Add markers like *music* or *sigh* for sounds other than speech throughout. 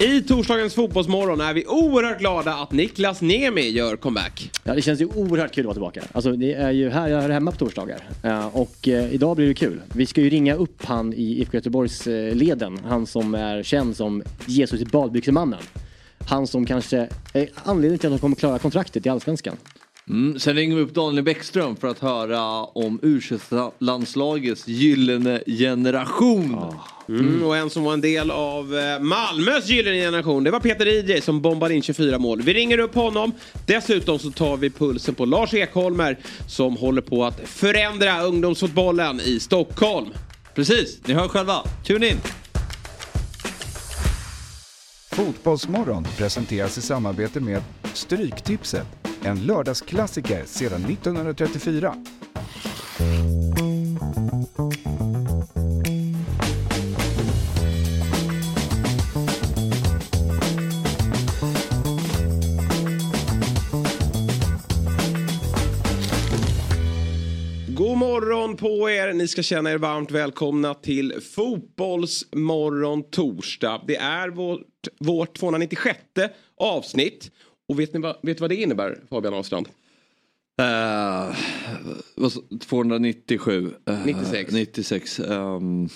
I torsdagens fotbollsmorgon är vi oerhört glada att Niklas Nemi gör comeback. Ja, det känns ju oerhört kul att vara tillbaka. Alltså, det är ju här jag hör hemma på torsdagar. Eh, och eh, idag blir det kul. Vi ska ju ringa upp han i IFK Göteborgs-leden. Eh, han som är känd som Jesus i badbyxemannen. Han som kanske är anledningen till att han kommer klara kontraktet i Allsvenskan. Mm, sen ringer vi upp Daniel Bäckström för att höra om u landslagets gyllene generation. Mm, och en som var en del av eh, Malmös gyllene generation, det var Peter DJ som bombade in 24 mål. Vi ringer upp honom. Dessutom så tar vi pulsen på Lars Ekholmer som håller på att förändra ungdomsfotbollen i Stockholm. Precis, ni hör själva. Tune in! Fotbollsmorgon presenteras i samarbete med Stryktipset. En lördagsklassiker sedan 1934. God morgon på er! Ni ska känna er varmt välkomna till Fotbollsmorgon torsdag. Det är vårt, vårt 296 avsnitt. Och vet ni vad, vet vad det innebär Fabian Ahlstrand? Uh, 297. Uh, 96. 96. Um...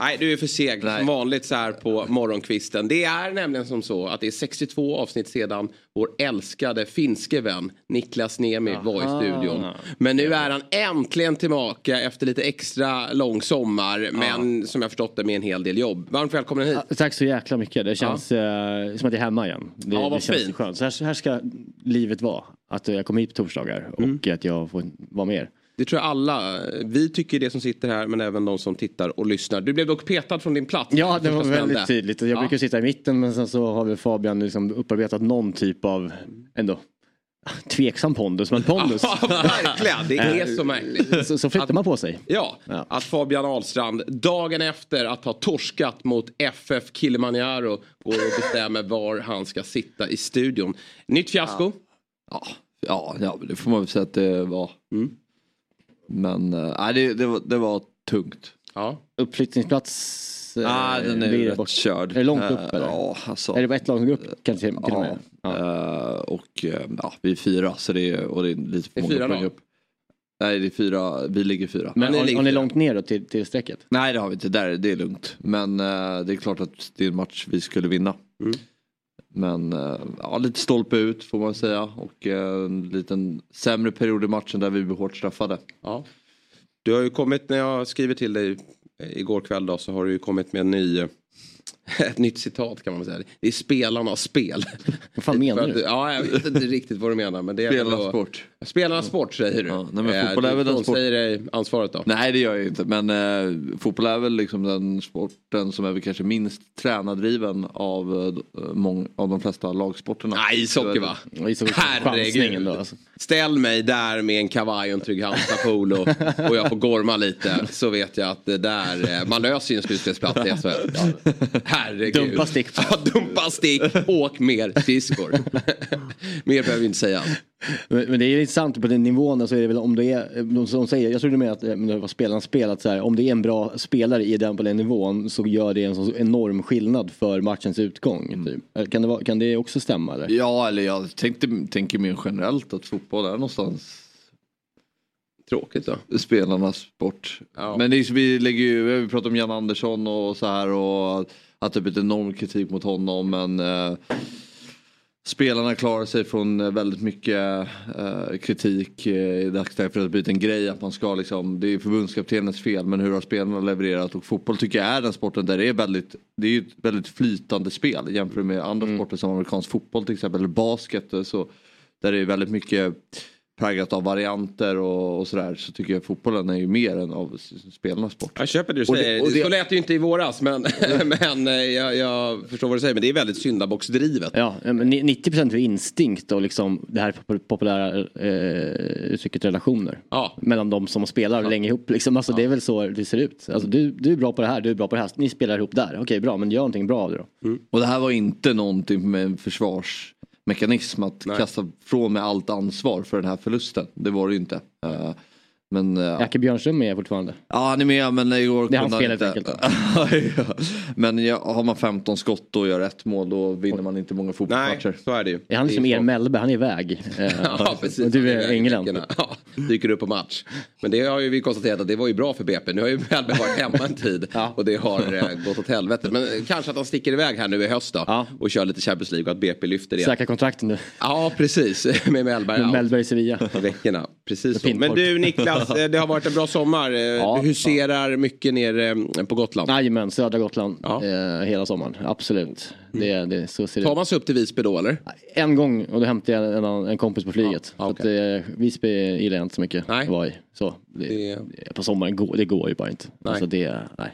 Nej, du är för seg som vanligt så här på morgonkvisten. Det är nämligen som så att det är 62 avsnitt sedan vår älskade finske vän Niklas Niemi var i studion. Men nu är han äntligen tillbaka efter lite extra lång sommar. Men som jag förstått det med en hel del jobb. Varmt välkommen hit. Ja, Tack så jäkla mycket. Det känns eh, som att jag är hemma igen. Det, Ja, vad det känns fint. skönt. Så här, här ska livet vara. Att jag kommer hit på torsdagar och Mm. att jag får vara med er. Det tror jag alla. Vi tycker det som sitter här men även de som tittar och lyssnar. Du blev dock petad från din plats. Ja, det var väldigt tydligt. Jag Ja. brukar sitta i mitten men sen så har vi Fabian liksom upparbetat någon typ av ändå tveksam pondus. Men pondus. *laughs* Ja, verkligen. Det är så märkligt. så, så flyttar man på sig. Ja, Ja. att Fabian Ahlstrand dagen efter att ha torskat mot FF Kilimanjaro går och bestämmer var han ska sitta i studion. Nytt fiasko. Ja, ja, ja, det får man väl säga att det var. Mm. Men uh, nej, det, det, var, det var tungt. Ja. Uppflyttningsplats. eh, Ah, den är ju rätt bort. körd. Är det långt upp Eh, eller? Ja, alltså. Är det bara ett lag som går upp kanske till, till och med? Ja, Ja. eh, och eh, ja, vi är fyra så det är, och det är lite för Det är många poäng upp. Nej, det är fyra, vi ligger fyra. Men har, har ni långt ner då till, till strecket? Nej, det har vi inte. Där, det är lugnt. Men eh, det är klart att det är en match vi skulle vinna. Mm. Men eh, ja, lite stolpe ut får man säga. Och eh, en liten sämre period i matchen där vi blir hårt straffade. Ja. Du har ju kommit, när jag skriver till dig igår kväll då, så har du ju kommit med en ny, ett nytt citat kan man säga. Det är spelarnas spel. Vad fan menar du? Ja, jag vet inte riktigt vad du menar. Men det är väl Spelarnas då- sport. Spelarnas sport säger du. Ja, nej, men Eh, fotboll är väl en sport. frånsäger dig ansvaret då? Nej det gör jag inte men eh, fotboll är väl liksom den sporten som är väl kanske minst tränardriven av, eh, av de flesta lagsporterna. Nej, ishockey va? Herregud. då, alltså. Ställ mig där med en kavaj och en Trygg-Hansa polo och jag får gorma lite så vet jag att det där, eh, man löser ju en slutspelsplats i SHL. Herregud. Dumpa stick. *laughs* Ja, dumpa stick, åk mer skridskor. *laughs* mer behöver vi inte säga. Men, men det är ju intressant på den nivån så är det väl om det är, de som säger, jag tror du menar att eh, det var spelarnas spel, att så här, om det är en bra spelare i den på den nivån så gör det en så enorm skillnad för matchens utgång. Typ. Eh, Kan, det vara, kan det också stämma eller? Ja eller jag tänkte, tänker mer generellt att fotboll är någonstans Tråkigt då. spelarnas sport. Ja. Men det vi lägger ju, vi pratat om Jan Andersson och så här och att det blivit enorm kritik mot honom men eh, Spelarna klarar sig från eh, väldigt mycket eh, kritik eh, i dagsläget för att det blivit en grej att man ska liksom, det är förbundskaptenens fel men hur har spelarna levererat? Och fotboll tycker jag är den sporten där det är väldigt, det är ett väldigt flytande spel jämfört med andra sporter som amerikansk fotboll till exempel eller basket eh, så där det är väldigt mycket präglat av varianter och, och sådär så tycker jag fotbollen är ju mer än av spelarnas sport. Jag köper det du Och det- säger. och det- Så lät det ju inte i våras men, *laughs* men eh, jag, jag förstår vad du säger. Men det är väldigt syndabocksdrivet. Ja, men ni- 90% är instinkt och liksom det här pop- populära eh, uttrycket relationer. Ja. Mellan de som spelar länge ihop. Liksom. Alltså, Det är väl så det ser ut. Alltså, du, du är bra på det här, du är bra på det här. Ni spelar ihop där. Okej, bra, men gör någonting bra av det då. Och det här var inte någonting med en försvarsmekanism att Nej. kasta från med allt ansvar för den här förlusten. Det var det ju inte. Eh, men uh, Jacke Björnström är fortfarande. Ja han är med men igår Det är hans fel han helt ja. *laughs* Men ja, har man 15 skott och gör ett mål då vinner man inte många Nej, fotbollsmatcher. så är det ju. Är han Det som ju er. Mellberg, han är iväg. *laughs* Eh, Ja, precis. och du är England. Ja, dyker upp på match. Men det har ju vi konstaterat att det var ju bra för BP. Nu har ju Mellberg varit hemma en tid Ja. och det har eh, gått åt helvete. Men eh, kanske att han sticker iväg här nu i höst då Ja. och kör lite Champions League och att BP lyfter det. Säkra kontrakten nu. Ja, precis. *laughs* Med Mellberg out Mellberg i Sevilla. i veckorna. Precis så. Men du Niklas, eh, det har varit en bra sommar. Eh, Ja. Du huserar mycket ner eh, på Gotland. Jajamän, södra Gotland. Ja. Eh, hela sommaren, absolut. Det, det, så ser Tar man sig upp till Visby då eller? En gång och då hämtade jag en, en, kompis på flyget. Ja, Så att, eh, Visby gillar jag inte så mycket Nej. vara i. Så, det, Det- På sommaren går det går ju bara inte. Nej. Alltså det, nej.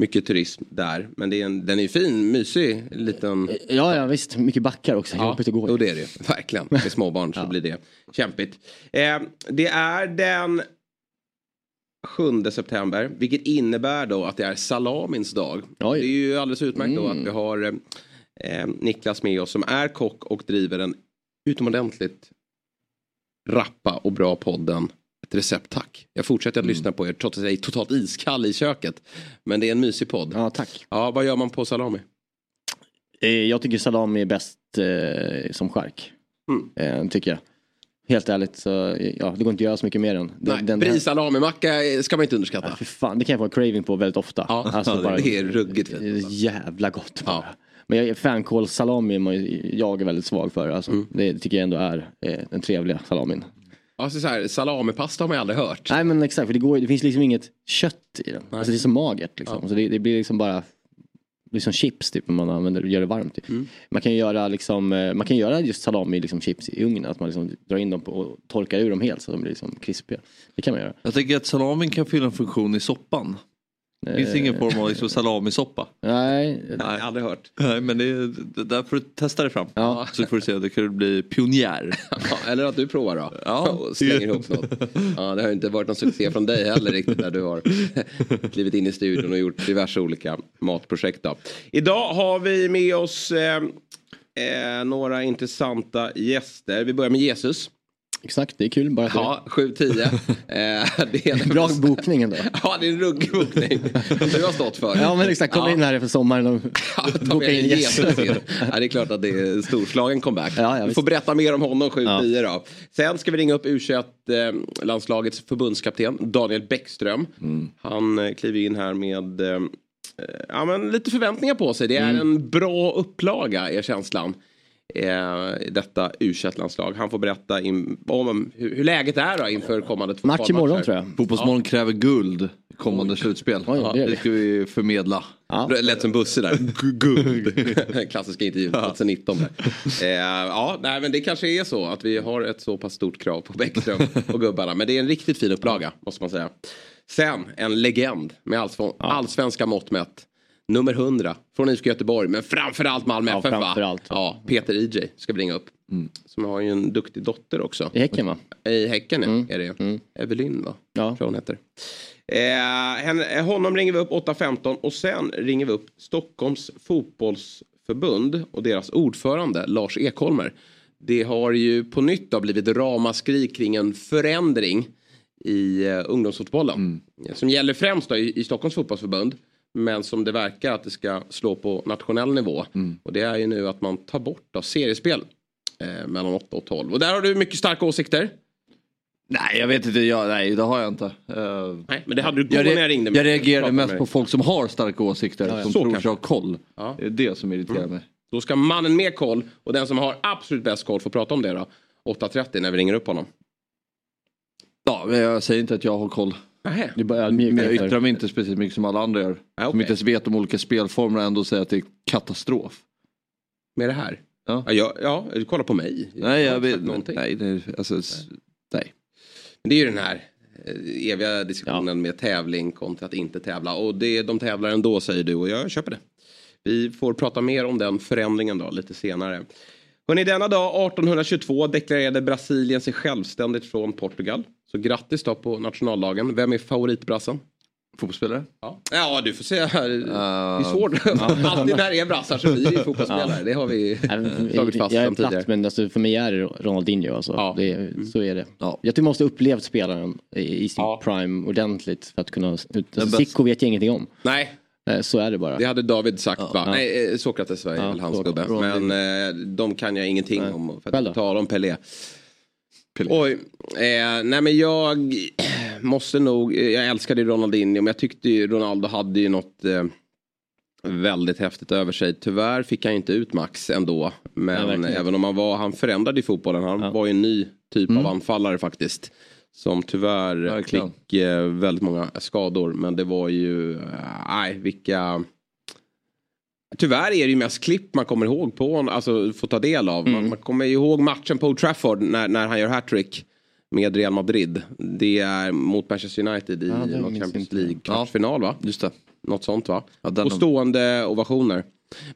Mycket turism där. Men det är en, den är ju fin, mysig liten... Ja, ja visst, mycket backar också. Jobbigt att gå i. Jo, det är det. *laughs* Verkligen. Med småbarn så blir det kämpigt. Eh, det är den 7 september, vilket innebär då att det är salamins dag. Oj. Det är ju alldeles utmärkt då Mm. att vi har eh, Niklas med oss som är kock och driver en utomordentligt rappa och bra podden recept tack. Jag fortsätter att Mm. lyssna på er trots att jag är totalt iskall i köket. Men det är en mysig podd. Ja, tack. Ja, vad gör man på salami? Eh, Jag tycker salami är bäst eh, som chark. Mm. Eh, tycker jag. Helt ärligt så, ja, det går inte att göra så mycket mer än. Den, Nej, den- Brie salamimacka ska man inte underskatta. Ja, för fan, det kan jag få en craving på väldigt ofta. Ja, *laughs* det är ruggigt fint. Jävla gott bara. Ja. Men jag, fänkålssalami är jag är väldigt svag för. Alltså. Mm. Det tycker jag ändå är eh, den trevliga salamin. Alltså så här, salamipasta har man ju aldrig hört. Nej men exakt, för det, går, det finns liksom inget kött i den. Alltså det är så magert liksom. Så det, det blir liksom bara det blir som chips typ, man använder, gör det varmt. Typ. Mm. Man kan liksom, göra liksom, eh, man kan göra just salami liksom chips i ugnen. Att man liksom drar in dem och torkar ur dem helt så de blir liksom krispiga. Det kan man göra. Jag tänker att salamin kan fylla en funktion i soppan. Det finns Eh, ingen form av liksom salamisoppa. Nej, Nej, aldrig hört. Nej men det är, det- där får du testa dig fram. Ja. Så får du se, det kan bli pionjär. Ja, eller att du provar då. Ja. *laughs* Och slänger ihop något. Ja, det har inte varit någon succé från dig heller riktigt när du har *laughs* klivit in i studion och gjort diverse olika matprojekt. Då. Idag har vi med oss eh, eh, några intressanta gäster. Vi börjar med Jesus. Exakt, det är kul bara. Ja, 7-10. *laughs* Eh, det är Bra bokning ändå. *laughs* Ja, det är en ruggig bokning. Du har stått för. Ja men exakt, kom Ja. in här efter sommaren och *laughs* Ja, boka in gäster. Ja, det är klart att det är en storslagen comeback. Ja, ja, Vi visst. får berätta mer om honom 7-10 då. Sen ska vi ringa upp U21-landslagets förbundskapten Daniel Bäckström. Mm. Han eh, kliver in här med eh, ja, men lite förväntningar på sig. Det är Mm. en bra upplaga är känslan. Eh, detta U21-landslag. Han får berätta in, om hur, hur läget är då inför kommande två Match imorgon tror jag. Fotbollsmorgon kräver guld kommande slutspel. Oj, ja, det det. det ska vi förmedla. Ja. Lät som Busse där. Guld. *laughs* Klassiska intervjun 2019. där. Eh, ja, nej, men det kanske är så att vi har ett så pass stort krav på Bäckström och gubbarna. Men det är en riktigt fin upplaga måste man säga. Sen en legend med allsv- allsvenska mått mätt. Nummer 100 från IFK Göteborg men framförallt Malmö Ja, FF framförallt. Ja, Peter EJ ska vi ringa upp. Som har ju en duktig dotter också. I Häcken va? I Häcken är det Evelyn va? Ja. Tror hon heter. Eh, honom ringer vi upp 8.15 och sen ringer vi upp Stockholms fotbollsförbund och deras ordförande Lars Ekholmer. Det har ju på nytt då blivit ramaskri kring en förändring i eh, ungdomsfotbollen. Som gäller främst då i, i Stockholms fotbollsförbund. Men som det verkar att det ska slå på nationell nivå. Och det är ju nu att man tar bort då seriespel eh, mellan 8 och 12. Och där har du mycket starka åsikter. Nej jag vet inte, jag, nej det har jag inte. Eh, Nej, men det hade du jag, när jag ringde. jag reagerade mest på folk som har starka åsikter. Som Så tror kanske. sig ha koll. Ja. Det är det som irriterar mig. Då ska mannen med koll och den som har absolut bäst koll få prata om det då. 8.30 när vi ringer upp honom. Ja, men jag säger inte att jag har koll. Du är bara Men jag yttrar mig inte speciellt mycket som alla andra gör. Ja, Som okej. inte ens vet om olika spelformer och ändå säger att det är katastrof. Med det här? Ja. Ja, jag, ja du kollar på mig. Nej, jag vet, någonting. nej det, är- alltså, s- Nej. Men det är ju den här eh, eviga diskussionen med tävling kontra att inte tävla. Och det, de tävlar ändå säger du och jag köper det. Vi får prata mer om den förändringen då lite senare. Hörrni, denna dag 1822 deklarerade Brasilien sig självständigt från Portugal. Så grattis då på nationaldagen. Vem är favoritbrassen? Fotbollsspelare? Ja. ja, du får säga. Det är svårt. *laughs* Alltid när det är brassar så blir det fotbollsspelare. Det har vi slagit fast jag är platt tidigare. men alltså, för mig är det Ronaldinho. Alltså. Ja. Det, så är det. Ja. Jag tycker man måste ha upplevt spelaren i, i sin Ja. prime ordentligt för att kunna... Alltså, Zico vet jag ingenting om. Nej, Eh, Så är det bara. det hade David sagt va? Nej, eh, Sokrates var Ja, väl hans gubbe. Men eh, de kan jag ingenting Nej. om. För att tala om Pelé. Pelé. Oj, eh, nej men jag måste nog, eh, jag älskade ju Ronaldinho men jag tyckte ju Ronaldo hade ju något eh, väldigt häftigt över sig. Tyvärr fick han inte ut max ändå. Nej, Men verkligen. även om han var, han förändrade ju fotbollen. Han Ja. Mm. var ju en ny typ av anfallare faktiskt. Som tyvärr Verkligen. fick eh, väldigt många skador. Men det var ju, eh, nej vilka... Tyvärr är det ju mest klipp man kommer ihåg på honom, alltså får ta del av. Mm. Man, man kommer ihåg matchen på Old Trafford när, när han gör hattrick med Real Madrid. Det är mot Manchester United i Ja, Champions inte. League kvartsfinal va? Just det. Något sånt va? Ja, och stående ovationer.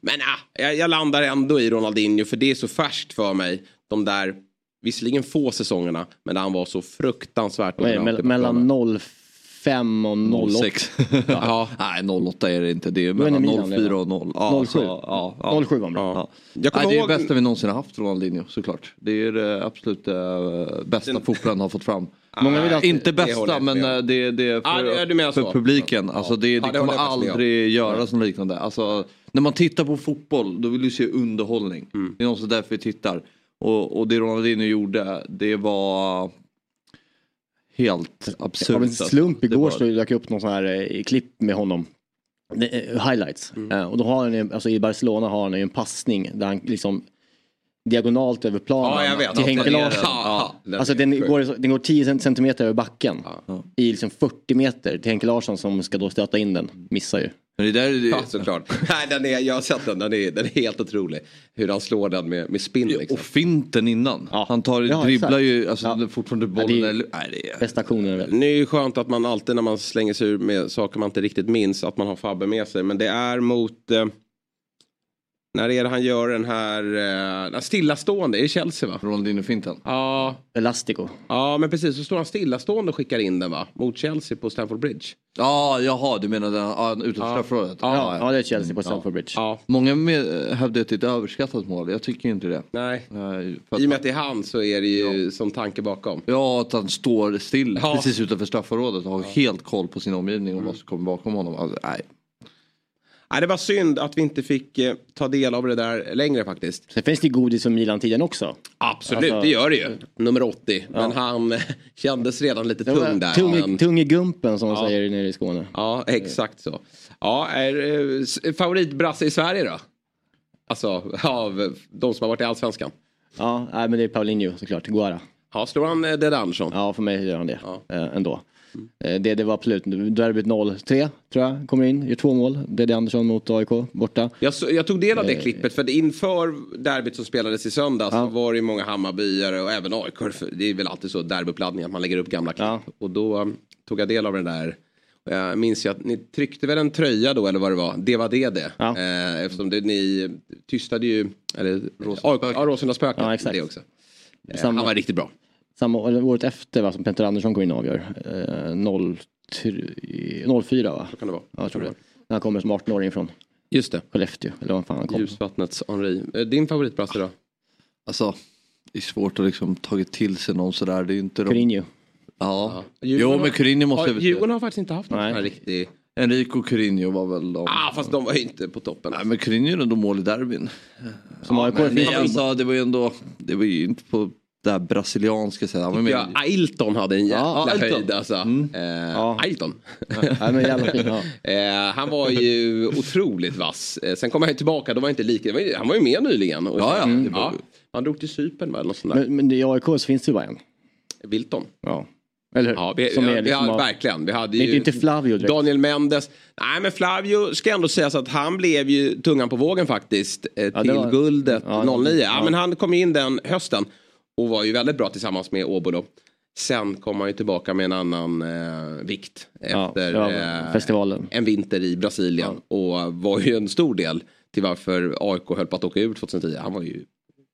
Men ah, jag, jag landar ändå i Ronaldinho för det är så färskt för mig. De där, visserligen få säsongerna, men där han var så fruktansvärt är i planen. mellan 05 och 08. 06. *laughs* Ja. Nej 08 är det inte. Det är är mellan Milan 04 och 0. Ja, 07. alltså, ja, ja. 07 var bra. Ja. Jag kommer Nej, det är ihåg- det bästa vi någonsin har haft Ronaldinho såklart. Det är det absolut eh, bästa fotbollen har fått fram. *laughs* Många vill inte bästa men eh, det, det är Ja, för, menar för publiken. Ja. Alltså det, Ja, det det kommer aldrig göra som liknande. Alltså, när man tittar på fotboll då vill du se underhållning. Mm. Det är någonstans därför vi tittar. Och, och det Ronaldinho gjorde det var helt absurt. Av en alltså. slump igår var- så dök upp någon sån här eh, klipp med honom. Eh, highlights. Mm. Eh, och då har han alltså i Barcelona har han ju en passning där han liksom diagonalt över planen Ja, jag till Henke Ja, Larsson. ja, den Alltså den går, den går 10 centimeter över backen. I liksom 40 meter till Henke Larsson som ska då stöta in den. Missar ju. Men det där, det, Ja, såklart. *laughs* Nej, den är, jag har sett den, den är, den är helt otrolig. Hur han slår den med, med spinn liksom. Och finten innan. Ja. Han tar, Ja, dribblar exakt. ju alltså, Ja. fortfarande Ja, bollen. det är- nej, det är, Bästa aktionen väl. Det är ju skönt att man alltid när man slänger sig ur med saker man inte riktigt minns att man har Fabbe med sig. Men det är mot... Eh, när är det han gör den här... Eh, stillastående, är det Chelsea va? Ronaldinho-finten. Ja, Elastico. ja, men precis. Så står han stillastående och skickar in den va? Mot Chelsea på Stamford Bridge. Ja, jaha, du menar den ja, utanför Ja. straffområdet? Ja, ja, det är Chelsea på Stamford Bridge. Ja, Många med, hävdar att det är ett överskattat mål. Jag tycker inte det. nej. Eh, att, I och med att det är han så är det ju som tanke bakom. Ja, att han står still precis utanför straffområdet och har helt koll på sin omgivning och vad som kommer bakom honom. Alltså, nej. Nej, det var synd att vi inte fick eh, ta del av det där längre faktiskt. Sen finns det ju godis som Milan-tiden också. Absolut, Alltså- det gör det ju. Nummer 80. Men han eh, kändes redan lite tung där. Tung, i- Men- tung i gumpen som de säger nere i Skåne. Ja, exakt så. Ja, är eh, favoritbrasse i Sverige då? Alltså av de som har varit i Allsvenskan. Ja, nej, men det är Paulinho såklart. Guara. Ja, slår han Dead Andersson? Ja, för mig gör han det. Ja. Ändå. Eh, det, det var absolut, derbyt 0-3 tror jag, kommer in, gör två mål. Dede Andersson mot AIK, borta. Jag, så- jag tog del av det klippet för inför derbyt som spelades i söndags Ja. var det ju många Hammarbyare och även AIK. Det är väl alltid så derbyuppladdning att man lägger upp gamla klipp. Ja. Och då um, tog jag del av den där. Jag minns ju att ni tryckte väl en tröja då eller vad det var. Det var det det. Ja. Eh, eftersom det, ni tystade ju, eller Råsunda spöken. Ja, exakt. Det också. Eh, Samma- Han var riktigt bra. Samma, eller året efter va, som Peter Andersson går in och avgör. Eh, 0, 04 va? Så kan det vara. Ja, jag tror det. När han kommer som 18-åring från Just det. Skellefteå. Eller vad fan han kom. Ljusvattnets Henri. Eh, Din favoritbrasse då? Alltså, det är svårt att liksom tagit till sig någon sådär. Det är inte de... Courinho. Ja. Djurgården Jo men Courinho måste Ja, jag Djurgården har faktiskt inte haft någon sån här riktig... Enrico Courinho var väl de. Ah, fast de var ju inte på toppen. Nej men Courinho gjorde ändå mål i derbyn. Som AIK Men alltså, det var ju ändå, det var ju inte på det här brasilianska sättet. Med. Ja, Ailton hade en jäkla Ja, Ailton. höjd alltså. Mm. Eh, Ailton. Nej, men jävla fin. Ja. *laughs* eh, han var ju otroligt vass. Eh, sen kom han tillbaka, då var inte lika. det var ju- Han var ju med nyligen. Och, Ja, ja. Mm. Ja. Han drog till Cypern där. Men, men i AIK så finns det ju bara en. Wilton. Ja. Eller hur? Ja, vi, som ja, är liksom har, av- verkligen. Vi hade ju inte Flavio direkt. Daniel Mendes. Nej men Flavio ska ändå sägas att han blev ju tungan på vågen faktiskt. Eh, Ja, till var- guldet Ja, 09. Ja, ja. men han kom in den hösten. Och var ju väldigt bra tillsammans med Åbo då. Sen kom han ju tillbaka med en annan eh, vikt Ja, efter ja, eh, festivalen. en vinter i Brasilien. Och var ju en stor del till varför AIK höll på att åka ur 2010. Han var ju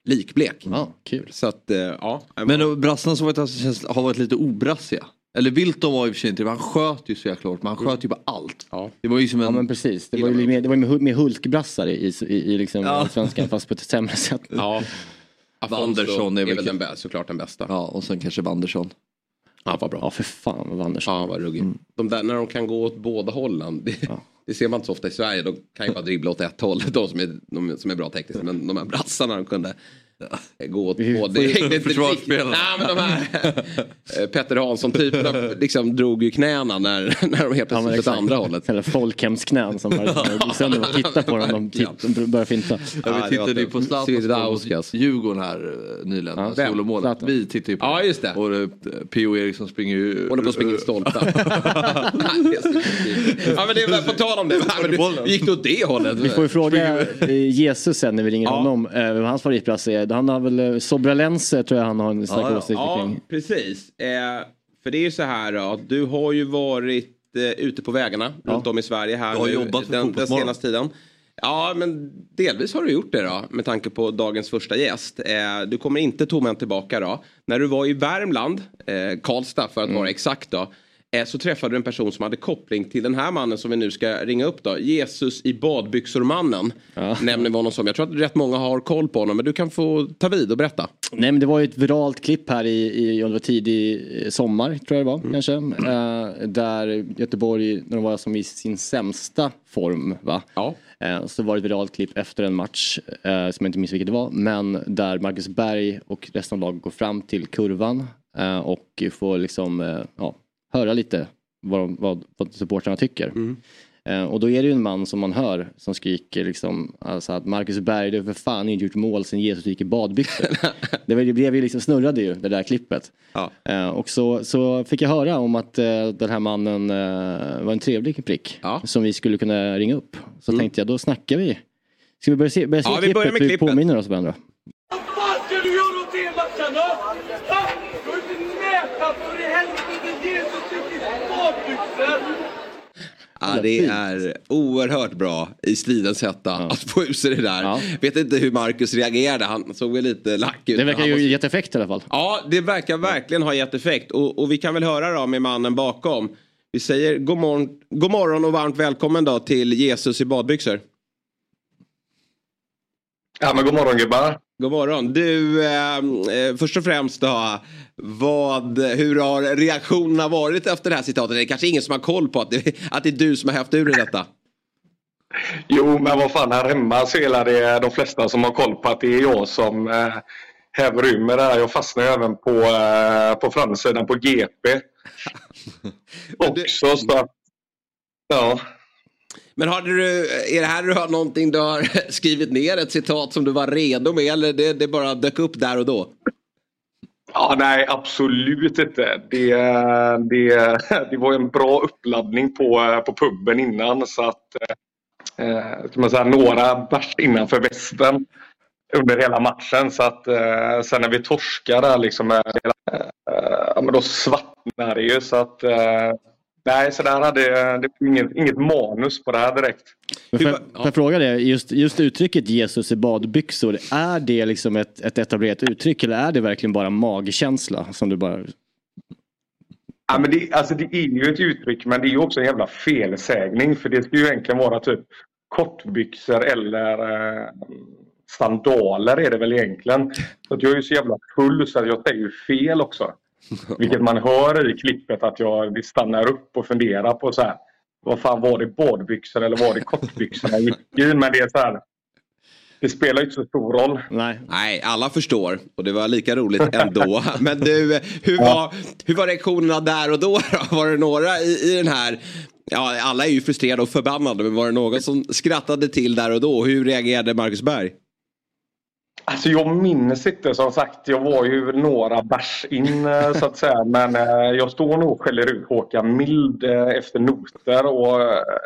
likblek. Ja, kul. Så att, eh, ja. Men brassarna som varit, känns, har varit lite obrassiga. Eller Wilton var i och för sig inte men han sköt ju så jäkla hårt. Men han sköt ju på allt. Ja. Det var ju som en... Ja men precis, det var ju mer, det var med Hulkbrassar i, i, i liksom Ja. svenskan fast på ett sämre sätt. ja. Wanderson är är väl den såklart den bästa. Ja och sen kanske Wanderson. Han var bra. Ja för fan vad Wanderson. Ja, han var ruggig. De där när de kan gå åt båda hållen. Det, det ser man inte så ofta i Sverige. De kan ju bara dribbla åt ett håll. De som är, de som är bra tekniskt. Men de här brassarna de kunde gå åt Det inte Försvarsspelarna. riktigt- Nej, men de här eh, Petter Hansson-typerna liksom drog ju knäna när, när de helt Ja, plötsligt åt exakt. andra hållet. Eller folkhemsknän som bara går sönder och på dem. De titt, de börjar finta. Ja, Ja, vi det tittade ju på Zlatans Djurgården här eh, nyligen. Ja, Ja, vem? Solomålet. Zlatan. Vi tittar ju på Ja, just det. Och eh, P.O. Eriksson springer ju... Håller på att springa i stolpen. *laughs* Nej, det är så kul. ja, men det är på tal om det. *laughs* Men gick du åt det hållet? Vi får ju fråga Jesus sen när vi ringer Ja. honom. hans favoritbrasse är. Han har väl eh, Sobralense tror jag han har en stark Ja, ja. åsikt Ja, kring. precis. Eh, för det är ju så här då, att du har ju varit eh, ute på vägarna runt om i Sverige här Du har nu, jobbat den, den senaste tiden. Ja, men delvis har du gjort det då, med tanke på dagens första gäst. Eh, du kommer inte tomhänt tillbaka då. När du var i Värmland, eh, Karlstad för att Mm. vara exakt då, så träffade du en person som hade koppling till den här mannen som vi nu ska ringa upp då. Jesus i badbyxor-mannen. Nämner vi honom som. Jag tror att rätt många har koll på honom, men du kan få ta vid och berätta. Nej men det var ju ett viralt klipp här i, i om det var tidig eh, sommar tror jag det var Mm. kanske. Eh, där Göteborg, när de var som i sin sämsta form va. Ja. Eh, så var det ett viralt klipp efter en match eh, som jag inte minns vilket det var. Men där Marcus Berg och resten av laget går fram till kurvan eh, och får liksom eh, ja, höra lite vad, de, vad, vad supportrarna tycker. Eh, och då är det ju en man som man hör som skriker liksom alltså att Marcus Berg, du har för fan inte gjort mål sen Jesus gick i badbyxor. *laughs* det, var- det blev ju liksom snurrade ju det där klippet. Ja. Eh, och så, så fick jag höra om att eh, den här mannen eh, var en trevlig prick Ja. Mm. som vi skulle kunna ringa upp. Så tänkte jag, då snackar vi. Ska vi börja se, börja se Ja, vi börjar klippet med vi klippet. påminner oss varandra? Vad fan ska du göra åt det matchen då? Ha? Du har inte mätat för i helvete Jesus gick i badbyxor! Ja, det är oerhört bra i stridens hetta att få ur sig det där. Ja. Vet inte hur Marcus reagerade, han såg väl lite lack ut. Det verkar ju var- gett effekt i alla fall. Ja, det verkar verkligen ha gett effekt. Och, och vi kan väl höra då med mannen bakom. Vi säger god morgon, god morgon och varmt välkommen då till Jesus i badbyxor. Ja, men god morgon gubbar. God morgon. Du, eh, eh, först och främst då. Vad, hur har reaktionerna varit efter det här citatet? Det är kanske ingen som har koll på att det, att det är du som har hävt ur dig detta. Jo, men vad fan, här hemma så är det de flesta som har koll på att det är jag som eh, häver ur mig det här. Jag fastnar även på, eh, på framsidan på GP. *laughs* Men du- Också, så Ja. Men har du, är det här du har någonting du har *laughs* skrivit ner ett citat som du var redo med eller det, det bara dök upp där och då? Ja, nej, absolut inte. Det, det, *laughs* det var en bra uppladdning på, på puben innan. Så att, eh, man säga, några bärs innanför västen under hela matchen. Så att eh, sen när vi torskar där liksom, eh, eh ja, men då svartnar det ju. Så att, eh, nej, så där hade det var inget, inget manus på det här direkt. Men får, va- jag- får jag fråga det, just, just uttrycket Jesus i badbyxor, är det liksom ett, ett etablerat uttryck eller är det verkligen bara magkänsla som du bara... Ja, men det, alltså det är ju ett uttryck men det är ju också en jävla felsägning för det ska ju egentligen vara typ kortbyxor eller eh, sandaler är det väl egentligen. Så att jag är ju så jävla full så att jag säger ju fel också. *laughs* Vilket man hör i klippet att jag stannar upp och funderar på så här. Vad fan var det badbyxor eller var det kortbyxor jag gick i? Men det är så här. Det spelar ju inte så stor roll. Nej. Nej, alla förstår och det var lika roligt ändå. *laughs* Men du, hur var, hur var reaktionerna där och då, då? Var det några i, i den här, ja alla är ju frustrerade och förbannade, men var det någon som skrattade till där och då? Hur reagerade Marcus Berg? Alltså jag minns inte som sagt. Jag var ju några bärs in eh, *laughs* så att säga. Men eh, jag står nog och skäller ut Håkan Mild eh, efter noter och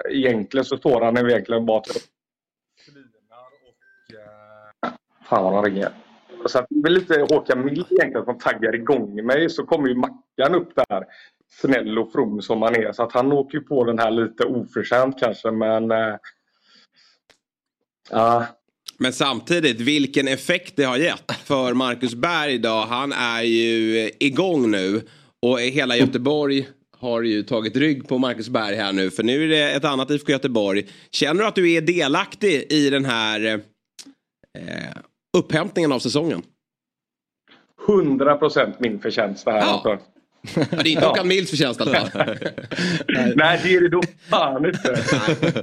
egentligen så står han egentligen bara Fan vad han ringer. så att det är väl lite Håkan Mild egentligen som taggar igång mig. Så kommer ju Mackan upp där. Snäll och from som han är. Så att han åker ju på den här lite oförtjänt kanske. Men... Ja, Men samtidigt, vilken effekt det har gett för Marcus Berg idag. Han är ju igång nu. Och hela Göteborg har ju tagit rygg på Marcus Berg här nu. För nu är det ett annat IFK Göteborg. Känner du att du är delaktig i den här eh, upphämtningen av säsongen? 100 procent min förtjänst det här. Ja. Alltså. Ja, det är inte Håkan Milds förtjänst i alla fall. Nej, det är det då fan inte.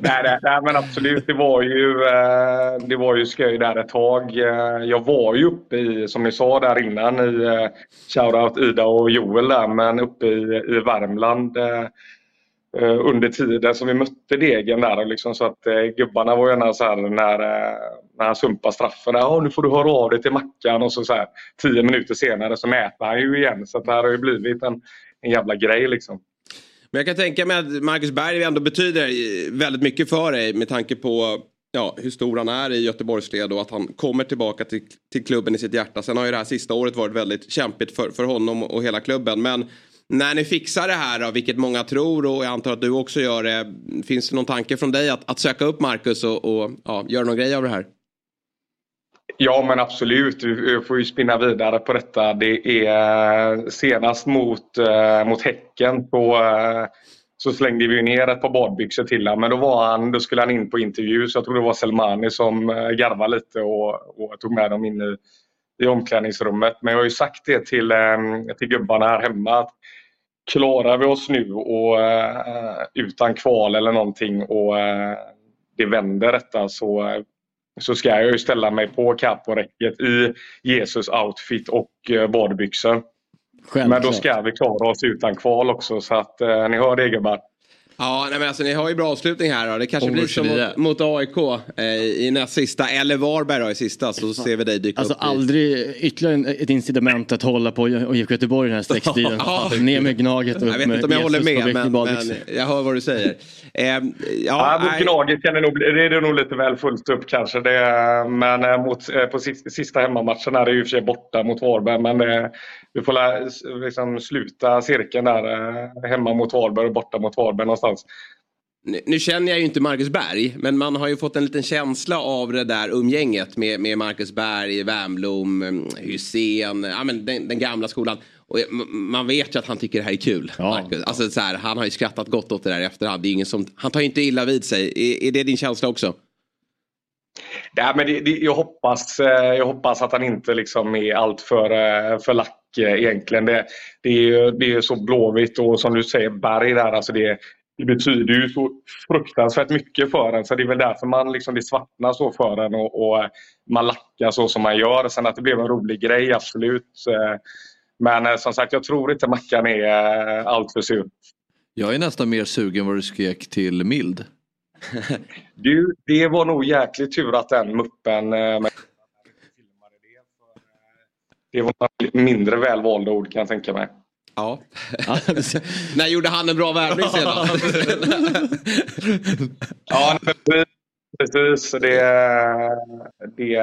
nej, nej, nej, men absolut. Det var ju, eh, det var ju skoj där ett tag. Eh, Jag var ju uppe i, som ni sa där innan, i eh, shoutout Ida och Joel där, men uppe i, i Värmland under tiden som vi mötte Degen där. och Liksom, så att eh, gubbarna var ju gärna så här när, eh, när han sumpar straffen. Ja, nu får du höra av dig till Mackan och så, så här, tio minuter senare så mäter han ju igen. Så det här har ju blivit en, en jävla grej liksom. Men jag kan tänka mig att Marcus Berg ändå betyder väldigt mycket för dig med tanke på ja, hur stor han är i Göteborgsled och att han kommer tillbaka till, till klubben i sitt hjärta. Sen har ju det här sista året varit väldigt kämpigt för, för honom och hela klubben. Men när ni fixar det här, då, vilket många tror och jag antar att du också gör det. Finns det någon tanke från dig att, att söka upp Marcus och, och ja, göra någon grej av det här? Ja men absolut, vi får ju spinna vidare på detta. Det är eh, senast mot, eh, mot Häcken på, eh, så slängde vi ner ett par badbyxor till honom. Men då, var han, då skulle han in på intervju så jag tror det var Selmani som garvade lite och, och tog med dem in i, i omklädningsrummet. Men jag har ju sagt det till, till gubbarna här hemma att klarar vi oss nu och, utan kval eller någonting och det vänder detta så så ska jag ju ställa mig på caporäcket i Jesus outfit och eh, badbyxor. Men då Självklart. ska vi klara oss utan kval också så att eh, ni hör det gubbar. Ja, nej, men alltså, ni har ju bra avslutning här då. Det kanske blir som 29. mot, mot AIK eh, i näst sista. Eller Varberg då i sista så ser vi dig dyka Alltså upp. i- aldrig ytterligare ett incitament att hålla på och IFK Göteborg i den här streckstriden. *laughs* Ja. Ner med Gnaget och Jag upp vet med inte om jag håller Jesus på med, men, men jag hör vad du säger. Eh, ja, Ja, mot nej. Gnaget kan det nog det är det nog lite väl fullt upp kanske. Det, men eh, mot, eh, på sista, sista hemmamatchen är det ju i och för sig borta mot Varberg. Men det, vi får lä, liksom sluta cirkeln där. eh, Hemma mot Varberg och borta mot Varberg någonstans. Nu, känner jag ju inte Marcus Berg, men man har ju fått en liten känsla av det där umgänget med, med Marcus Berg, Wernbloom, mm, Hussein, ja, men den, den gamla skolan. Och man vet ju att han tycker det här är kul. Ja. Marcus. Alltså, så här, han har ju skrattat gott åt det där i efterhand. Det är ingen som, han tar ju inte illa vid sig. Är, är det din känsla också? Nej, men det, det, jag, hoppas, eh, jag hoppas att han inte liksom är allt för, eh, för lack egentligen. Det, det, är, ju- det är så blåvitt och som du säger Berg där. Alltså det, det betyder ju så fruktansvärt mycket för en. Så det är väl därför man liksom, det svartnar så för en och, och eh, man lackar så som man gör. Sen att det blev en rolig grej, absolut. Eh, Men eh, som sagt, jag tror inte Mackan är eh, allt för sur. Jag är nästan mer sugen vad du skrek till Mild. *laughs* Du, det var nog jäkligt tur att den muppen eh, det var mindre välvalda ord kan jag tänka mig. Ja. *laughs* När gjorde han en bra värvning *laughs* sedan? Ja, precis. precis. Det, det,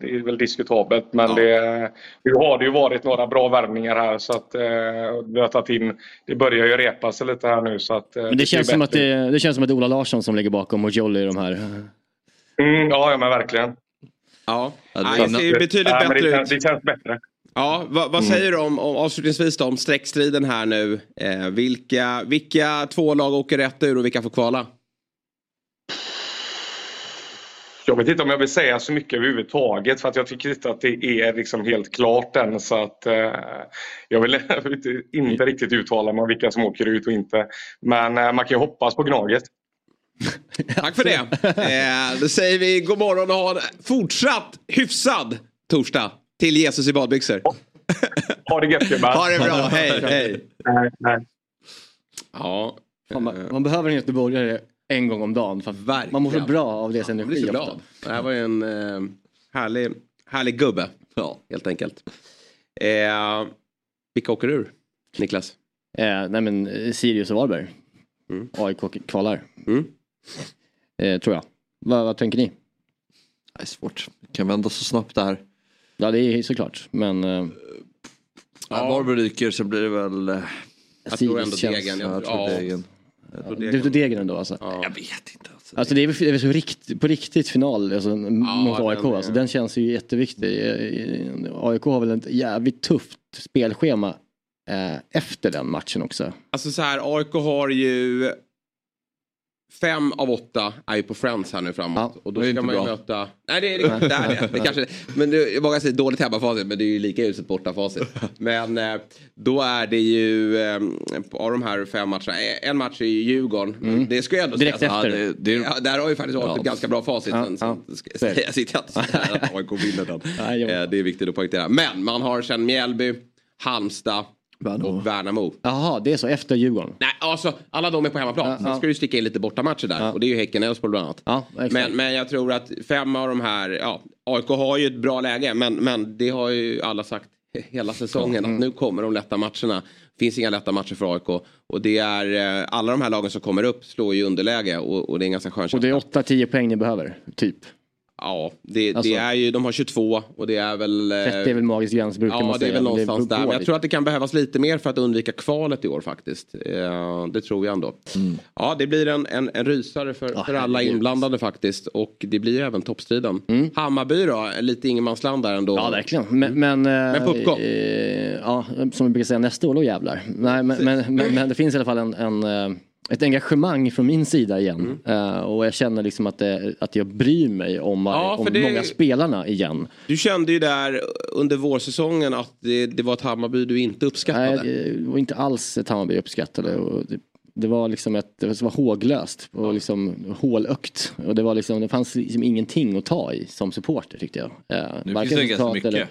det är väl diskutabelt men Ja. det, nu har det ju varit några bra värvningar här så att eh, vi har tagit in, det börjar ju repa sig lite här nu så att eh, Men det ser känns, som att det, det känns som att det är Ola Larsson som ligger bakom och Jolly i de här. Mm, ja, ja, men verkligen. Ja, det Nej, det ser ju betydligt Ja, bättre det, ut. känns, det känns bättre. Ja, vad, vad säger du om, om, avslutningsvis då, om streckstriden här nu? Eh, vilka, vilka två lag åker rätt ur och vilka får kvala? Jag vet inte om jag vill säga så mycket överhuvudtaget för att jag tycker inte att det är liksom helt klart än. Så att, eh, jag vill inte, *laughs* inte riktigt uttala mig om vilka som åker ut och inte. Men eh, man kan ju hoppas på Gnaget. *laughs* Tack för det. Eh, då säger vi god morgon och ha en fortsatt hyfsad torsdag till Jesus i badbyxor. *laughs* Ha det gött gubbar! Ha det bra, hej, hej. Nej, nej. Ja, Fan, man, man behöver en göteborgare en gång om dagen. För att Verkligen. man mår så bra av deras blir energi. ofta. Det här var ju en eh, härlig, härlig gubbe. Ja, helt enkelt. Eh, vilka åker ur, Niklas? Eh, nej men eh, Sirius och Varberg. AIK kvalar. Mm. Eh, tror jag. Vad, vad tänker ni? Det är svårt. Det kan vända så snabbt det här. Ja det är såklart. Men... Uh, ja. Varberg ryker så blir det väl... Uh, jag tror ändå känns, Degen. Jag, jag tror ja. Degen. Jag tror Degen. Det är Degen ändå alltså? Ja. Jag vet inte. Alltså, alltså det är väl, det är så rikt, på riktigt final alltså, ja, mot AIK. Den, alltså, den känns ju jätteviktig. AIK har väl ett jävligt tufft spelschema eh, efter den matchen också. Alltså så här, AIK har ju Fem av åtta är ju på Friends här nu framåt. Ja, och då ska man ju bra. möta... Nej det är det, det, är det. det kanske, men det, många säger dåligt hemmafacit men det är ju lika uselt bortafacit. Men eh, då är det ju eh, av de här fem matcherna. En match är ju Djurgården. Mm. Det ska jag ändå Direkt säga. efter. Ja, det, det, där har ju faktiskt AIK ja. ett ganska bra facit. Ja, sen, ja. Så, jag sitter *laughs* inte och säger att AIK vinner den. eh, det är viktigt att poängtera. Men man har sen Mjällby, Halmstad. Värnamo. Och Värnamo. Jaha, det är så efter Djurgården? Nej, alltså alla de är på hemmaplan. Ja, Sen ja. ska du sticka in lite bortamatcher där. Ja. Och det är ju Häcken Elfsborg bland annat. Ja, men, men jag tror att fem av de här, ja, AIK har ju ett bra läge. Men, men det har ju alla sagt *laughs* hela säsongen. Mm. Att nu kommer de lätta matcherna. Finns inga lätta matcher för AIK. Och det är eh, alla de här lagen som kommer upp slår ju underläge. Och, och det är en ganska skön Och det är 8-10 poäng ni behöver, typ? Ja, det, alltså, det, är ju, de har 22 och det är väl... 30 är väl magisk gräns brukar ja, man säga. Ja, det är väl någonstans där. Men jag tror att det kan behövas lite mer för att undvika kvalet i år faktiskt. Uh, det tror jag ändå. Mm. Ja, det blir en, en, en rysare för, ja, för alla inblandade faktiskt. Och det blir ju även toppstriden. Mm. Hammarby då, lite ingenmansland där ändå. Ja, verkligen. Men, men, men på uppgång. Eh, ja, som vi brukar säga, nästa år då jävlar. Nej, men, men, men, men, det finns i alla fall en, en eh, ett engagemang från min sida igen. Mm. Uh, och jag känner liksom att, det, att jag bryr mig om, ja, om det, många spelarna igen. Du kände ju där under vårsäsongen att det, det var ett Hammarby du inte uppskattade. Nej, det var inte alls ett Hammarby jag uppskattade. Och det, det var liksom ett, det var håglöst och liksom hålökt. Och det, var liksom, det fanns liksom ingenting att ta i som supporter tyckte jag. Eh, nu finns det ganska mycket. Eller,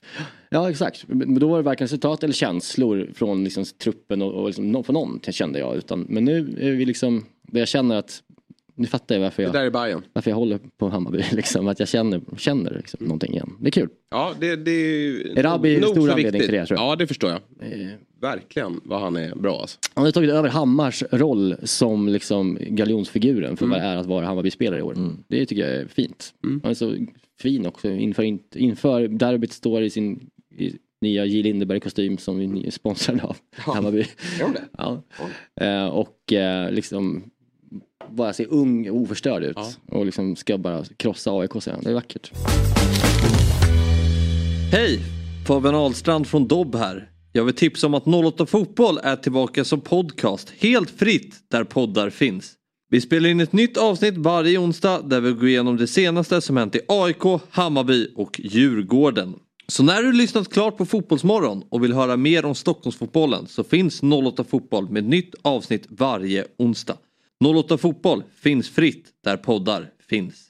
ja exakt. Men då var det varken resultat eller känslor från liksom truppen och, och liksom, från någon kände jag. Utan, men nu är vi liksom, där jag känner att nu fattar jag varför jag, det där är Bayern. varför jag håller på Hammarby. *laughs* Liksom, att jag känner, känner liksom, någonting igen. Det är kul. Ja, det, det är Erabi är stor anledning till det tror jag. Ja, det förstår jag. Eh. Verkligen vad han är bra alltså. Han har tagit över Hammars roll som liksom galjonsfiguren för mm. vad det är att vara Hammarby-spelare i år. Mm. Det tycker jag är fint. Mm. Han är så fin också inför, inför derbyt står i sin i nya J Lindeberg-kostym som vi är sponsrade av ja. Hammarby. ja. Eh, och eh, liksom bara se ung och oförstörd ut. Ja. Och liksom ska bara krossa AIK sen. Det är vackert. Hej! Fabian Ahlstrand från Dobb här. Jag vill tipsa om att 08 Fotboll är tillbaka som podcast helt fritt där poddar finns. Vi spelar in ett nytt avsnitt varje onsdag där vi går igenom det senaste som hänt i AIK, Hammarby och Djurgården. Så när du lyssnat klart på Fotbollsmorgon och vill höra mer om Stockholmsfotbollen så finns 08 Fotboll med nytt avsnitt varje onsdag. 08 Fotboll finns fritt där poddar finns.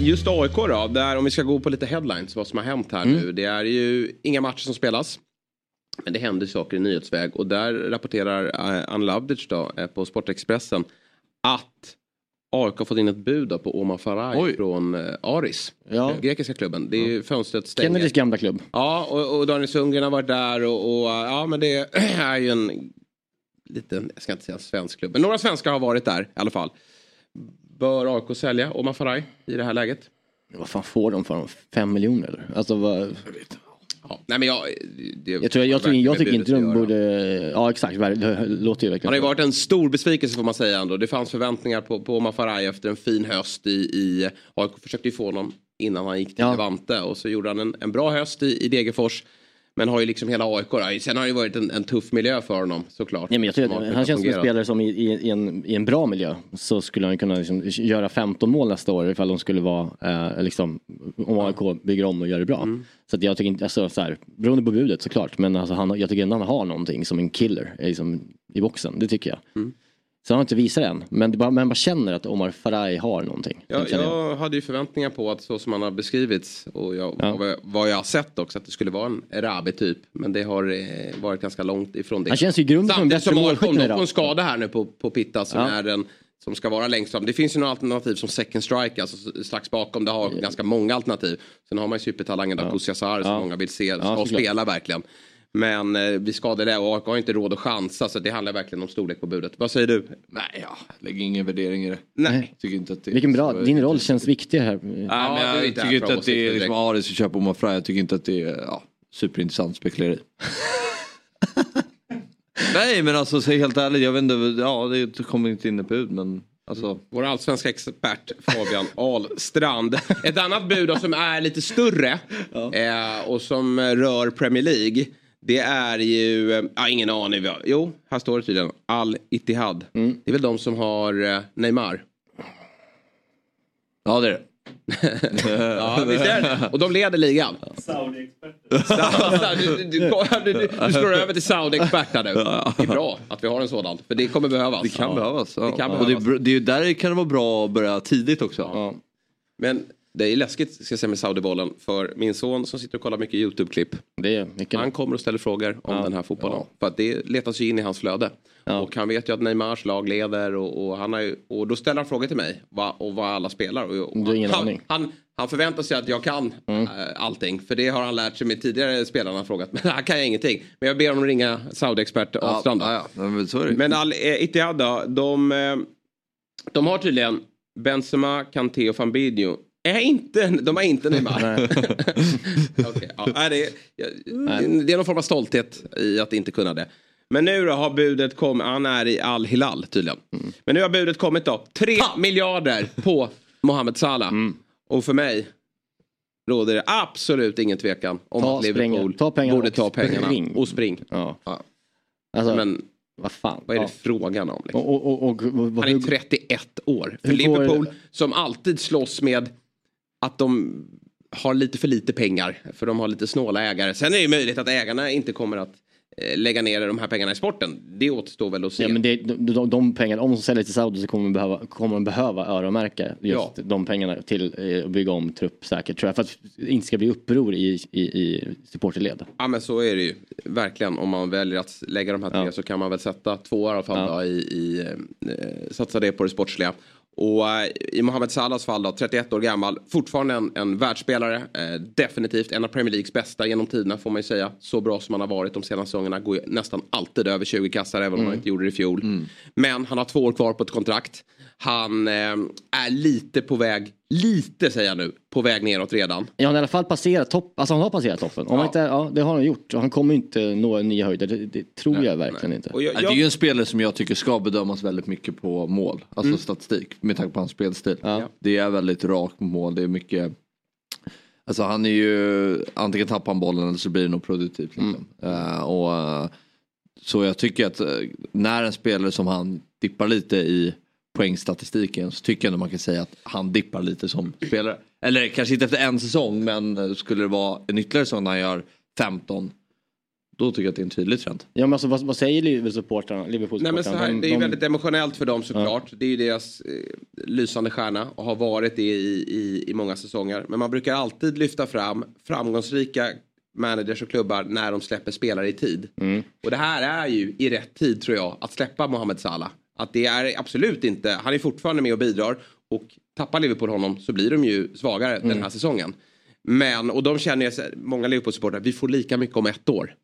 Just AIK då, där om vi ska gå på lite headlines, vad som har hänt här mm. nu. Det är ju inga matcher som spelas. Men det händer saker i nyhetsväg och där rapporterar eh, Ann Lavdic då eh, på Sportexpressen att AIK har fått in ett bud på Omar Faraj Oj. från eh, Aris. Ja. Grekiska klubben. Det är ju fönstret stänger. Kennedys gamla klubb. Ja och, och Daniel Sundgren har varit där och, och, ja men det *clears throat* är ju en liten, jag ska inte säga svensk klubb, men några svenskar har varit där i alla fall. Bör AIK sälja Omar Faraj i det här läget? Vad fan får de för dem? Fem miljoner eller? Alltså vad... Jag vet. Ja. Nej, men jag, det, jag, tror, jag, jag, jag tycker inte de borde... Ja exakt, det låter ju verkligen Han har varit en stor besvikelse får man säga ändå. Det fanns förväntningar på, på Mafaraj efter en fin höst i, i AIK försökte ju få honom innan han gick till ja. Levante och så gjorde han en, en bra höst i, i Degerfors. Men har ju liksom hela AIK. Sen har det ju varit en, en tuff miljö för honom såklart. Ja, men jag tror att han känns som en spelare som i, i, en, i en bra miljö så skulle han kunna liksom göra 15 mål nästa år ifall de skulle vara eh, liksom om AIK bygger om och gör det bra. Mm. Så jag tycker inte, alltså så här, beroende på budet såklart men alltså han, jag tycker ändå han har någonting som en killer liksom, i boxen. Det tycker jag. Mm. Så han har inte visat det än. Men bara, man bara känner att Omar Faraj har någonting. Känner jag. jag hade ju förväntningar på att så som han har beskrivits och jag, Ja. vad, jag, vad jag har sett också att det skulle vara en Erabi typ. Men det har eh, varit ganska långt ifrån det. Han känns ju i grunden som en bättre målskytt nu på en skada här nu på, på Pitta som Ja. är den som ska vara längst fram. Det finns ju några alternativ som second strike, alltså strax bakom. Det har ganska många alternativ. Sen har man ju supertalangen där, Ja. Kusiasar som Ja. många vill se Ja, och spela verkligen. Men eh, vi skadade och AIK har inte råd att chansa så det handlar verkligen om storlek på budet. Vad säger du? Nej, ja, lägger ingen värdering i det. Nej. Tycker inte att det Vilken bra, så- din roll känns viktig här. Nej, men du är jag här tycker inte att det är liksom, ja det ska köpa Omar Frey. Jag tycker inte att det är ja, superintressant spekuleri. *laughs* Nej men alltså så helt ärligt, jag vet inte, ja det kommer inte in ett bud men alltså. Vår allsvenska expert Fabian Ahlstrand. Ett annat bud då som är lite större eh, och som rör Premier League. Det är ju, eh, ja, ingen aning. Jo, här står det tydligen. Al Ittihad. Mm. Det är väl de som har eh, Neymar. Ja det är det. *laughs* ja, visst är det. Och de leder ligan. *laughs* Du, du, du, du, du, slår över till Saudi-expert här nu. Det är bra att vi har en sådan. För det kommer behövas. Det kan behövas. Ja. Det kan Och det, är behövas. br- det är ju där kan det vara bra att börja tidigt också. Men det är läskigt ska jag säga med Saudibollen. För min son som sitter och kollar mycket YouTube-klipp. Han kommer och ställer frågor om Ja. den här fotbollen. För att det letas ju in i hans flöde. Och han vet ju att Neymars lag leder och, och, han har ju, och då ställer han frågor till mig. Va, och vad alla spelar. Och, och han, aning. Han, han förväntar sig att jag kan äh, allting. För det har han lärt sig med tidigare spelare han har frågat. *laughs* Men här kan jag ingenting. Men jag ber honom ringa Saudi-expert Ahlstrand. Ja, ja, men. Men Al Ittihad då, de, eh, de har tydligen Benzema, Kanté och Fabinho. Är inte, de har inte Neymar. *laughs* Okej, ja, det, är, det är någon form av stolthet i att inte kunna det. Men nu då har budet kommit, han är i Al Hilal tydligen. Mm. Men nu har budet kommit då, 3 miljarder på Mohamed Salah. Mm. Och för mig råder det absolut ingen tvekan om Ta att Liverpool ta borde och ta pengarna spring. och spring. Ja. Alltså, Men vad fan. vad är det Ja. frågan om? Liksom? Och, och, och, Han är 31 år. För Liverpool som alltid slåss med att de har lite för lite pengar. För de har lite snåla ägare. Sen är det ju möjligt att ägarna inte kommer att eh, lägga ner de här pengarna i sporten. Det återstår väl att se. Ja, men det, de, de, de pengarna, om de säljer till Saudi så kommer man behöva, kommer man behöva öronmärka just Ja. de pengarna till eh, att bygga om trupp säkert tror jag. För att det inte ska bli uppror i, i, i supporterled. Ja men så är det ju. Verkligen. Om man väljer att lägga de här tre Ja. så kan man väl sätta två i alla fall Ja. då, i, i eh, satsa det på det sportsliga. Och eh, i Mohamed Salahs fall då, 31 år gammal, fortfarande en, en världsspelare. Eh, definitivt en av Premier Leagues bästa genom tiderna får man ju säga. Så bra som han har varit de senaste säsongerna. Går ju nästan alltid över 20 kassar även om Mm. han inte gjorde det i fjol. Men han har två år kvar på ett kontrakt. Han eh, är lite på väg, lite säger jag nu, på väg neråt redan. Ja, han har i alla fall passerat topp, alltså han har passerat toppen. Om han inte, ja, det har han gjort. Han kommer inte nå nya höjder, det, det tror jag verkligen inte. Och jag, Ja, Det är ju en spelare som jag tycker ska bedömas väldigt mycket på mål, alltså Mm. statistik med tanke på hans spelstil. Ja. Det är väldigt rakt mål, det är mycket Alltså han är ju, antingen tappar han bollen eller så blir det nog produktivt. Liksom. Eh, och, eh, så jag tycker att eh, när en spelare som han dippar lite i poängstatistiken så tycker jag ändå man kan säga att han dippar lite som spelare. Eller kanske inte efter en säsong men skulle det vara en ytterligare säsong när han gör 15 då tycker jag att det är en tydlig trend. Ja men alltså vad, vad säger Liverpool-supportrarna? Liverpool Nej, men så här, de, det är ju de, väldigt emotionellt för dem såklart. Det är ju deras eh, lysande stjärna och har varit det i, i, i många säsonger. Men man brukar alltid lyfta fram framgångsrika managers och klubbar när de släpper spelare i tid. Mm. Och det här är ju i rätt tid tror jag att släppa Mohamed Salah. Att det är absolut inte, han är fortfarande med och bidrar och tappar Liverpool honom så blir de ju svagare den här säsongen. Men, och de känner ju, många Liverpool-supportrar, vi får lika mycket om ett år.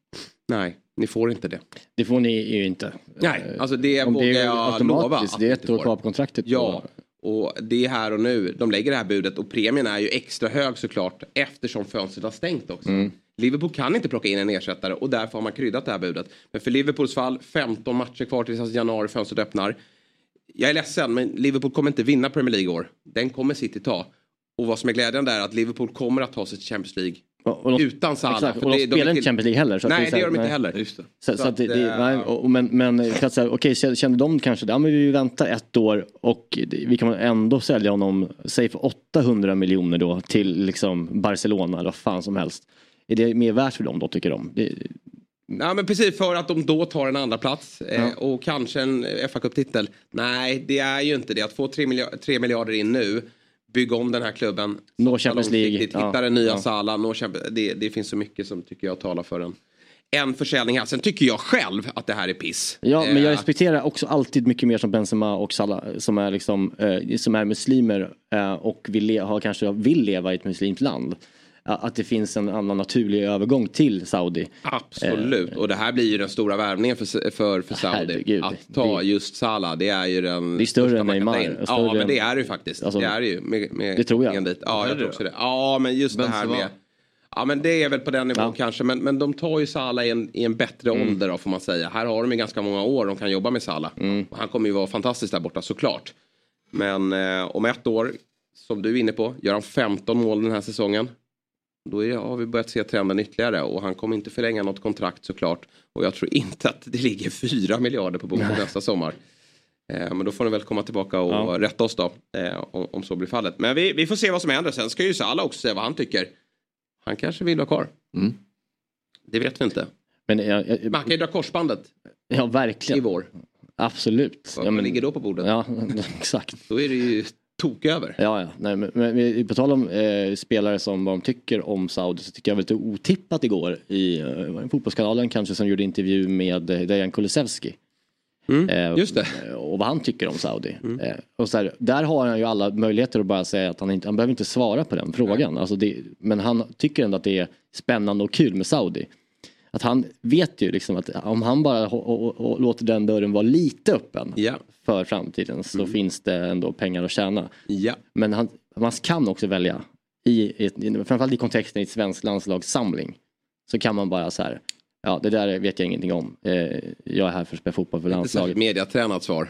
Nej, ni får inte det. Det får ni ju inte. Nej, alltså det Om vågar det är jag lova. det är ett år kvar på kontraktet. Ja, och det är här och nu. De lägger det här budet och premien är ju extra hög såklart eftersom fönstret har stängt också. Mm. Liverpool kan inte plocka in en ersättare och därför har man kryddat det här budet. Men för Liverpools fall, 15 matcher kvar tills januari fönstret öppnar. Jag är ledsen, men Liverpool kommer inte vinna Premier League år. Den kommer City ta. Och vad som är glädjande är att Liverpool kommer att ta sig till Champions League Och, de, utan Salah. Exakt, och de det- spelar är inte Champions League heller. Så Nej, det gör de inte heller. Just det. Så, så, att det, det, eh, nej, och, men, men säga, okej, okay, kände de kanske, ja men vi väntar ett år och vi kan ändå sälja honom, säg för 800 miljoner då till liksom Barcelona eller vad fan som helst. Är det mer värt för dem då tycker de? Det, Nej men precis för att de då tar en andra plats eh, Ja. och kanske en fa Cup-titel. Nej det är ju inte det. Att få 3 miljarder, 3 miljarder in nu, bygga om den här klubben. Nå Champions League. Hitta den nya Ja. Nå Champions, det, det finns så mycket som tycker jag talar för en, en försäljning här. Sen tycker jag själv att det här är piss. Ja, men jag Eh, respekterar också alltid mycket mer som Benzema och Salah som är, liksom, eh, som är muslimer eh, och vill, har, kanske vill leva i ett muslimskt land. Att det finns en annan naturlig övergång till Saudi. Absolut, och det här blir ju den stora värvningen för, för, för Saudi. herregud. Att ta Det- just Salah, det är ju den Det är större största än man kan ta Neymar, Ja, men det är det ju faktiskt. Alltså, det är det ju. Med, med det tror jag. Dit. Ja, jag tror det? också det. Ja, men just det här med... Ja, men det är väl på den nivån Ja. kanske. Men, men de tar ju Salah i en, i en bättre Mm. ålder då, får man säga. Här har de ju ganska många år de kan jobba med Salah. Mm. Och han kommer ju vara fantastisk där borta, såklart. Men eh, om ett år, som du är inne på, gör han 15 mål den här säsongen. Då är, har vi börjat se trenden ytterligare och han kommer inte förlänga något kontrakt såklart. Och jag tror inte att det ligger 4 miljarder på bordet nästa sommar. Eh, men då får ni väl komma tillbaka och Ja. rätta oss då. Eh, om, så blir fallet. Men vi, vi får se vad som händer. Sen ska ju Salah också säga vad han tycker. Han kanske vill vara kvar. Mm. Det vet vi inte. Men jag, jag, Man kan ju dra korsbandet ja, i verkligen. vår. Absolut. Vad Ja, men, ligger då på bordet? ja, *laughs* exakt. Då är det ju tok över. Ja, ja. Nej, men, men, på tal om eh, spelare som vad de tycker om Saudi så tycker jag var lite otippat igår i eh, fotbollskanalen kanske som gjorde intervju med eh, Dejan Kulusevski. Mm, Eh, just det. eh, Och vad han tycker om Saudi. Eh, och så här, där har han ju alla möjligheter att bara säga att han inte, han behöver inte svara på den frågan. Alltså det, men han tycker ändå att det är spännande och kul med Saudi. Att han vet ju liksom att om han bara låter den dörren vara lite öppen Ja. för framtiden så finns det ändå pengar att tjäna. Ja. Men han, man kan också välja, i, i, framförallt i kontexten i ett svensk landslagssamling, så kan man bara så här, ja det där vet jag ingenting om. Eh, jag är här för att spela fotboll för Inte landslaget. mediatränat svar.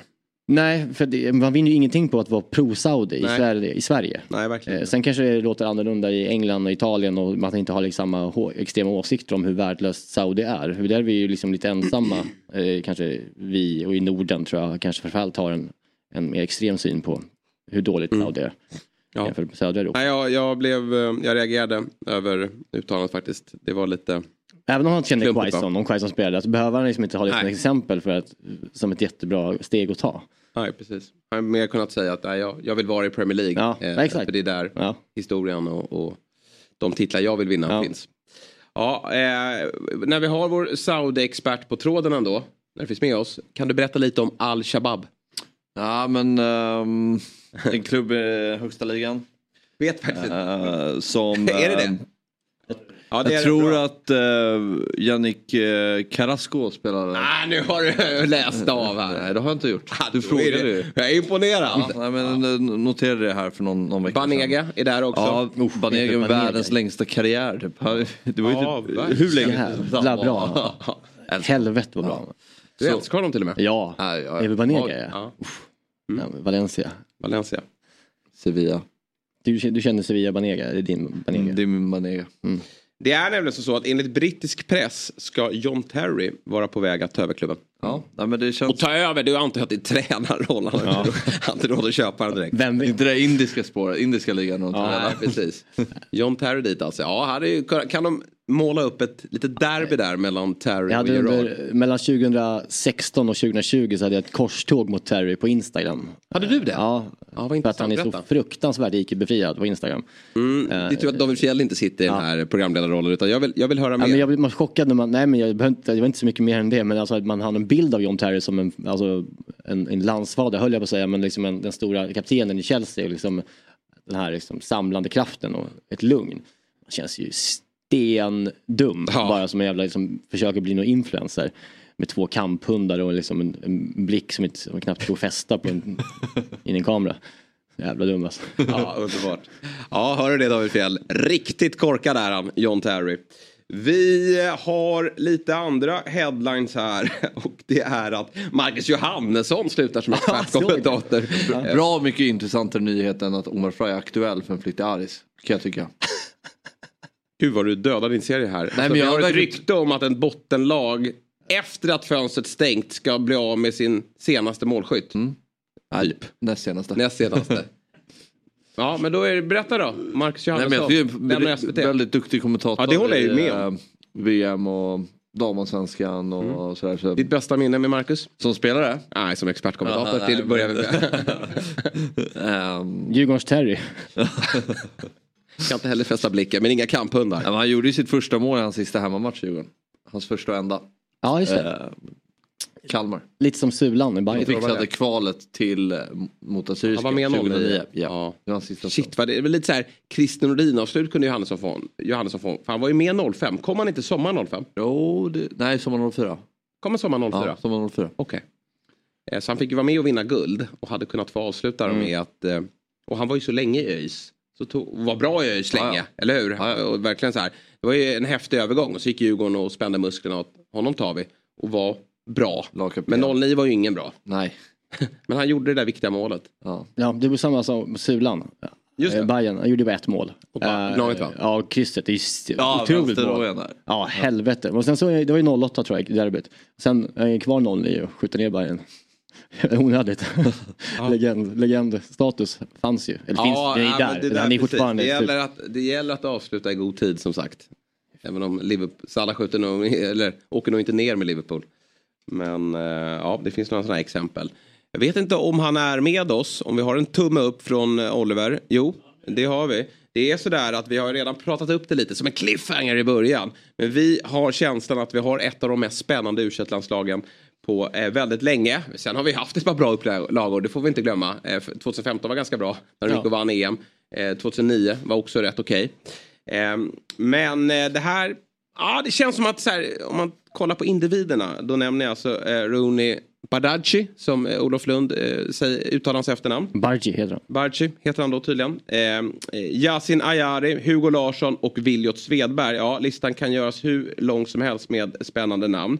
Nej, för det, man vinner ju ingenting på att vara pro-Saudi i. Sverige. I Sverige. Nej, verkligen Eh, sen kanske det låter annorlunda i England och Italien och man inte har liksom samma extrema åsikter om hur värdelöst Saudi är. Där är vi ju liksom lite ensamma, *clears throat* eh, kanske vi och i Norden tror jag kanske framförallt har en, en mer extrem syn på hur dåligt Saudi är. Mm. Ja. Jämfört med södra Europa. Nej, jag, jag, blev, eh, jag reagerade över uttalandet faktiskt. Det var lite... Även om han känner Klumpigt, va? Quaison, om Quaison spelade, så behöver han liksom inte ha det som exempel för att, som ett jättebra steg att ta. Nej, precis. Jag har mer kunnat säga att nej, jag, jag vill vara i Premier League. Ja, eh, exakt. För det är där Ja. historien och, och de titlar jag vill vinna Ja. finns. Ja, eh, när vi har vår Saudi-expert på tråden ändå, när det finns med oss, kan du berätta lite om Al-Shabab? Ja men ehm, en klubb i högsta ligan. Vet faktiskt inte. Eh, som, *laughs* Är det det? Ja, jag tror bra. att uh, Yannick uh, Carrasco spelar. Ah, nu har du *laughs* läst av här. Nej det har jag inte gjort. Ah, Du frågade det- ju. Jag är imponerad. Ja, nej, men eh, noterade det här för någon, någon vecka Banega är där också. Ja, Banega med världens längsta karriär. Typ. Det var ju Ja, typ, verkligen. hur länge Jävla bra. *laughs* Helvete vad bra. Du Så- älskar honom till och med. Ja, Ja, ja, Evi Banega ja. ja. Ja. ja. Valencia. Valencia. Sevilla. Du, du känner Sevilla Banega, det är din Banega. Mm, det är min Banega. Det är nämligen så att enligt brittisk press ska John Terry vara på väg att ta över klubben. Ja, men det känns... Och ta över, du antar att det är tränarroll. Han har *laughs* inte- han har inte råd att köpa den direkt. Vem är inte det indiska spåret, indiska ligan. och Ja, nej, precis. *laughs* John Terry dit alltså. Ja, hade ju, kan de måla upp ett litet derby där mellan Terry Jag och hade Gerard? under, mellan 2016 och 2020 så hade jag ett korståg mot Terry på Instagram. Hade du det? Ja, Ja, för att han är så fruktansvärt icke-befriad på Instagram. Mm, det är tur att David Fjell inte sitter i den här programledarrollen utan jag vill, jag vill höra Ja, mer. men jag blev chockad när man, nej men jag behöver inte, det var inte så mycket mer än det men alltså att man har en bild av John Terry som en, alltså en, en landsfader höll jag på att säga men liksom en, den stora kaptenen i Chelsea och liksom den här liksom samlande kraften och ett lugn. Man känns ju stendum Ja. bara som en jävla liksom, försöker bli någon influencer. Med två kamphundar och liksom en, en blick som, inte, som knappt får fästa på en, *laughs* in i en kamera. Jävla dum alltså. Ja, underbart. Ja, hör du det David Fjell? Riktigt korkad är han, John Terry. Vi har lite andra headlines här *laughs* och det är att Marcus Johannesson slutar som *laughs* expertkommentator. Bra mycket intressantare nyhet än att Omar Frey är aktuell för en flytt till Aris. Kan jag tycka. Gud vad du dödar din serie här. Nej, men vi jag har ett rykte om att en bottenlag efter att fönstret stängt ska bli av med sin senaste målskytt. Typ. Näst senaste. Näst senaste. *laughs* ja men då är det, berätta då. Marcus Nej, men Johannesson jag SVT. väldigt duktig kommentator Ja, det håller jag ju med om. eh, VM och damallsvenskan och sådär. Så. Ditt bästa minne med Marcus? Som spelare? Nej, som expertkommentator till börjar vi med. um, *laughs* *laughs* Djurgårdens Terry. Kan inte heller fästa blicken, men inga kamphundar. Ja, han gjorde ju sitt första mål i hans sista hemmamatch i Djurgården. Hans första och enda. Ja, just det. Eh, Kalmar. Lite som Sulan i Han Bayern. fixade kvalet till eh, mot Assyriska Han var med 2009. 09. Ja. Det var hans sista Shit vad det är lite så här Christer Nordin-avslut kunde Johannesson få. Johannesson få. För han var ju med 05. Kom han inte sommar 05? Jo, det, nej sommar 04. Kom han sommar 04? Ja, sommar 04. Okej. Eh, Så han fick ju vara med och vinna guld och hade kunnat få avsluta Mm. med att... eh, Och han var ju så länge i ÖIS. Så tog, var bra i ÖIS Ja, länge, ja. eller hur? Och verkligen så här. Det var ju en häftig övergång och så gick Djurgården och spände musklerna åt honom tar vi. Och var bra. Men 09 var ju ingen bra. Nej. *laughs* Men han gjorde det där viktiga målet. Ja. Ja, det var samma som Sulan. Just det. Eh, Bayern, han gjorde bara ett mål. Eh, Gnaget, va? Ja, krysset. Det är Ja, otroligt där. Ja, helvete. Och sen så, det var ju 08 tror jag, i derbyt. Sen är han kvar 09 och skjuter ner Bayern. *laughs* Onödigt. Legend, legendstatus fanns ju. Eller finns, det är ja, där. det, där, precis. det, typ- gäller att, det gäller att avsluta i god tid som sagt. Även om Liverpool, Salah skjuter nog, eller åker nog inte ner med Liverpool. Men eh, ja, det finns några sådana exempel. Jag vet inte om han är med oss, om vi har en tumme upp från eh, Oliver. Jo, det har vi. Det är sådär att vi har redan pratat upp det lite som en cliffhanger i början. Men vi har känslan att vi har ett av de mest spännande u landslagen på eh, väldigt länge. Sen har vi haft ett par bra upplagor, det får vi inte glömma. Eh, 2015 var ganska bra när de gick och vann EM. Eh, 2009 var också rätt okej. Eh, men eh, det här, ja det känns som att här, om man kollar på individerna, då nämner jag alltså eh, Rooney Badaci som eh, Olof Lund eh, säger, uttalar hans efternamn. Bargi heter han. Barci heter han då tydligen. Eh, eh, Yasin Ayari, Hugo Larsson och Viljot Svedberg. Ja, listan kan göras hur lång som helst med spännande namn.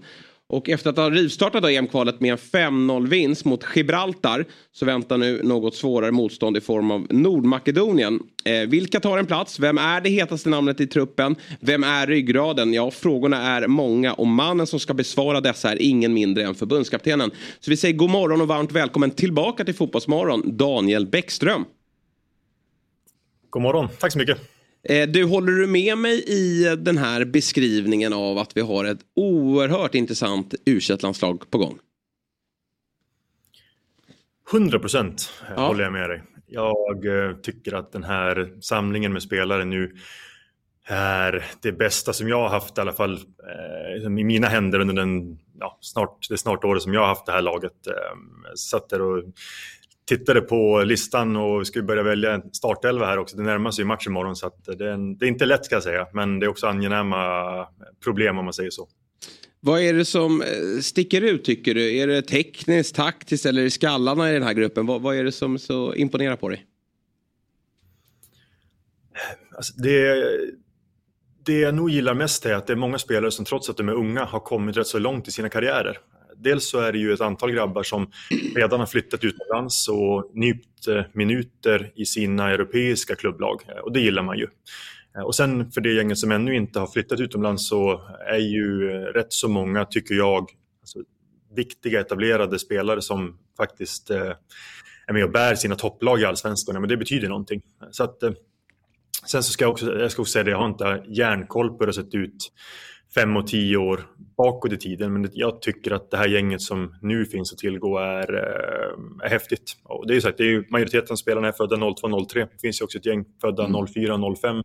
Och efter att ha rivstartat EM-kvalet med en 5-0-vinst mot Gibraltar så väntar nu något svårare motstånd i form av Nordmakedonien. Eh, vilka tar en plats? Vem är det hetaste namnet i truppen? Vem är ryggraden? Ja, frågorna är många och mannen som ska besvara dessa är ingen mindre än förbundskaptenen. Så vi säger god morgon och varmt välkommen tillbaka till Fotbollsmorgon, Daniel Bäckström. God morgon, tack så mycket. Eh, Du, håller du med mig i den här beskrivningen av att vi har ett oerhört intressant u landslag på gång? 100 procent Ja. håller jag med dig. Jag eh, tycker att den här samlingen med spelare nu är det bästa som jag har haft i alla fall eh, i mina händer under den, ja, snart, det snart året som jag har haft det här laget. Eh, satt där och tittade på listan och vi ska börja välja en startelva här också. Det närmar sig ju match imorgon så det, är en, det är inte lätt ska jag säga men det är också angenäma problem om man säger så. Vad är det som eh, sticker ut tycker du? Är det tekniskt, taktiskt eller skallarna i den här gruppen? Vad, vad är det som så imponerar på dig? Alltså det, det jag nog gillar mest är att det är många spelare som trots att de är unga har kommit rätt så långt i sina karriärer. Dels så är det ju ett antal grabbar som redan har flyttat utomlands och nypt eh, minuter i sina europeiska klubblag eh, och det gillar man ju. Eh, och sen för det gänget som ännu inte har flyttat utomlands så är ju rätt så många, tycker jag, alltså, viktiga etablerade spelare som faktiskt eh, är med och bär sina topplag i allsvenskan. Men det betyder någonting. Så att, eh, Sen så ska jag också, jag ska också säga det, jag har inte järnkoll på hur det har sett ut fem och tio år bakåt i tiden. Men jag tycker att det här gänget som nu finns att tillgå är, eh, är häftigt. Och det är ju så att det är ju, majoriteten av spelarna är födda 02-03. Det finns ju också ett gäng födda 04-05.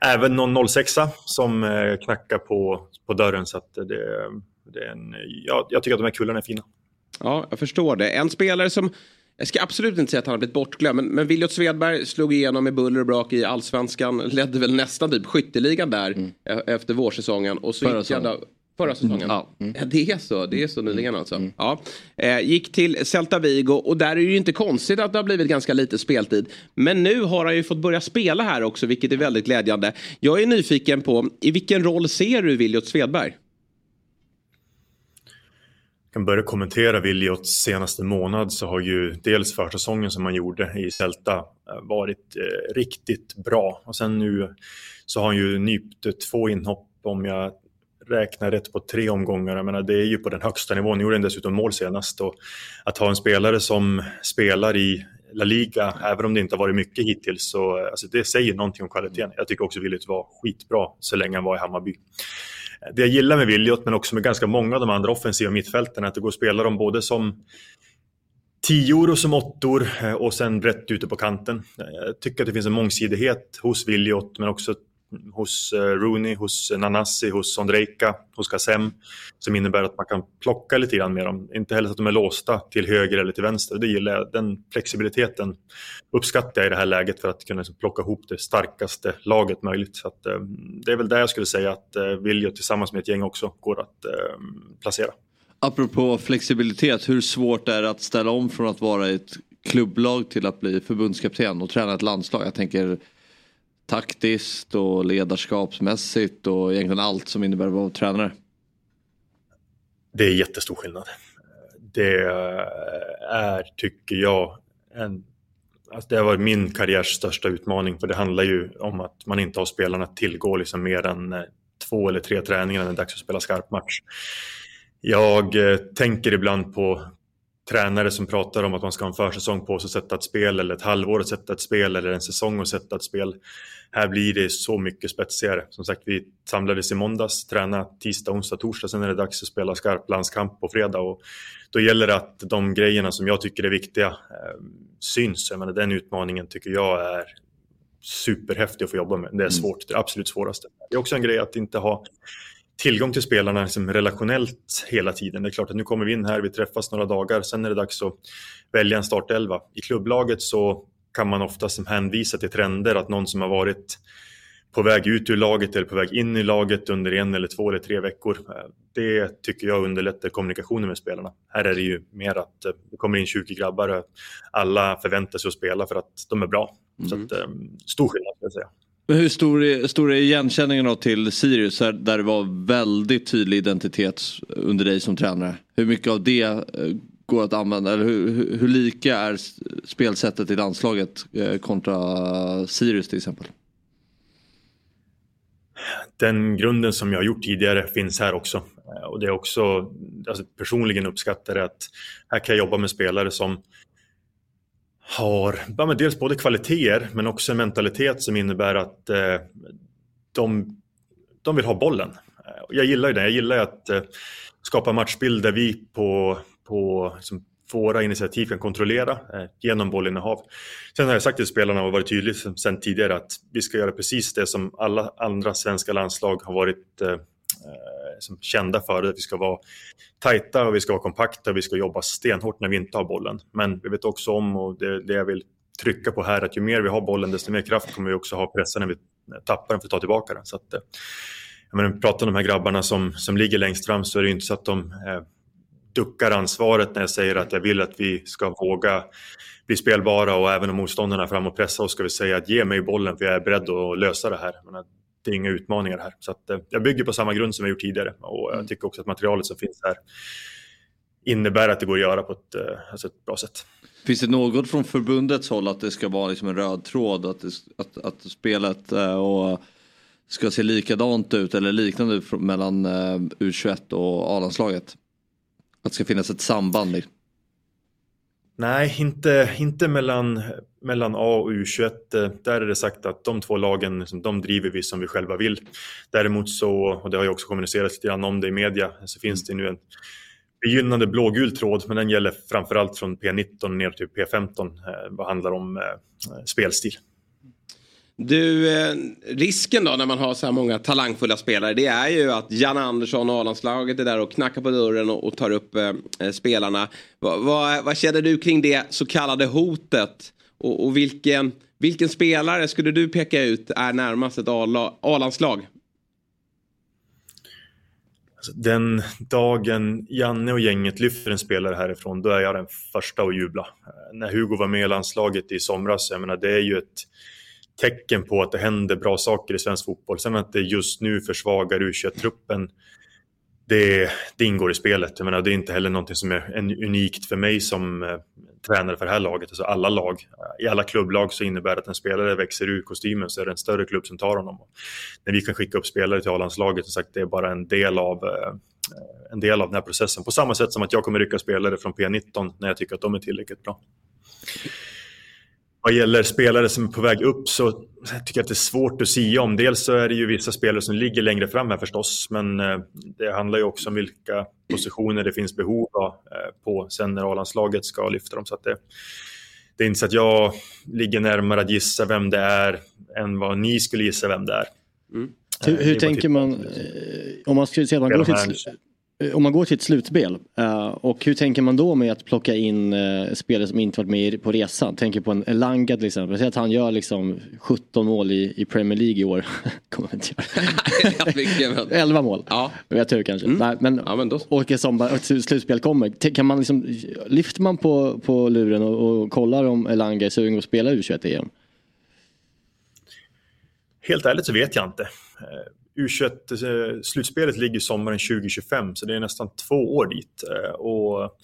Även någon 06 som eh, knackar på, på dörren. Så att det, det är en, ja, jag tycker att de här kullarna är fina. Ja, jag förstår det. En spelare som, jag ska absolut inte säga att han har blivit bortglömd, men, men Viljot Svedberg slog igenom med buller och brak i allsvenskan, ledde väl nästan typ skytteligan där e- efter vårsäsongen. Och så Förra gick han Förra säsongen? Ja. Ja, det är så. Det är så nyligen alltså. Ja. Eh, gick till Celta Vigo och där är det ju inte konstigt att det har blivit ganska lite speltid. Men nu har han ju fått börja spela här också, vilket är väldigt glädjande. Jag är nyfiken på, i vilken roll ser du Viljot Svedberg? Jag kan börja kommentera Wiljots senaste månad så har ju dels försäsongen som han gjorde i Celta eh, varit eh, riktigt bra. Och sen nu så har han ju nypt två inhopp om jag räkna rätt på tre omgångar. Jag menar, det är ju på den högsta nivån. Nu gjorde han dessutom mål senast. Och att ha en spelare som spelar i La Liga, även om det inte har varit mycket hittills, så alltså, det säger någonting om kvaliteten. Jag tycker också Williot var skitbra så länge han var i Hammarby. Det jag gillar med Williot, men också med ganska många av de andra offensiva mittfälten, är att det går att spela dem både som tior och som åttor eh, och sen brett ute på kanten. Jag tycker att det finns en mångsidighet hos Williot, men också hos eh, Rooney, hos eh, Nanasi, hos Ondrejka, hos Kassem som innebär att man kan plocka lite grann med dem. Inte heller så att de är låsta till höger eller till vänster. Det gillar jag. Den flexibiliteten uppskattar jag i det här läget för att kunna liksom plocka ihop det starkaste laget möjligt. Så att, eh, det är väl där jag skulle säga att eh, Viljo tillsammans med ett gäng också går att eh, placera. Apropå flexibilitet, hur svårt är det att ställa om från att vara ett klubblag till att bli förbundskapten och träna ett landslag? Jag tänker taktiskt och ledarskapsmässigt och egentligen allt som innebär att vara tränare? Det är jättestor skillnad. Det är, tycker jag, en, alltså det har varit min karriärs största utmaning för det handlar ju om att man inte har spelarna att tillgå liksom mer än eh, två eller tre träningar när det är dags att spela skarp match. Jag eh, tänker ibland på tränare som pratar om att man ska ha en försäsong på sig att sätta ett spel eller ett halvår att sätta ett spel eller en säsong att sätta ett spel. Här blir det så mycket spetsigare. Som sagt, vi samlades i måndags, tränade tisdag, onsdag, torsdag. Sen är det dags att spela skarp landskamp på fredag. Och då gäller det att de grejerna som jag tycker är viktiga eh, syns. Jag menar, den utmaningen tycker jag är superhäftig att få jobba med. Det är mm. svårt, det absolut svåraste. Det är också en grej att inte ha tillgång till spelarna liksom relationellt hela tiden. Det är klart att nu kommer vi in här, vi träffas några dagar, sen är det dags att välja en startelva. I klubblaget så kan man oftast hänvisa till trender, att någon som har varit på väg ut ur laget eller på väg in i laget under en eller två eller tre veckor. Det tycker jag underlättar kommunikationen med spelarna. Här är det ju mer att eh, det kommer in 20 grabbar och alla förväntar sig att spela för att de är bra. Mm. Så att, eh, stor skillnad skulle jag säga. Men hur stor är, stor är igenkänningen då till Sirius där det var väldigt tydlig identitet under dig som tränare? Hur mycket av det eh, går att använda? Eller hur, hur, hur lika är spelsättet i landslaget eh, kontra Sirius till exempel? Den grunden som jag har gjort tidigare finns här också. Eh, och det är också, alltså personligen uppskattar det att här kan jag jobba med spelare som har ja, men dels både kvaliteter men också en mentalitet som innebär att eh, de, de vill ha bollen. Eh, jag gillar ju det. Jag gillar att eh, skapa matchbild där vi på, på liksom, våra initiativ kan kontrollera eh, genom bollinnehav. Sen har jag sagt till spelarna och varit tydlig sen tidigare att vi ska göra precis det som alla andra svenska landslag har varit eh, eh, som kända för att vi ska vara tajta och vi ska vara kompakta och vi ska jobba stenhårt när vi inte har bollen. Men vi vet också om, och det, det jag vill trycka på här, att ju mer vi har bollen desto mer kraft kommer vi också ha pressen när vi tappar den för att ta tillbaka den. Så att, eh, jag menar, pratar om de här grabbarna som, som ligger längst fram så är det inte så att de eh, duckar ansvaret när jag säger att jag vill att vi ska våga bli spelbara och även om motståndarna fram och pressa oss ska vi säga att ge mig bollen för jag är beredd att lösa det här. Det är inga utmaningar här. Så att, eh, jag bygger på samma grund som jag gjort tidigare och jag mm. tycker också att materialet som finns här innebär att det går att göra på ett, eh, alltså ett bra sätt. Finns det något från förbundets håll att det ska vara liksom en röd tråd att, det, att, att spelet eh, och ska se likadant ut eller liknande mellan U21 och A-landslaget? Att det ska finnas ett samband? Liksom. Nej, inte, inte mellan, mellan A och U21. Eh, där är det sagt att de två lagen liksom, de driver vi som vi själva vill. Däremot så, och det har ju också kommunicerats lite grann om det i media, så finns det nu en begynnande blågul tråd, men den gäller framförallt från P19 ner till P15 eh, vad handlar om eh, spelstil. Du, eh, risken då när man har så här många talangfulla spelare det är ju att Jan Andersson och A-landslaget är där och knackar på dörren och, och tar upp eh, eh spelarna. Va, va, vad känner du kring det så kallade hotet? Och, och vilken, vilken spelare skulle du peka ut är närmast ett A-landslag? Alltså, den dagen Janne och gänget lyfter en spelare härifrån, då är jag den första att jubla. Eh, när Hugo var med i landslaget i somras, jag menar, det är ju ett tecken på att det händer bra saker i svensk fotboll. Sen att det just nu försvagar U21-truppen, det, det, ingår i spelet. Jag menar, det är inte heller någonting som är unikt för mig som eh, tränare för det här laget. Alltså alla lag, I alla klubblag så innebär det att en spelare växer ur kostymen så är det en större klubb som tar honom. När vi kan skicka upp spelare till A-landslaget, det är bara en del av eh, en del av den här processen. På samma sätt som att jag kommer rycka spelare från P19 när jag tycker att de är tillräckligt bra vad gäller spelare som är på väg upp så tycker jag att det är svårt att sia om. Dels så är det ju vissa spelare som ligger längre fram här förstås, men eh, det handlar ju också om vilka positioner det finns behov av eh, på sen när A-landslaget ska lyfta dem. Så att det, det är inte så att jag ligger närmare att gissa vem det är än vad ni skulle gissa vem det är. Mm. Hur, hur tänker man, eh, om man, skulle, se, man går till, Eh, om man går till ett slutspel uh, och hur tänker man då med att plocka in uh, spelare som inte varit med på resan? Tänker på en Elanga till exempel. Säg att han gör liksom 17 mål i, i Premier League i år. *laughs* Kommer inte göra. *laughs* 11 mål. Ja. Jag tur kanske. Mm. Nej, men, ja, men då. Och ett slutspel kommer. Kan man liksom, lyfter man på, på luren och, och kollar om Elanga är sugen att spela U21-EM? Helt ärligt så vet jag inte. U21-slutspelet eh, ligger sommaren 2025 så det är nästan två år dit. Eh, och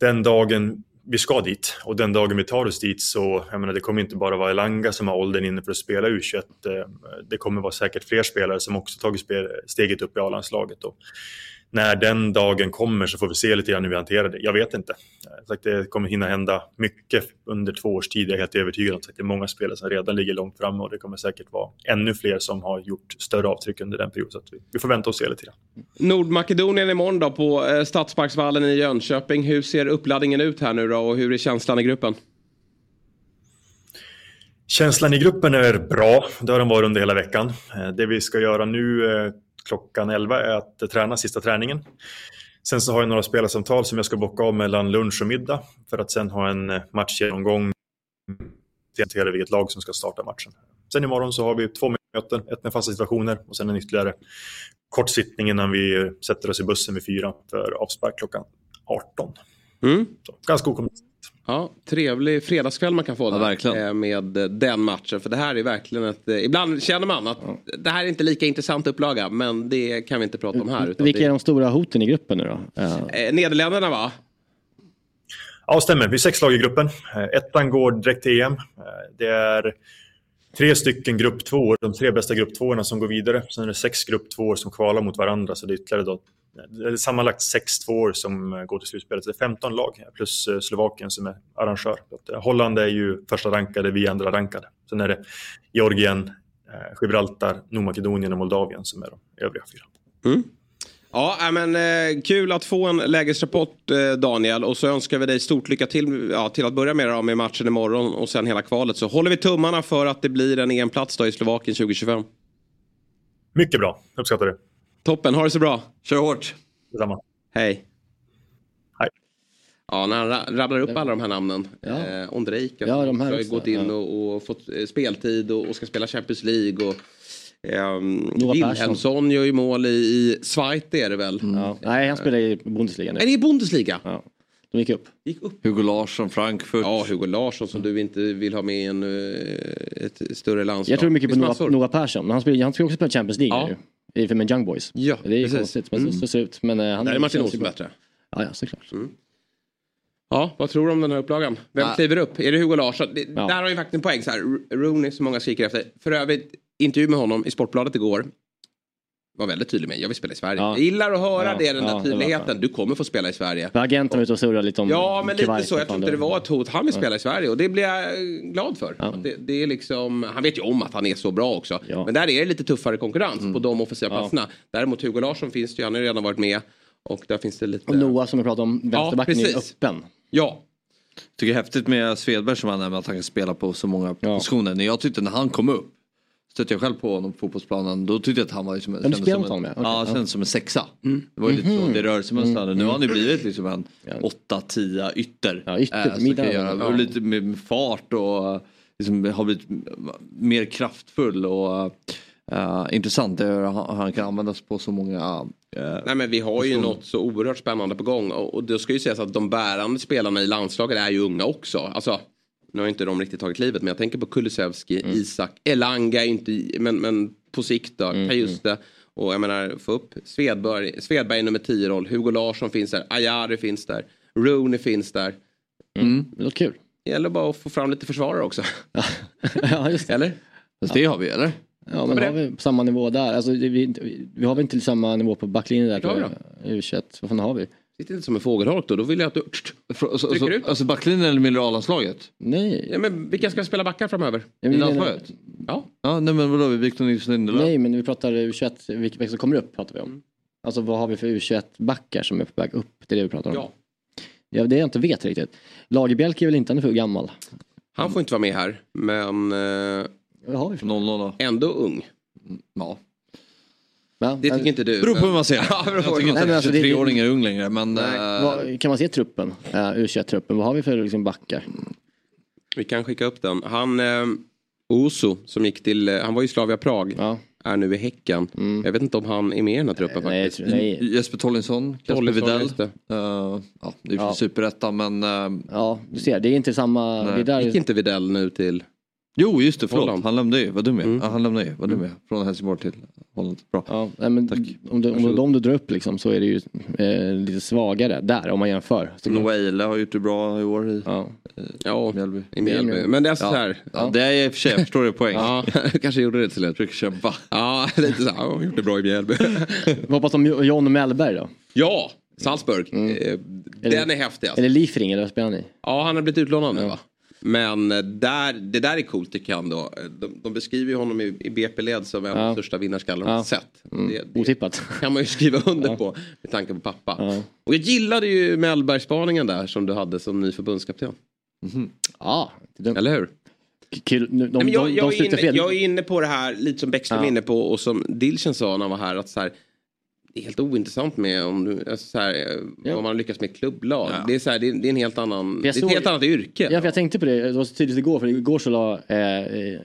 den dagen vi ska dit och den dagen vi tar oss dit så, jag menar det kommer inte bara vara Elanga som har åldern inne för att spela U21. Eh, det kommer vara säkert fler spelare som också tagit steget upp i A-landslaget när den dagen kommer så får vi se lite grann hur vi hanterar det. Jag vet inte. Det kommer hinna hända mycket under två års tid. Jag är helt övertygad om att det är många spelare som redan ligger långt framme och det kommer säkert vara ännu fler som har gjort större avtryck under den perioden. Så vi får vänta och se lite grann. Nordmakedonien imorgon då på eh, Stadsparksvallen i Jönköping. Hur ser uppladdningen ut här nu då och hur är känslan i gruppen? Känslan i gruppen är bra. Det har den varit under hela veckan. Eh, det vi ska göra nu eh, klockan 11 är att träna sista träningen. Sen så har jag några spelarsamtal som jag ska bocka av mellan lunch och middag för att sen ha en matchgenomgång till vilket lag som ska starta matchen. Sen imorgon så har vi två möten, ett med fasta situationer och sen en ytterligare kort sittning innan vi sätter oss i bussen vid fyra för avspark klockan 18. Mm. Så, ganska okomplicerat. Ja, trevlig fredagskväll man kan få ja. Eh, med den matchen. För det här är verkligen ett... Eh, ibland känner man att ja. det här är inte lika intressant upplaga. Men det kan vi inte prata om här. Vilka det... är de stora hoten i gruppen nu då? Ja. Eh, Nederländerna va? Ja, stämmer. Vi är sex lag i gruppen. Ettan går direkt till EM. Det är tre stycken grupp två, de tre bästa grupp tvåorna som går vidare. Sen är det sex grupp två som kvalar mot varandra, så det är ytterligare då, sammanlagt sex tvåor som går till slutspelet. Det är 15 lag plus eh, Slovakien som är arrangör. Eh, Holland är ju första rankade, vi andra rankade. Sen är det Georgien, eh, Gibraltar, Nordmakedonien och Moldavien som är de övriga fyra. Mm. Ja, men eh, kul att få en lägesrapport eh, Daniel och så önskar vi dig stort lycka till ja, till att börja med, då, med matchen imorgon och sen hela kvalet. Så håller vi tummarna för att det blir en EM-plats i Slovakien 2025. Mycket bra, uppskattar det. Toppen, ha det så bra. Kör hårt. Detsamma. Hej. Hej. Ja, när han rabblar upp alla de här namnen. Ja. Eh, Ondrejka ja, de har också, gått in ja. och, och, fått eh, speltid och, och ska spela Champions League. Och, Um, Wilhelmsson gör ju mål i, i Schweiz är det väl? Mm. Ja. Nej, han spelar i Bundesliga nu. Är det i Bundesliga? Ja. De gick upp. gick upp. Hugo Larsson, Frankfurt. Ja, Hugo Larsson som du inte vill ha med i en, eh, ett större landslag. Jag tror mycket på Noah, Noah Persson. Han spelar, han spelar också på Champions League ja. nu. Med Young Boys. Ja, det är precis. konstigt, men mm. så, så ser ut. Men, uh, han Där är Martin Olsson bättre. Ja, ja såklart. Mm. Ja, vad tror du om den här upplagan? Vem ja. kliver upp? Är det Hugo Larsson? Det, ja. Där har ju faktiskt en poäng. Så här. Rooney som många skriker efter. För övrigt, intervju med honom i Sportbladet igår var väldigt tydlig med. Jag vill spela i Sverige. Ja. Jag gillar att höra ja, det, den där tydligheten. Du kommer få spela i Sverige. agenten var ute och surrade lite om Ja, men lite så. Jag tror inte det var ett hot. Han vill spela i Sverige och det blir jag glad för. Det, det, är liksom, han vet ju om att han är så bra också. Men där är det lite tuffare konkurrens mm. på de offensiva platserna. Däremot Hugo Larsson finns det ju, han har redan varit med. Och där finns det lite... Och Noah som vi pratade om, vänsterbacken ja, är öppen. Ja, tycker det är häftigt med Svedberg som han är med att han kan spela på så många positioner. När jag tyckte när han kom upp stötte jag själv på honom på fotbollsplanen. Då tyckte jag att han var liksom, du som, en, med? Okay. ja, kändes som en sexa. Mm. Det var ju lite så, det rörelsemönstrande. Mm. Nu har han ju blivit liksom en 8-10 ytter. Ja, ytter. Äh, kan göra, ja. och lite med fart och liksom, har blivit mer kraftfull och uh, intressant. Det, han, han kan användas på så många uh, Nej men vi har ju något så oerhört spännande på gång och, och det ska ju sägas att de bärande spelarna i landslaget är ju unga också. Alltså nu har inte de riktigt tagit livet men jag tänker på Kulusevski, mm. Isak, Elanga är inte men, men på sikt då, mm. Kajuste. Mm. Och jag menar få upp Svedberg, Svedberg nummer 10 roll, Hugo Larsson finns där, Ajari finns där, Rooney finns där. Mm. Det låter kul. Det gäller bara att få fram lite försvarare också. ja, *laughs* just det. Eller? Fast det har vi eller? Ja men har vi på samma nivå där. Alltså, vi, vi har väl inte samma nivå på backlinjen där. Tror jag. U21, vad fan har vi? Sitter inte som en fågelholk då, då vill jag att du Alltså, trycker ut. alltså backlinjen eller mineralanslaget? Nej. Ja, men vilka ska spela backar framöver? Ja, I landslaget? Ja. Ja, nej men vadå, Victor Nilsson Lindelöf? Nej, men vi pratar U21, vilka som kommer upp pratar vi om. Alltså vad har vi för U21-backar som är på väg upp? Det är det vi pratar om. Ja. Ja, det jag inte vet riktigt. Lagerbjälke är väl inte, han är för gammal. Han får inte vara med här, men eh, Vad har vi för 0 då. ändå ung. Ja. Ja, Det tycker inte du. Beror på men- hur man ser *laughs* Ja, på Jag tycker inte Nej, men att alltså, det- 23-åring är ung längre men... Nej. eh, Vad, kan man se truppen? Uh, U21-truppen, vad har vi för liksom, backar? Vi kan skicka upp den. Han, eh, Oso, som gick till, eh, han var i Slavia Prag, Ja. är nu i Häcken. Jag vet inte om han är med i den här truppen Nej, faktiskt. nej. Jesper Tollinsson, Kasper Widell. just det. Eh, ja, det är ju Ja. superettan men... eh, Ja, du ser, det är inte samma... Nej. Det där, Gick inte Videll nu till... Jo just det, förlåt. Holland. Han lämnade ju, vad dum jag är. Mm. Ja, han lämnade ju, vad dum jag är. Från Helsingborg till Holland. Bra. ja, nej, men Tack. om, du, om de du drar upp liksom, så är det ju eh, lite svagare där om man jämför. Så, Noele har gjort det bra i år i ja. Ja, Mjällby. i Mjällby. Men det är så Ja. här. Ja, det är i och för sig, jag förstår det poäng. *laughs* Ja, kanske gjorde det till slut. Försöker kämpa. Ja, *laughs* lite så här. Ja, gjort det bra i Mjällby. *laughs* Hoppas om John Mellberg då? ja, Salzburg. Mm. Eh, Den är häftig alltså. Eller Liefring, eller vad spelar han i? Ja, han har blivit utlånad nu va? Men eh, där, det där är coolt tycker han då. Eh, De, de beskriver ju honom i, i BP-led som en av Ja. de största vinnarskallarna Ja. sett. Mm. Det, det Otippat. kan man ju skriva under *laughs* på med tanke på pappa. Ja. Och jag gillade ju Mellberg-spaningen där som du hade som ny förbundskapten. Ja, de, Eller hur? de, Nej, jag, de, jag, är inne, jag är inne på det här, lite som Bäckström Ja. är inne på och som Dilchen sa när han var här. att så här, Det är helt ointressant med om du, alltså så här, Ja. vad man lyckas med klubblag. Ja. Det, är så här, det, är, det är en helt annan, det är ett såg- helt annat yrke. Ja, för jag tänkte på det, det var så tydligt igår, för igår så la eh, eh,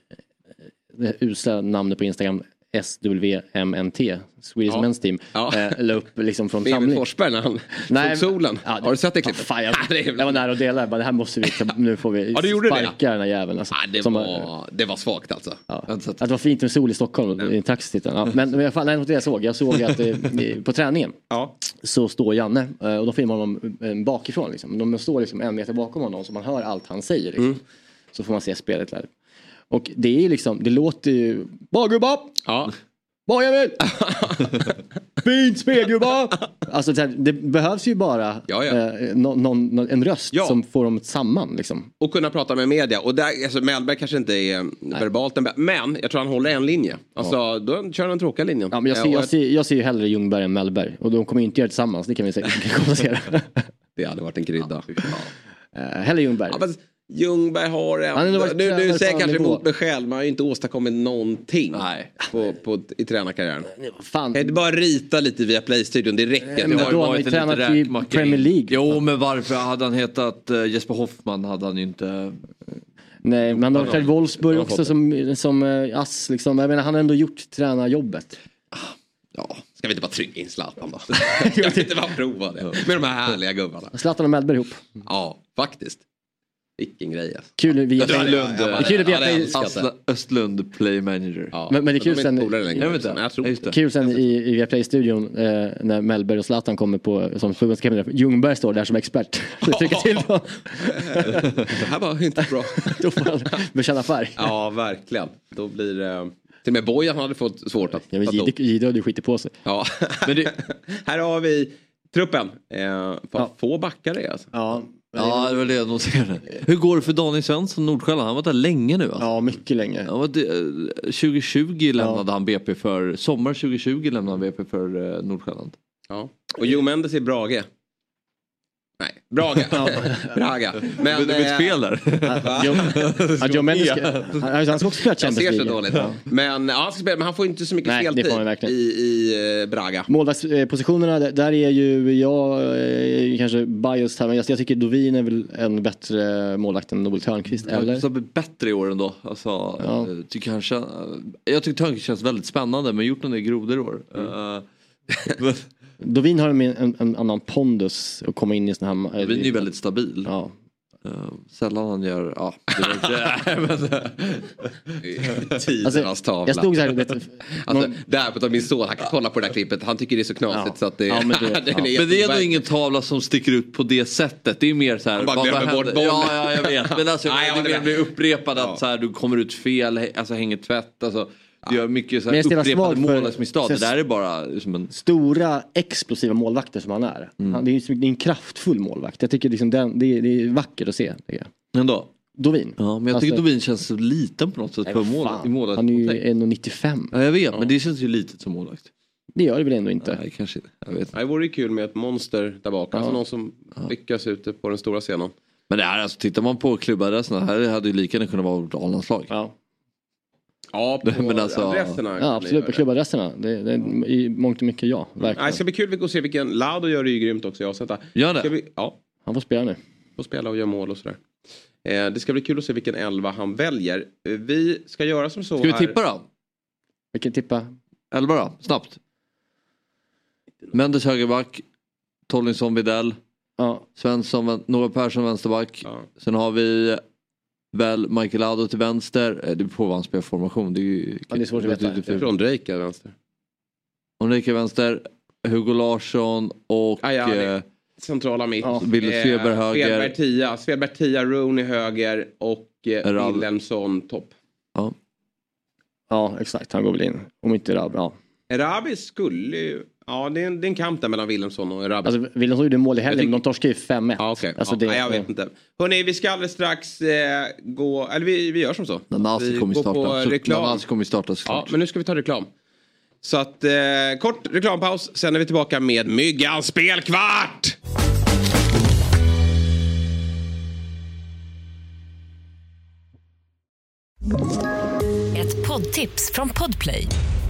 det usla namnet på Instagram SWMNT, Swedish Ja. Men's Team, Ja. eh, la upp liksom från Med Emil samling. Forsberg när han Nej, tog solen. Ja, Har du sett det klippet? Fan, jag, *laughs* det jag var nära att dela, jag bara, det här måste vi, nu får vi Ja, du gjorde det? sparka den här jäveln. Alltså, Ja, det, Som, var, det var svagt alltså. Ja. Att det var fint med sol i Stockholm i en taxititel. Ja, men i alla fall, det det jag såg. Jag såg att eh, på träningen så står Janne eh, och då filmar honom eh, bakifrån. Liksom. De står liksom en meter bakom honom så man hör allt han säger. Liksom. Mm. Så får man se spelet live. Och det är liksom, det låter ju... Bra gubbar! Ja. Bra Emil! *laughs* Fint spel gubbar! Alltså det behövs ju bara Ja, ja. eh, någon, någon, en röst Ja. som får dem samman. Liksom. Och kunna prata med media. Och där, alltså, Mellberg kanske inte är verbalt den bä- Men jag tror han håller en linje. Alltså då kör han den tråkiga linjen. Ja, men jag, ser, och jag, ser, jag ser ju hellre Ljungberg än Mellberg. Och de kommer ju inte göra det tillsammans, det kan vi konstatera. *laughs* Det hade varit en krydda. Eh, hellre Ljungberg. Ja, Ljungberg har en... Nu, nu säger jag kanske nivå. emot mig själv, men har ju inte åstadkommit någonting Nej. på, på, i tränarkarriären. Fan. Kan inte bara rita lite via Play-studion, det räcker. men då har ju tränat i Premier League. Jo men varför hade han hetat eh, Jesper Hoffman hade han ju inte... Nej, men han har varit i Wolfsburg också som, som eh, ass. Liksom. Jag menar, han har ändå gjort tränarjobbet. Ja, ska vi inte bara trycka in Zlatan då? *laughs* ska vi inte bara prova det? Med de här härliga gubbarna. Zlatan och Mellberg ihop. Ja, faktiskt. Vilken grej alltså. Kul Det är kul jag. Asla Östlund Play Manager. Ja, Men- men det är kul de sen- inte polare längre. Jag vet inte. Jag tror det. Kul sen i, i Viaplay-studion eh, när Mellberg och Zlatan kommer på som förbundskapten. Ljungberg står där som expert. *laughs* Så trycker till dem. Det här var inte bra. *laughs* Då får han bekänna färg. Ja, verkligen. Då blir det... Till och med Bojan hade fått svårt att Ja, men att. Jihde hade ju skitit på sig. Ja. Men det, *laughs* Här har vi truppen. Eh, vad Ja. få backar det är alltså. Ja, ja det var det jag noterade. Hur går det för Daniel Svensson Nordsjälland? Han har varit där länge nu alltså. ja mycket länge. Han var det, eh, 2020 lämnade han BP för, sommar 2020 lämnade han BP för eh, Nordsjälland. Ja. Och Joe Mendes är Brage. Nej, Brage. Braga. Men, det blev ett eh, fel där. Joe- Mendes han, ska också spela Jag Champions ser så League. dåligt. Ja. Men, ja, han ska spela, men han får inte så mycket Nej, speltid i, i eh, Braga. Målvaktspositionerna, där- där är ju jag eh, kanske biased här, men jag, jag tycker Dovin är väl en bättre målvakt än Noel Törnqvist, eller? Så bättre i år ändå. Alltså, Ja. tycker han jag tycker Törnqvist känns väldigt spännande men gjort en del grodor i år. Men *laughs* Dovin har en, en, en annan pondus att komma in i sån här... eh, Vin är ju väldigt stabil. Ja. Eh, sällan han gör, ja. Inte, *laughs* Tidernas Alltså, tavla. jag stod så här, vet, Alltså, någon, där på min son, han kan kolla på det där klippet. Han tycker det är så knasigt Ja. så att det, Ja, men det- *laughs* ja. men det är jätteoverklig. ingen tavla som sticker ut på det sättet. Det är mer så här. Han bara vad- glömmer bort bollen. Ja, ja, jag vet. Men alltså, *laughs* Nej, jag det blir, upprepat att Ja. så här, du kommer ut fel, alltså hänger tvätt. Alltså, Det gör mycket så Men här upprepade för- målvaktsmisstag. Det där är bara som en... Stora explosiva målvakter som han är. Mm. Han, det, är ju- det är en kraftfull målvakt. Jag tycker liksom den, det, är, det är vackert att se. Ändå? Dovin. Ja, men jag tycker Dovin känns så liten på något sätt Nej, på vad mål, fan. i målet. Han är ju 1,95. Ja, jag vet, men det känns ju litet som målvakt. Det gör det väl ändå inte? Nej, kanske inte. Jag vet. Det vore kul med ett monster där bak. Alltså någon som lyckas ute på den stora scenen. Men det här, alltså, tittar man på klubbadresserna, här hade ju lika gärna kunnat vara vårt A-landslag. Ja. Ja, på *laughs* Men alltså- adresserna. Ja absolut, på klubbadresserna. Det, det, I mångt och mycket ja. Nej, Verkligen. det ska bli kul att se vilken... Lado gör det ju grymt också. Jag har sett det. Gör det? Ska vi, ja, Han får spela nu. får spela och göra mål och sådär. Eh, det ska bli kul att se vilken elva han väljer. Eh, vi ska göra som så Ska vi tippa då? Vilken tippa? Elva då, snabbt. Mendes högerback, Tollinsson Videll, Ja. Svensson, Noah Persson vänsterback. Ja. Sen har vi väl Michael Ado till vänster. Eh, Det beror på vad han spelar formation. Det är, ju, Ja, det är svårt att veta. Från Drake vänster. Ulrika vänster, Hugo Larsson och Ah, ja, eh, Centrala mitt. Ja. Willy Svedberg höger. Svedberg 10, Svedberg 10, Rooney höger och eh. Wilhelmsson topp. ja. Ja exakt, han går väl in. Om inte Rab, ja. Erabi skulle ju... Ja, det är, en, det är en kamp där mellan Wilhelmsson och Erabi. Alltså Wilhelmsson gjorde mål i helgen, Jag tycker- de torskade ju 5-1. Ja, okej. Alltså, ja, det- nej, jag vet inte. Hörni, vi ska alldeles strax eh, gå... Eller vi, vi gör som så. Nanasi kommer starta. på reklam. Nanasi kommer starta Ja, såklart. men nu ska vi ta reklam. Så att eh, kort reklampaus, sen är vi tillbaka med Myggans spelkvart! Ett poddtips från Podplay.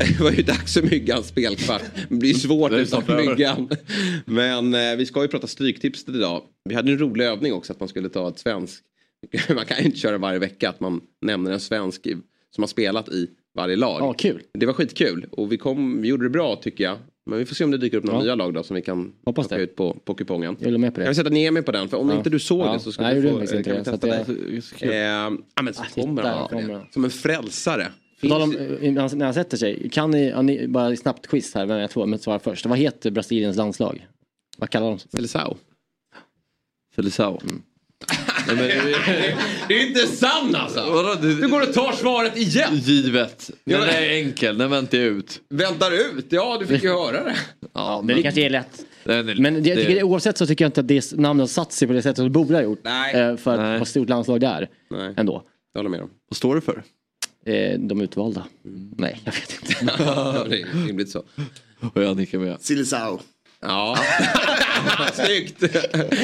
*laughs* Det var ju dags för Myggans spelkvart. Det blir svårt utan. Myggan. Men eh, vi ska ju prata stryktipset idag. Vi hade en rolig övning också att man skulle ta ett svensk. *laughs* Man kan ju inte köra varje vecka att man nämner en svensk som har spelat i varje lag. Ja, kul. Det var skitkul och vi, kom, vi gjorde det bra tycker jag. Men vi får se om det dyker upp några Ja. nya lag då som vi kan Hoppas plocka det. ut på, på kupongen. Jag håller med på det. Jag vill sätta ner mig på den för om Ja. inte du såg Ja. det så ska Nej, du få gjorde jag vi inte testa det, så Eh, ja men så Ah, kommer han. Som en frälsare. Om, eh, när han- sätter sig, kan ni, ja, ni bara snabbt quiz här, vem jag tror, men svara först. Vad heter Brasiliens landslag? Vad kallar de sig? Felisao. Felisao. *laughs* Nej, men, Det är inte sant alltså! Vadå, det- Du går och tar svaret igen! givet. Ja, Den är enkel, den väntar jag ut. Väntar ut? Ja, du fick ju höra det. Ja, Men det kanske är lätt. Men det, jag tycker, det- oavsett så tycker jag inte att det namnet har satt sig på det sättet som det borde ha gjort. Nej. Eh, För att vad stort landslag det är. Nej, Ändå. jag håller med om. Vad står det för? Eh, De utvalda. Nej, jag vet inte. Ja, *laughs* det är rimligt så. Och jag nickar med. Silisao. Ja, *laughs* snyggt.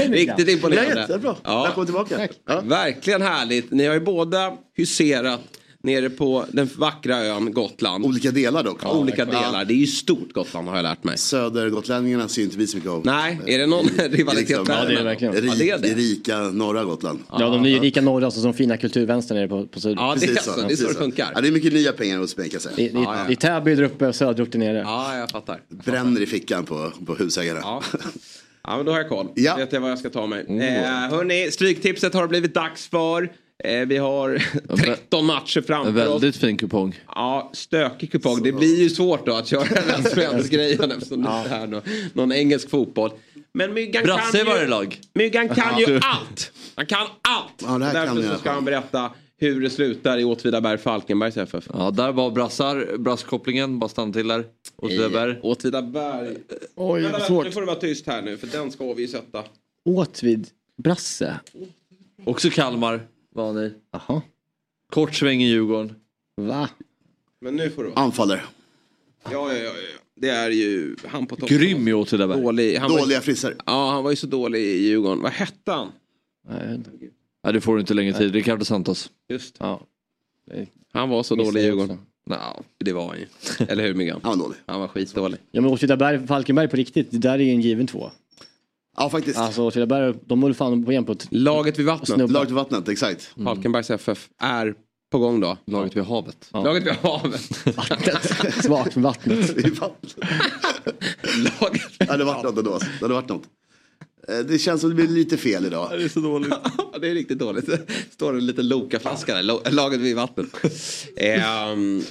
Riktigt imponerande. Ja, jättebra. Välkommen tillbaka. Ja. Verkligen härligt. Ni har ju båda huserat nere på den vackra ön Gotland. Olika delar dock. Olika Ja. delar. Det är ju stort Gotland har jag lärt mig. Södergotlänningarna ser inte vi så mycket av. Nej, är det någon rivalitet Liksom, där? Ja, det är det verkligen. Rik, Ja, det är det. rika norra Gotland. Ja, de nyrika norra och så som fina kulturvänstern nere på, på söder. Ja, det är Precis så. Det är så det funkar. Ja, det är mycket nya pengar hos mig kan jag säga. Det, det, Ja, ja. det är Täby där uppe och Söderort där nere. Ja, jag fattar. Bränner i fickan på, på husägare. Ja. ja, men då har jag koll. Ja. Vet jag vad jag ska ta mig. Eh, hörni, Stryktipset har det blivit dags för. Eh, vi har *laughs* 13 matcher framför oss. väldigt fin kupong. Ja, stökig kupong. Det blir ju svårt då att köra den här *laughs* svensk-grejen eftersom det inte är någon, någon engelsk fotboll. Men Myggan Brasse kan varje ju, lag. Myggan kan ju allt. Han kan allt. Ja, det kan Därför han i så ska han berätta hur det slutar i Åtvidaberg Falkenbergs FF. Ja, där var brassar, brasskopplingen. Bara stanna till där. Och Söderberg. Åtvidaberg. Oj, vänta, svårt. nu får du vara tyst här nu för den ska vi ju sätta. Åtvid Brasse. Också Kalmar var ni. Jaha. Kort sväng i Djurgården. Va? Men nu får du. Anfaller. Ja, ja, ja. ja. Det är ju han på topp. Grym i Åtvidaberg. Dålig. Han Dåliga frisser. ja, han var ju så dålig i Djurgården. Vad hette han? Nej. Ja, det får du inte längre tid. Ricardo Santos. Just Ja. Han var så Missade dålig i Djurgården. Ja, det var han ju. Eller hur Myggan? Han var dålig. Han var skitdålig. Ja men Åtvidaberg, Falkenberg på riktigt, det där är ju en given två. Ja, faktiskt. Alltså Åtvidaberg, de håller fan på igen på ett Laget vid vattnet. Laget i vattnet, exakt. Falkenbergs FF är på gång då? Laget vid havet. Laget vid havet. *laughs* Svagt med vattnet. *laughs* Det hade varit något ändå. Det hade varit något. Eh, Det känns som det blir lite fel idag. Det är så dåligt. *laughs* det är riktigt dåligt. Det står en liten Loka-flaska där, laget vid vatten. Ehm,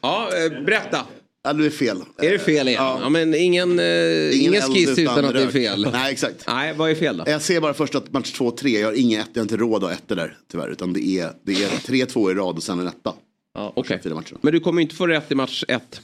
ja, eh, berätta. Ja, det är fel. Är det fel igen? Ja, men ingen, eh, ingen, eld skiss utan att det är fel. Nej, exakt. Nej, vad är fel då? Jag ser bara först att match 2-3, jag har inga ett, jag har inte råd att ha ettor där tyvärr. Utan det är, det är 3-2 i rad och sen en etta. Ja, matcher. Men du kommer inte få rätt i match ett.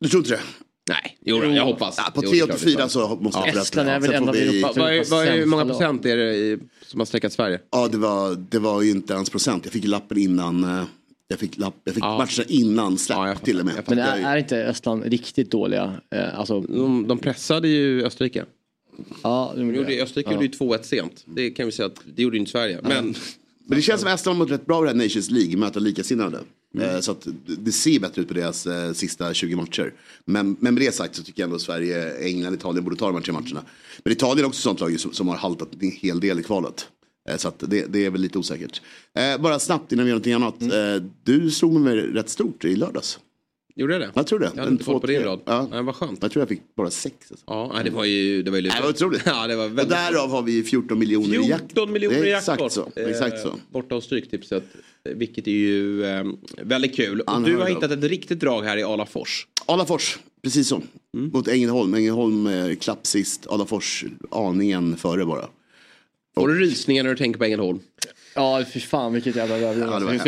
Du tror inte det? Nej, jo, jag hoppas. Ja, på Jo, 3 det är klart, 84 det är så klart. måste jag få rätt. Estland är väl en av vi- Europas Vad är, vad är, hur många procent är det i, som har streckat Sverige? Ja, det var, det var ju inte ens procent. Jag fick ju lappen innan. Jag fick, lapp, jag fick Ja. matcherna innan släpp till och med. Men är, är inte Estland riktigt dåliga? Eh, alltså, De, de pressade ju Österrike. ja, de De gjorde. Österrike Ja. gjorde ju 2-1 sent. Det kan vi säga att det gjorde inte Sverige. Men Men det känns som att Estland har mått rätt bra i det här Nations League, möta likasinnade. Eh, Så att det- ser bättre ut på deras eh, sista 20 matcher. Men, men med det sagt så tycker jag ändå att Sverige, England, Italien borde ta de här tre matcherna. Men Italien är också ett sånt lag som, som har haltat en hel del i kvalet. Eh, Så att det, det är väl lite osäkert. Eh, bara snabbt innan vi gör någonting annat. Eh, du slog mig rätt stort i lördags. gjorde jag det? Jag tror det. Jag hade En inte koll på två, din rad. Ja. Nej, vad skönt. Jag tror jag fick bara sex. Alltså. Ja, det var ju det var ju Det var otroligt. *laughs* Ja, det var Och väldigt därav har vi 14 miljoner i jakt. 14 miljoner i är exakt så. Exakt så. Borta hos Stryktipset. Vilket är ju eh, väldigt kul. Och du har hittat ett riktigt drag här i Alafors. Alafors, precis så. Mm. Mot Ängelholm. Ängelholm eh, klapp sist, Alafors aningen före bara. Får du rysningar när du tänker på Ängelholm? Ja, fy fan vilket jävla Ja, det var Hur hemskt.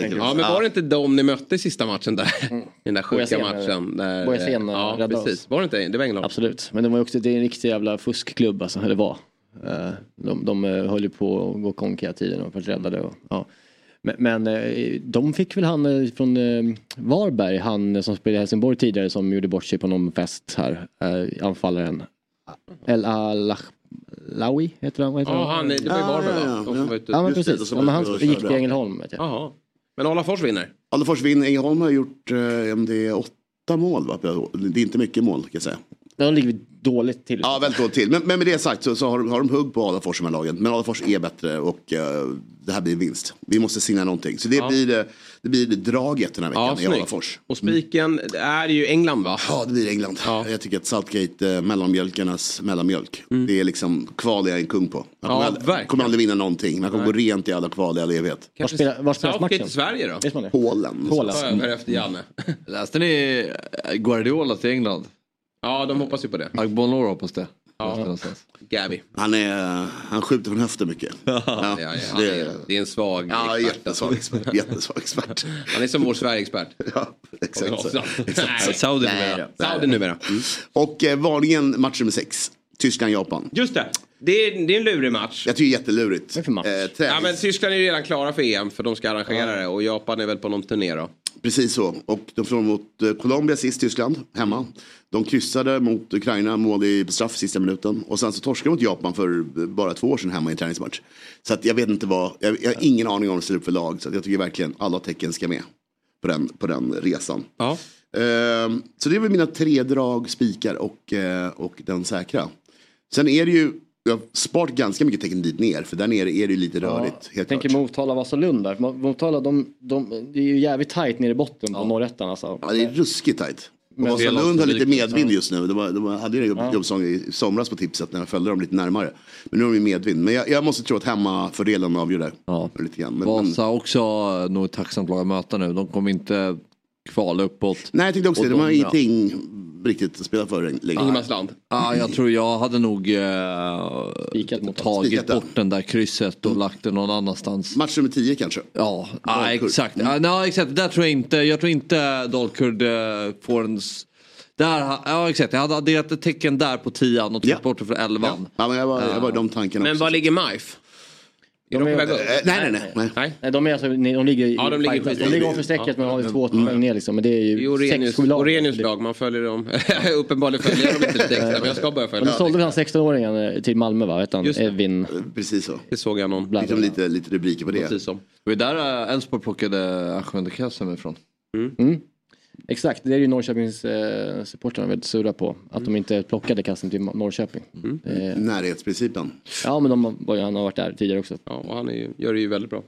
det Ja, men var det inte de ni mötte i sista matchen där? I den där sjuka matchen. Där, Bojasen, ja, räddade precis. oss. Var det inte det? var Ängelholm. Absolut, men det var också, det är en riktig jävla fuskklubb alltså, eller var. Eh, De, de eh, höll ju på att gå konk hela tiden och vart räddade och, ja. Men, men eh, de fick väl han från Varberg, han som spelade i Helsingborg tidigare som gjorde bort sig på någon fest här, anfallaren. El Alawi heter han, heter Ja, han, det var ju Varberg ja, va? ja. Ja men Just det, precis, ja, men han gick till Ängelholm vet jag. Jaha. Men Alafors vinner. Alafors vinner. Ängelholm har gjort, eh, om det är åtta mål va? Det är inte mycket mål kan jag säga. De ligger dåligt till. Ja, väldigt dåligt till. Men, men med det sagt så, så har, de- har de hugg på Alafors som här lagen. Men Alafors är bättre och eh, det här blir en vinst. Vi måste signera någonting. Så det, Ja. blir, det, det blir draget den här Ja, veckan i snyggt. Alafors. Och spiken det är ju England va? Ja, det blir England. Jag tycker att Southgate, eh, mellanmjölkarnas mellanmjölk. Det är liksom kval jag är en kung på. Man Mm. Ja, kommer, aldrig, kommer aldrig vinna någonting. Man kommer Nej. gå rent i alla kval i all evighet. Var spelas Southgate matchen? i Sverige då? Polen. Polen. Över efter Janne. Läste ni eh, Guardiola till England? Ja, de hoppas ju på det. Agbonlor hoppas det. Ja. Gavi. Han, är, han skjuter från höften mycket. Ja, Ja, ja, det, är, det är en svag ja expert. jättesvag expert. Jättesvag expert. Han är som vår Sverige-expert. *laughs* Ja, exakt. Exakt. Nej, Saudi numera. nej. Saudi numera. Mm. Och eh, varningen match nummer sex. Tyskland-Japan. Just det. Det är, det är en lurig match. Jag tycker det är jättelurigt. Vad är det för match? Eh, Ja, men Tyskland är ju redan klara för EM för de ska arrangera det och Japan är väl på någon turné då. Precis så. Och de förlorade mot eh, Colombia sist, Tyskland, hemma. De kryssade mot Ukraina, mål i straff sista minuten. Och sen så torskade de mot Japan för eh, bara två år sedan hemma i en träningsmatch. Så att jag vet inte vad, jag, jag har ingen aning om vad de ställer upp för lag. Så att jag tycker verkligen alla tecken ska med på den, på den resan. Ja. Ehm, så det är väl mina tre drag, spikar och, eh, och den säkra. Sen är det ju, jag har sparat ganska mycket tecken dit ner. För där nere är det ju lite rörigt. Jag helt tänker klart. Motala, Vasalund där. Mo- Motala, de, de, det är ju jävligt tajt nere i botten på norrettan alltså. Ja, det är ruskigt tajt. Och Men- Vasalund har lite medvind just nu. De, var, de hade ju en jobbsång i somras på tipset när jag följde dem lite närmare. Men nu har de ju medvind. Men jag, jag måste tro att hemmafördelen avgör det. Ja. Lite grann. Men, men, Vasa också nog ett tacksamt lag att möta nu. De kommer inte kvala uppåt. nej, jag tänkte också Och det. De har de- ingenting riktigt att spela för längre. Ingenmansland. Ja, jag tror jag hade nog eh, tagit Spikat, ja. bort den där krysset och lagt det någon annanstans. Match nummer 10 kanske. Ja, ja Dalkurd. exakt. Ja, nej, exakt. Där tror jag inte, jag tror inte Dalkurd eh, får en... Där, ja exakt, jag hade adderat ett tecken där på tian och tagit Ja. bort det för elvan. Ja, men jag var, jag var i de tankarna Men också. var ligger MIF? Är de på är- väg upp? Nej, nej, nej. nej. Nej. Nej, de, är alltså, de ligger, i- Ja, de ligger de ligger ovanför strecket men har ju två poäng ner liksom. Men det är ju Orenius, sex, sju lag. Orenius lag, man följer dem. *laughs* Uppenbarligen följer jag dem inte lite extra, men jag ska börja Men följa de sålde väl han 16-åringen eh, till Malmö va? Vet han? Just det. Evin. Eh, Precis så. Det såg jag någon. Liksom lite, lite rubriker på det. Precis som. Det var där eh, Elfsborg plockade Ahmed de Kassem ifrån. Mm. Exakt, det är ju Norrköpings eh, supportrarna väldigt sura på. Att de inte plockade kassen till Norrköping. Eh, Närhetsprincipen. ja men de, han har varit där tidigare också. Ja, och han är ju, gör det ju väldigt bra.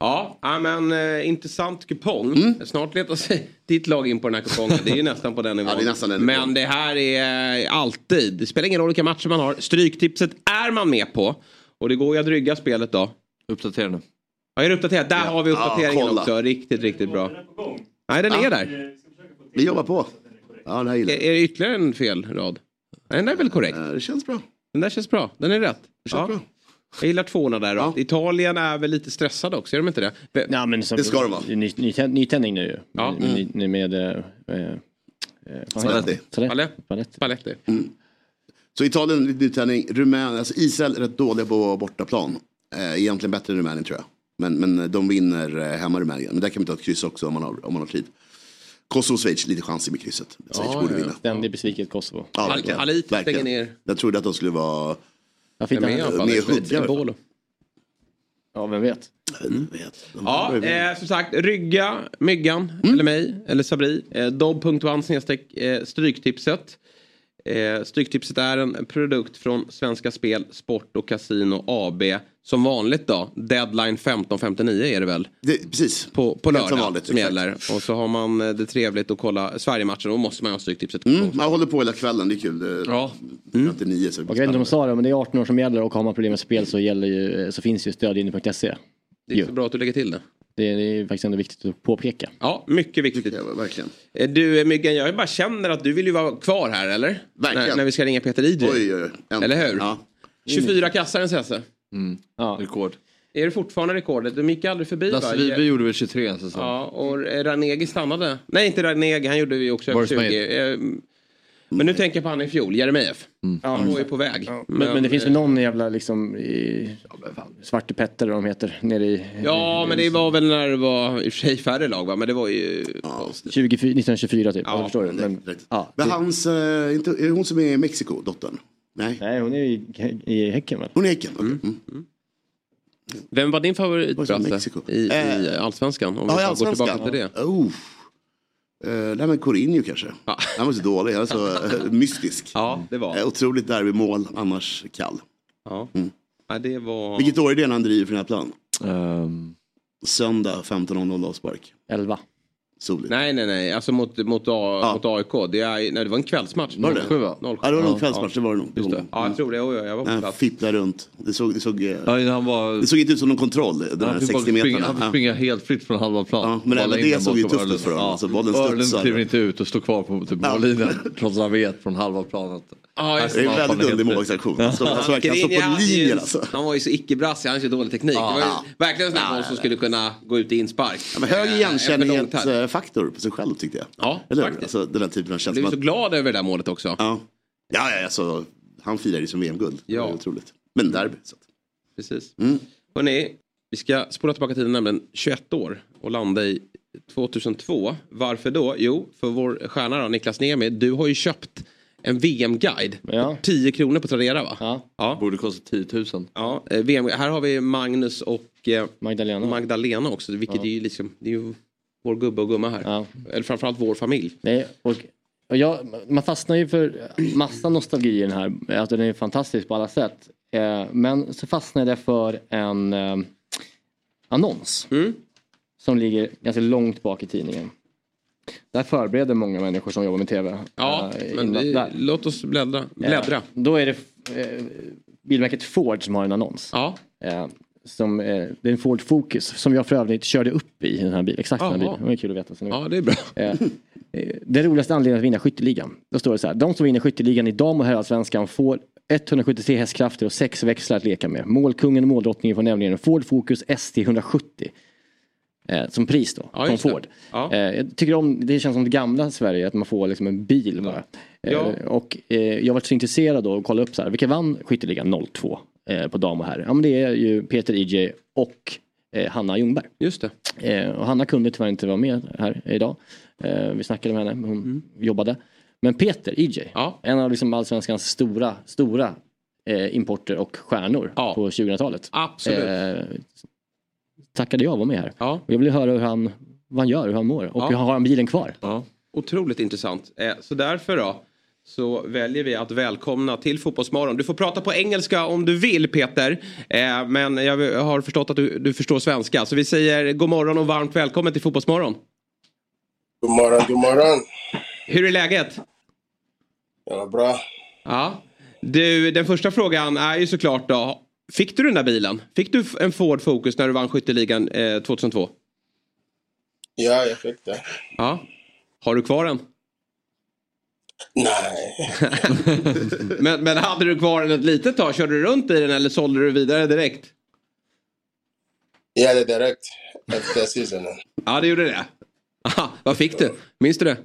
Ja, ja men eh, intressant kupong. Snart letar sig *laughs* ditt lag in på den här kupongen. Det är ju nästan på den *laughs* nivån. det är nästan den men det här är eh, alltid, det spelar ingen roll vilka matcher man har. Stryktipset är man med på. Och det går ju att rygga spelet då. Uppdatera nu. Ja, är det uppdaterat? Där har vi Ja, uppdateringen kolla. också. Riktigt, riktigt bra. Nej, den är där. Vi jobbar på. Ja, det här gillar Är, är det ytterligare en fel rad? Nej, den där är väl korrekt? Det känns bra. Den där känns bra. Den är rätt. känns bra. Jag gillar tvåorna där då. Italien är väl lite stressade också, är de inte det? Ja, men så, Det ska de vara. Ny, ny, nytändning nu ju. Ja. Med, ny- ny- med eh, eh, det? Palett. Spalletti. Så Italien, lite nytändning. Rumänien, alltså Israel är rätt dåliga på bortaplan. Eh, egentligen bättre än Rumänien tror jag. Men, men de vinner eh, hemma Rumänien. Men där kan man ta ett kryss också om man har, om man har tid. Kosovo och Schweiz, lite chansig med krysset. Schweiz borde vinna. Ständig besviket Kosovo. Ja, verkligen. Halit stänger Verkligen. ner. Jag trodde att de skulle vara Ja, alla fall. mer. Bolo. Ja, vem vet. Jag vet. De Ja, eh, som sagt, rygga Myggan, eller mig, eller Sabri. Eh, Dobb.one snedstreck eh, Stryktipset. Eh, Stryktipset är en produkt från Svenska Spel, Sport och Casino AB. Som vanligt då, deadline 15.59 är det väl? Det, precis. På, på Helt som lördag vanligt, som gäller. Och så har man eh, det trevligt att kolla Sverigematchen. Då måste man ha Stryktipset. Mm, jag håller på hela kvällen, det är kul. Det, Ja. Fram till nio så det jag vet inte om de sa det, men det är 18 år som gäller och har man problem med spel så, gäller ju, så finns ju stödlinjen.se. Det är så bra att du lägger till det. Det är, det är faktiskt ändå viktigt att påpeka. Ja, mycket viktigt. Ja, verkligen. Eh, Du eh, Myggan, jag bara känner att du vill ju vara kvar här eller? Verkligen. När, när vi ska ringa Peter Ide. Oj, oj, oj. Eller hur? Ja. 24 kassar den senaste. Ja. Rekord. Är det fortfarande rekordet? De gick aldrig förbi Lasse va? Vibe gjorde väl 23 en säsong. Ja, och Ranegi stannade. Nej, inte Ranegi, han gjorde ju också över Boris 20. Eh, Men nu tänker jag på han i fjol, Jeremejeff. Mm. Han var ju på väg. Men, men det finns väl eh, någon jävla liksom i, Svarte Petter eller vad de heter nere i Ja, men det var väl när det var i och för sig färre lag va? Men det var ju... 24, 1924 typ. Ja, Ja, förstår du? Men, Men, ja, men det- hans, eh, inte, är det hon som är i Mexiko, dottern? Nej, Nej, hon är i, i Häcken väl? hon är i Häcken. okej. Mm. Vem var din favorit Var det i, i Eh, Allsvenskan? Om Ja, i vi går tillbaka till det. Oh. Uh, nej men Courinho kanske. Ja. Han var så dålig, han var så *laughs* eh, mystisk. Ja, det var Eh, otroligt derbymål, annars kall. ja. Mm. ja, det var... Vilket år är det när han driver för den här plan? Ehm, Söndag 15.00 avspark. 11. Soligt. Nej, nej, nej. Alltså mot, mot, A, Ja. mot AIK. Det, är, nej, det var en kvällsmatch. Var det? 07 va? 07. Ja, det var nog Ja, kvällsmatch, det var det nog. Just det. Ja, jag tror det. Jag var på Han plats. fipplade runt. Det såg, det, såg, eh, Ja, han var... det såg inte ut som någon kontroll, den här Han bara 60 springa, meterna. han fick Ja. springa helt fritt från halva plan. Ja, men även det såg ju tufft ut för honom. Alltså, bollen Öhrlund studsar. kliver inte ut och står kvar på typ mållinjen. *laughs* Trots att han vet från halva planen. Ja, just Det är en Ja, väldigt underlig målvaktsaktion. Han står alltså verkligen han står på linjen alltså. Han var ju så icke-brassig, han hade så dålig teknik. det var ju verkligen en sån här boll som skulle kunna gå ut i inspark. Ja, men hög Eh, igenkännlighetsfaktor på sig själv tyckte jag. Ja, Eller faktiskt. Alltså, den här typen av Jag känsla. blev så att- glad över det där målet också. Ja, ja, ja alltså, han firar ju som VM-guld. Ja. Det är otroligt. Men derby. Så. Precis. Mm. Hörrni, vi ska spola tillbaka tiden nämligen 21 år och landa i 2002. Varför då? Jo, för vår stjärna då, Niklas Niemi, du har ju köpt en VM-guide. Ja. 10 kronor på Tradera va? Ja. Ja. Borde kosta 10 000. ja eh, VM, här har vi Magnus och eh, Magdalena. Magdalena också. Vilket Ja. är ju liksom, det är ju vår gubbe och gumma här. Ja. Eller framförallt vår familj. Nej, och, och jag, man fastnar ju för massa nostalgi i den här. Alltså den är fantastisk på alla sätt. Eh, men så fastnade jag för en eh, annons. Mm. Som ligger ganska långt bak i tidningen. Där förbereder många människor som jobbar med tv. Ja, eh, men vi, låt oss bläddra. bläddra. Eh, då är det eh, bilmärket Ford som har en annons. Ja. Eh, som, eh, det är en Ford Focus som jag för övrigt körde upp i den här bilen. Exakt den här bilen. Det var kul att veta. Så vet. ja, det är bra. Eh, eh, Den roligaste anledningen att vinna skytteligan. Då står det så här. De som vinner skytteligan i dam och herrallsvenskan får 173 hästkrafter och sex växlar att leka med. Målkungen och måldrottningen får nämligen en Ford Focus ST 170. Eh, som pris då, Ja, från. Ford. Ja. Eh, jag tycker om, det känns som det gamla Sverige, att man får liksom en bil bara. Eh, Ja. och eh, jag var så intresserad då och kolla upp så här, vilka vann skytteligan 02 eh, på dam och herr? Ja men det är ju Peter EJ och eh, Hanna Ljungberg. Just det. Och Hanna kunde tyvärr inte vara med här idag. Vi snackade med henne, hon jobbade. Men Peter, EJ, Mm. Ja. en av liksom allsvenskans stora, stora importer och stjärnor på 2000-talet. Absolut. Tackade jag vara med här. Ja. Och jag ville höra hur han, vad han gör, hur han mår och Ja. hur har han bilen kvar? Otroligt intressant. Eh, så därför då så väljer vi att välkomna till Fotbollsmorgon. Du får prata på engelska om du vill Peter. Eh, men jag har förstått att du, du förstår svenska. Så vi säger god morgon och varmt välkommen till Fotbollsmorgon. God morgon, god morgon. Hur är läget? Ja, bra. Ja. Du, den första frågan är ju såklart då. Fick du den där bilen? Fick du en Ford Focus när du vann skytteligan eh, 2002? Ja, jag fick det. Ja. Har du kvar den? Nej. *laughs* men, men hade du kvar den ett litet tag? Körde du runt i den eller sålde du vidare direkt? Ja, det direkt efter säsongen. Ja, det gjorde det. Aha, vad fick du? Minns du det?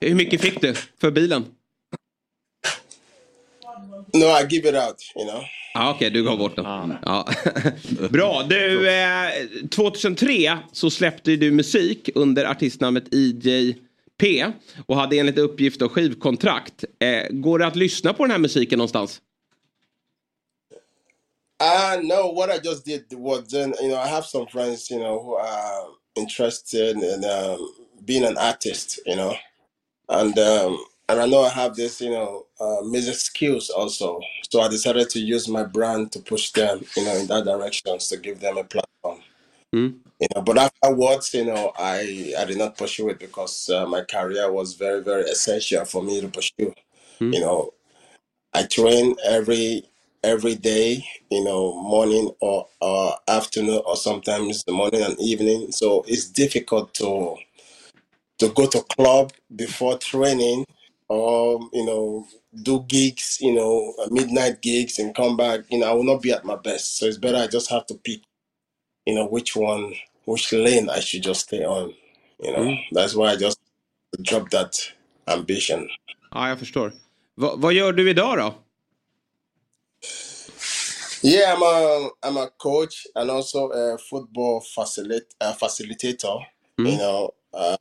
Hur mycket fick du för bilen? No, I give it out, you know. Ja, Okej, du gav bort den. Ja. *laughs* Bra. Du, eh, 2003 så släppte du musik under artistnamnet EJP och hade enligt uppgift och skivkontrakt. Eh, går det att lyssna på den här musiken någonstans? Uh, no, what I just did was then, you know, I have some friends, you know, who are interested in um, being an artist, you know, and um, and I know I have this, you know, uh, music skills also. So I decided to use my brand to push them, you know, in that direction to give them a platform. You know, but afterwards, you know, I I did not pursue it because uh, my career was very very essential for me to pursue. You know, I train every every day, you know, morning or, or afternoon or sometimes the morning and evening. So it's difficult to to go to club before training or you know do gigs, you know, uh, midnight gigs and come back. You know, I will not be at my best. So it's better I just have to pick, you know, which one, which lane I should just stay on. You know, that's why I just dropped that ambition. Ja, jag förstår. Va, vad gör du idag då? Yeah, I'm a I'm a coach and also a football facilit uh, facilitator. You know, uh,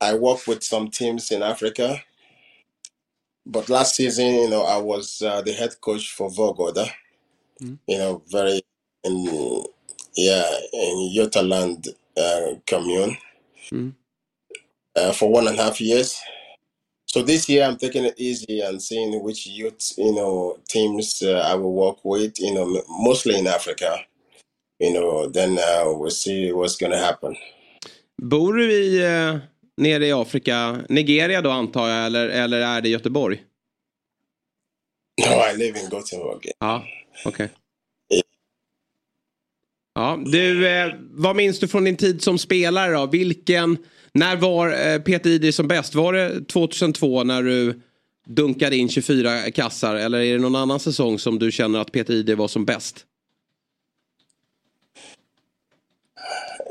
I work with some teams in Africa, but last season, you know, I was uh, the head coach for Vogoda. You know, very in yeah in Yotaland uh, commune uh, for one and a half years. So this year I'm taking it easy and seeing which youth, you know, teams uh, I will work with, you know, m- mostly in Africa. You know, then uh, we'll see what's going to happen. Bor du i, eh, nere i Afrika, Nigeria då antar jag, eller, eller är det Göteborg? No, I live in Gothenburg. Ja, okej. Ja, du, eh, vad minns du från din tid som spelare då? Vilken, när var eh, Peter Idre som bäst? Var det 2002 när du dunkade in 24 kassar eller är det någon annan säsong som du känner att Peter Idre var som bäst?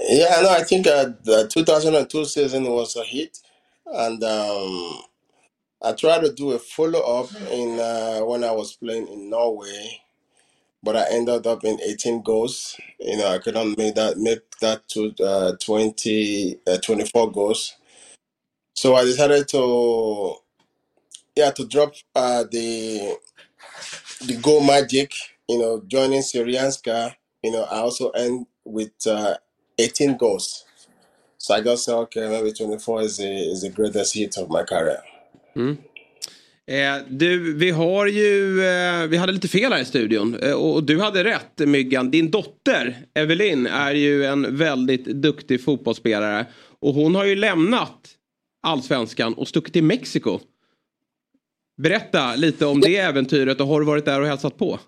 Yeah, no, I think uh, the 2002 season was a hit, and um, I tried to do a follow up in uh, when I was playing in Norway, but I ended up in 18 goals. You know, I couldn't make that make that to uh, 20 uh, 24 goals, so I decided to yeah to drop uh, the the goal magic. You know, joining Syrianska. You know, I also end with uh, 18 goals. So I just said, okay, maybe 24 is the, is the greatest hit of my career. Mm. Eh, du, vi har ju, eh, vi hade lite fel här i studion eh, och, du hade rätt Myggan. Din dotter Evelyn är ju en väldigt duktig fotbollsspelare och hon har ju lämnat allsvenskan och stuckit till Mexiko. Berätta lite om det äventyret och har du varit där och hälsat på?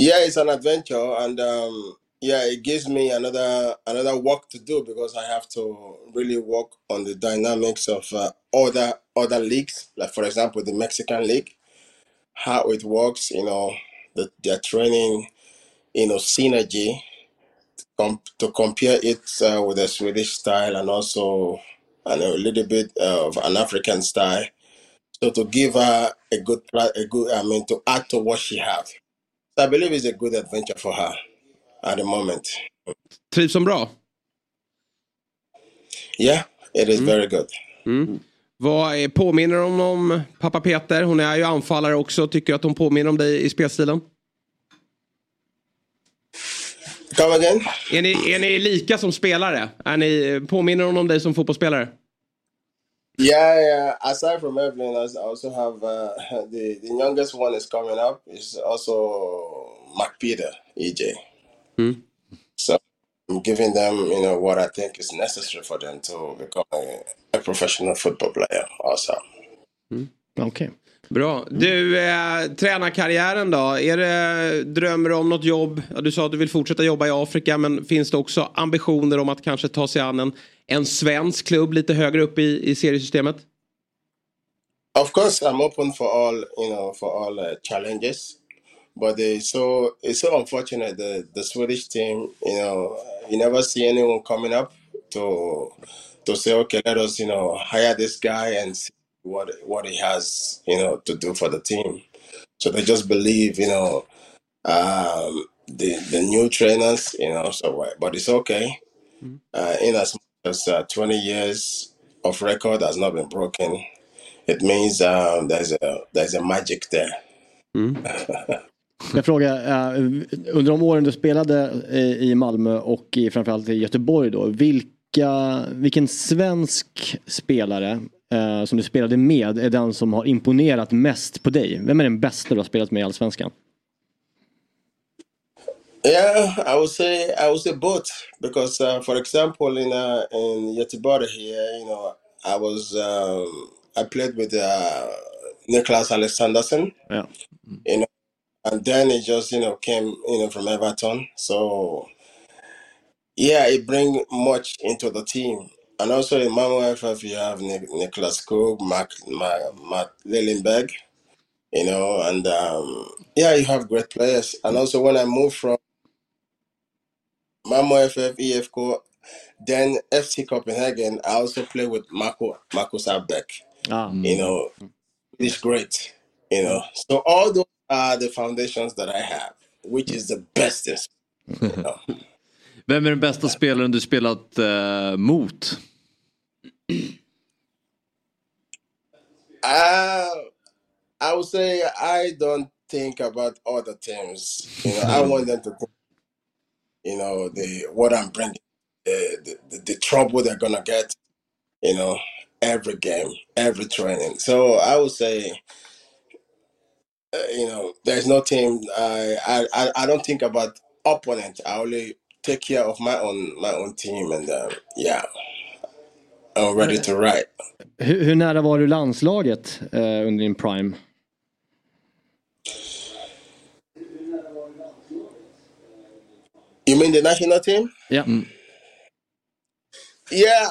Yeah, it's an adventure, and um, yeah, it gives me another another work to do because I have to really work on the dynamics of uh, other other leagues, like for example the Mexican league, how it works. You know, the, their training, you know, synergy, to compare it uh, with the Swedish style and also and a little bit of an African style. So to give her a good, a good, I mean, to add to what she have. So I believe it's a good adventure for her at the moment. Trivs hon bra? Yeah, it is very good. Mm. Vad är, påminner hon om pappa Peter? Hon är ju anfallare också. Tycker du att hon påminner om dig i spelstilen? Come again? Är ni, är ni lika som spelare? Är ni, påminner hon om dig som fotbollsspelare? Yeah, yeah. Aside from Evelyn, I also have uh, *laughs* the the youngest one is coming up. Is also Mark Peter, EJ. Mm. So I'm giving them, you know, what I think is necessary for them to become a, a professional football player. Also. Okej. Bra. Du, eh, tränarkarriären då? Är det, drömmer du om något jobb? Ja, du sa att du vill fortsätta jobba i Afrika men finns det också ambitioner om att kanske ta sig an en, en svensk klubb lite högre upp i, i seriesystemet? Of course, I'm open for all, you know, for all uh, challenges. But it's so it's so unfortunate the the Swedish team, you know, you never see anyone coming up to to say, okay, let us, you know, hire this guy and see what what he has, you know, to do for the team. So they just believe, you know, um, the the new trainers, you know. So, uh, but it's okay. Uh, in as much as uh, 20 years of record has not been broken, it means um, there's a there's a magic there. *laughs* Jag frågar, eh, under de åren du spelade i Malmö och i, framförallt i Göteborg då, vilka, vilken svensk spelare eh, som du spelade med är den som har imponerat mest på dig? Vem är den bästa du har spelat med i Allsvenskan? Yeah, I would say I would say both because, uh, for example, in uh, in Göteborg here, you know, I was um, I played with uh, Niklas Alexanderson, Yeah. you know, and then it just you know came you know from Everton. So yeah, it bring much into the team. And also in Malmo FF, you have Nik- Nicholas Krug, Mark, Mark, Matt Lillenberg, you know, and um, yeah, you have great players. And also when I moved from Malmo FF, EFCO, then FC Copenhagen, I also play with Marco Marcus Abbeck. Ah. You know, it's great. You know, so all those are the foundations that I have, which is the best. in- You know. Vem är den bästa spelaren du spelat eh, mot? Uh, I would say I don't think about other teams. You know, I want them to think, you know, the what I'm bringing, the, the, the, the trouble they're gonna get, you know, every game, every training. So I would say, uh, you know, there's no team. I, I I I don't think about opponent. I only take care of my own my own team, and uh, yeah, I'm ready to ride. Hur, hur nära var du landslaget eh, under din prime? You mean the national team? Ja. Yeah.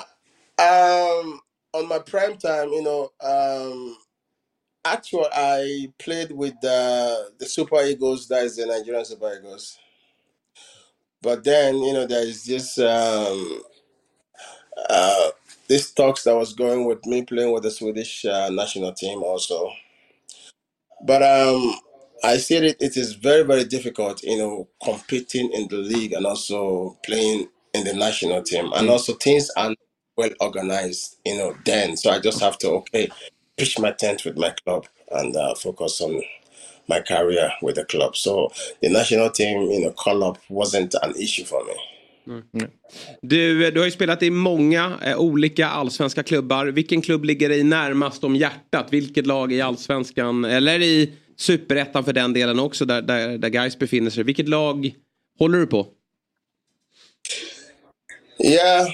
Um on my prime time, you know, um actually I played with the the Super Eagles, that is the Nigerian Super Eagles. But then, you know, there's this um uh this talks that was going with me playing with the Swedish uh, national team also. But um I said it, it is very, very difficult, you know, competing in the league and also playing in the national team. And also things aren't well organized, you know, then. So I just have to, okay, pitch my tent with my club and uh, focus on my career with the club. So the national team, you know, call up wasn't an issue for me. Du, du har ju spelat i många eh, olika allsvenska klubbar. Vilken klubb ligger dig närmast om hjärtat? Vilket lag i allsvenskan eller i superettan för den delen också där, där, där Gais befinner sig? Vilket lag håller du på? Yeah,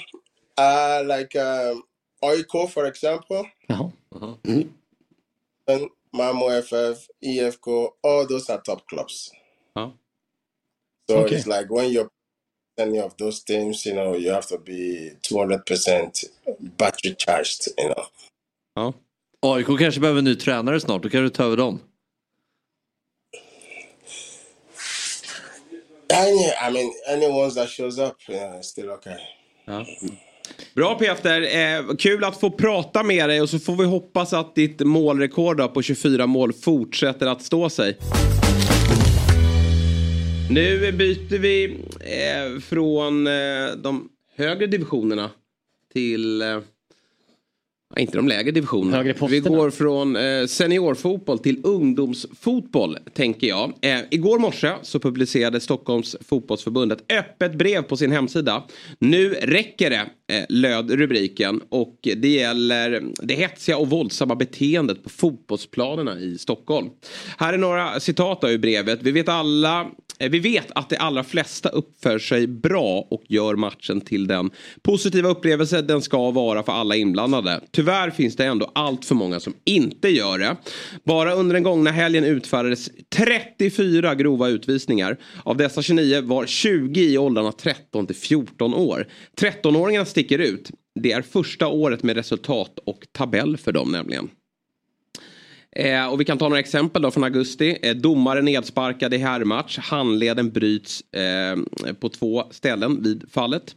uh, like um, Oiko, for example, Jaha. Mm-hmm. and Mamo FF, EFCO, all those are top clubs. Ja. So Okay. it's like when you're any of those teams, you know, you have to be 200% battery charged, you know. Ja. AIK kanske behöver en ny tränare snart, då kan du ta över dem. Any, I mean, any ones that shows up, yeah, it's still okay. Ja. Bra Peter, eh, kul att få prata med dig och så får vi hoppas att ditt målrekord på 24 mål fortsätter att stå sig. Nu byter vi eh, från eh, de högre divisionerna till eh, inte de lägre divisionerna. Vi går från eh, seniorfotboll till ungdomsfotboll tänker jag. Eh, igår morse så publicerade Stockholms fotbollsförbund ett öppet brev på sin hemsida. Nu räcker det, eh, löd rubriken. Och det gäller det hetsiga och våldsamma beteendet på fotbollsplanerna i Stockholm. Här är några citat ur brevet. Vi vet alla Eh, Vi vet att de allra flesta uppför sig bra och gör matchen till den positiva upplevelse den ska vara för alla inblandade. Tyvärr finns det ändå allt för många som inte gör det. Bara under den gångna helgen utfärdades 34 grova utvisningar. Av dessa 29 var 20 i åldrarna 13 till 14 år. 13-åringarna sticker ut. Det är första året med resultat och tabell för dem nämligen. Eh, och vi kan ta några exempel då från augusti. Eh, domare nedsparkad i herrmatch. Handleden bryts eh, på två ställen vid fallet.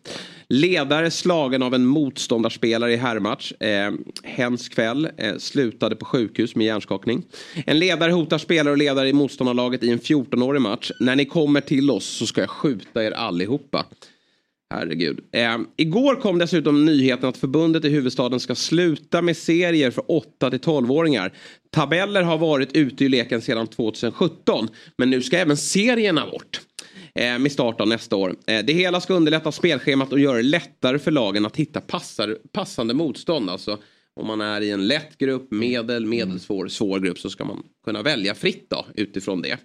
Ledare slagen av en motståndarspelare i herrmatch. Eh, hens kväll. Eh, slutade på sjukhus med hjärnskakning. En ledare hotar spelare och ledare i motståndarlaget i en 14-årig match. När ni kommer till oss så ska jag skjuta er allihopa. Herregud. Eh, igår kom dessutom nyheten att förbundet i huvudstaden ska sluta med serier för 8 till 12-åringar. Tabeller har varit ute i leken sedan 2017. Men nu ska även serierna bort. Eh, med start av nästa år. Eh, det hela ska underlätta spelschemat och göra det lättare för lagen att hitta passar, passande motstånd. Alltså om man är i en lätt grupp, medel, medelsvår, svår grupp så ska man kunna välja fritt då utifrån det.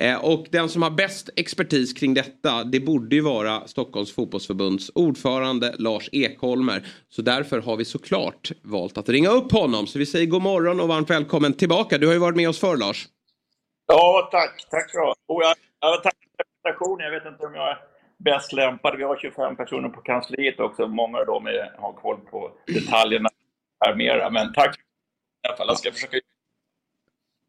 Eh, och den som har bäst expertis kring detta det borde ju vara Stockholms fotbollsförbunds ordförande Lars Ekholmer. Så därför har vi såklart valt att ringa upp honom. Så vi säger god morgon och varmt välkommen tillbaka. Du har ju varit med oss förr Lars. Ja, tack. Tack så du Och jag, jag för presentationen. Jag vet inte om jag är bäst lämpad. Vi har 25 personer på kansliet också. Många av dem har koll på detaljerna här mera. Men tack i alla fall. Jag ska försöka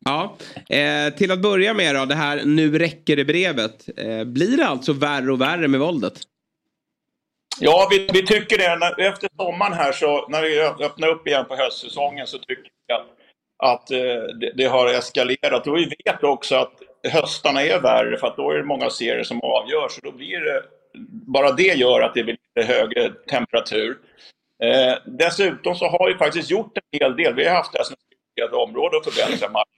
Ja, eh, till att börja med då, det här nu räcker det brevet. Eh, blir det alltså värre och värre med våldet? Ja, vi, vi tycker det. När, efter sommaren här, så, när vi öppnar upp igen på höstsäsongen, så tycker vi att, att eh, det, det har eskalerat. Och vi vet också att höstarna är värre, för att då är det många serier som avgörs. Och då blir det, bara det gör att det blir lite högre temperatur. Eh, dessutom så har vi faktiskt gjort en hel del. Vi har haft det här som ett område att förbättra matchen.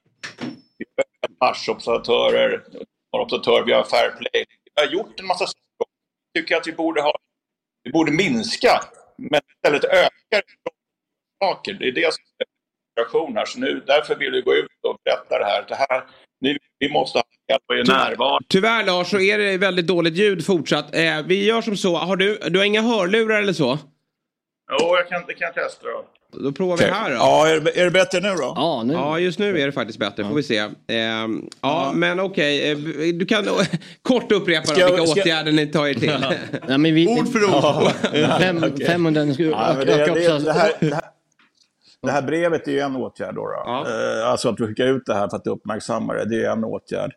Vi har Marsobservatörer, matchobservatörer, observatörer, vi har fair play. Vi har gjort en massa saker. Jag tycker att vi borde, ha, vi borde minska, men istället öka saker. Det är det som är situation här. Så nu, därför vill vi gå ut och berätta det här. Det här nu, vi måste ha. Tyvärr Lars så är det väldigt dåligt ljud fortsatt. Eh, vi gör som så, har du, du har inga hörlurar eller så? Jo, jag kan, det kan jag testa då. Då provar vi här då. Ja, är det, är det bättre nu då? Ja, nu. Ja, just nu är det faktiskt bättre. Får vi se. Ehm, ja, men okej. eh, Du kan *laughs* kort upprepa Ska jag- vilka ska- åtgärder ni tar er till. *laughs* Nej, men vi, Ord för ord. Fem, 500, nu ska vi Ja, men öka, det, öka det, här, det, här, det här brevet är ju en åtgärd. Då, då. Eh, Alltså att vi skickar ut det här för att uppmärksamma det, det är en åtgärd.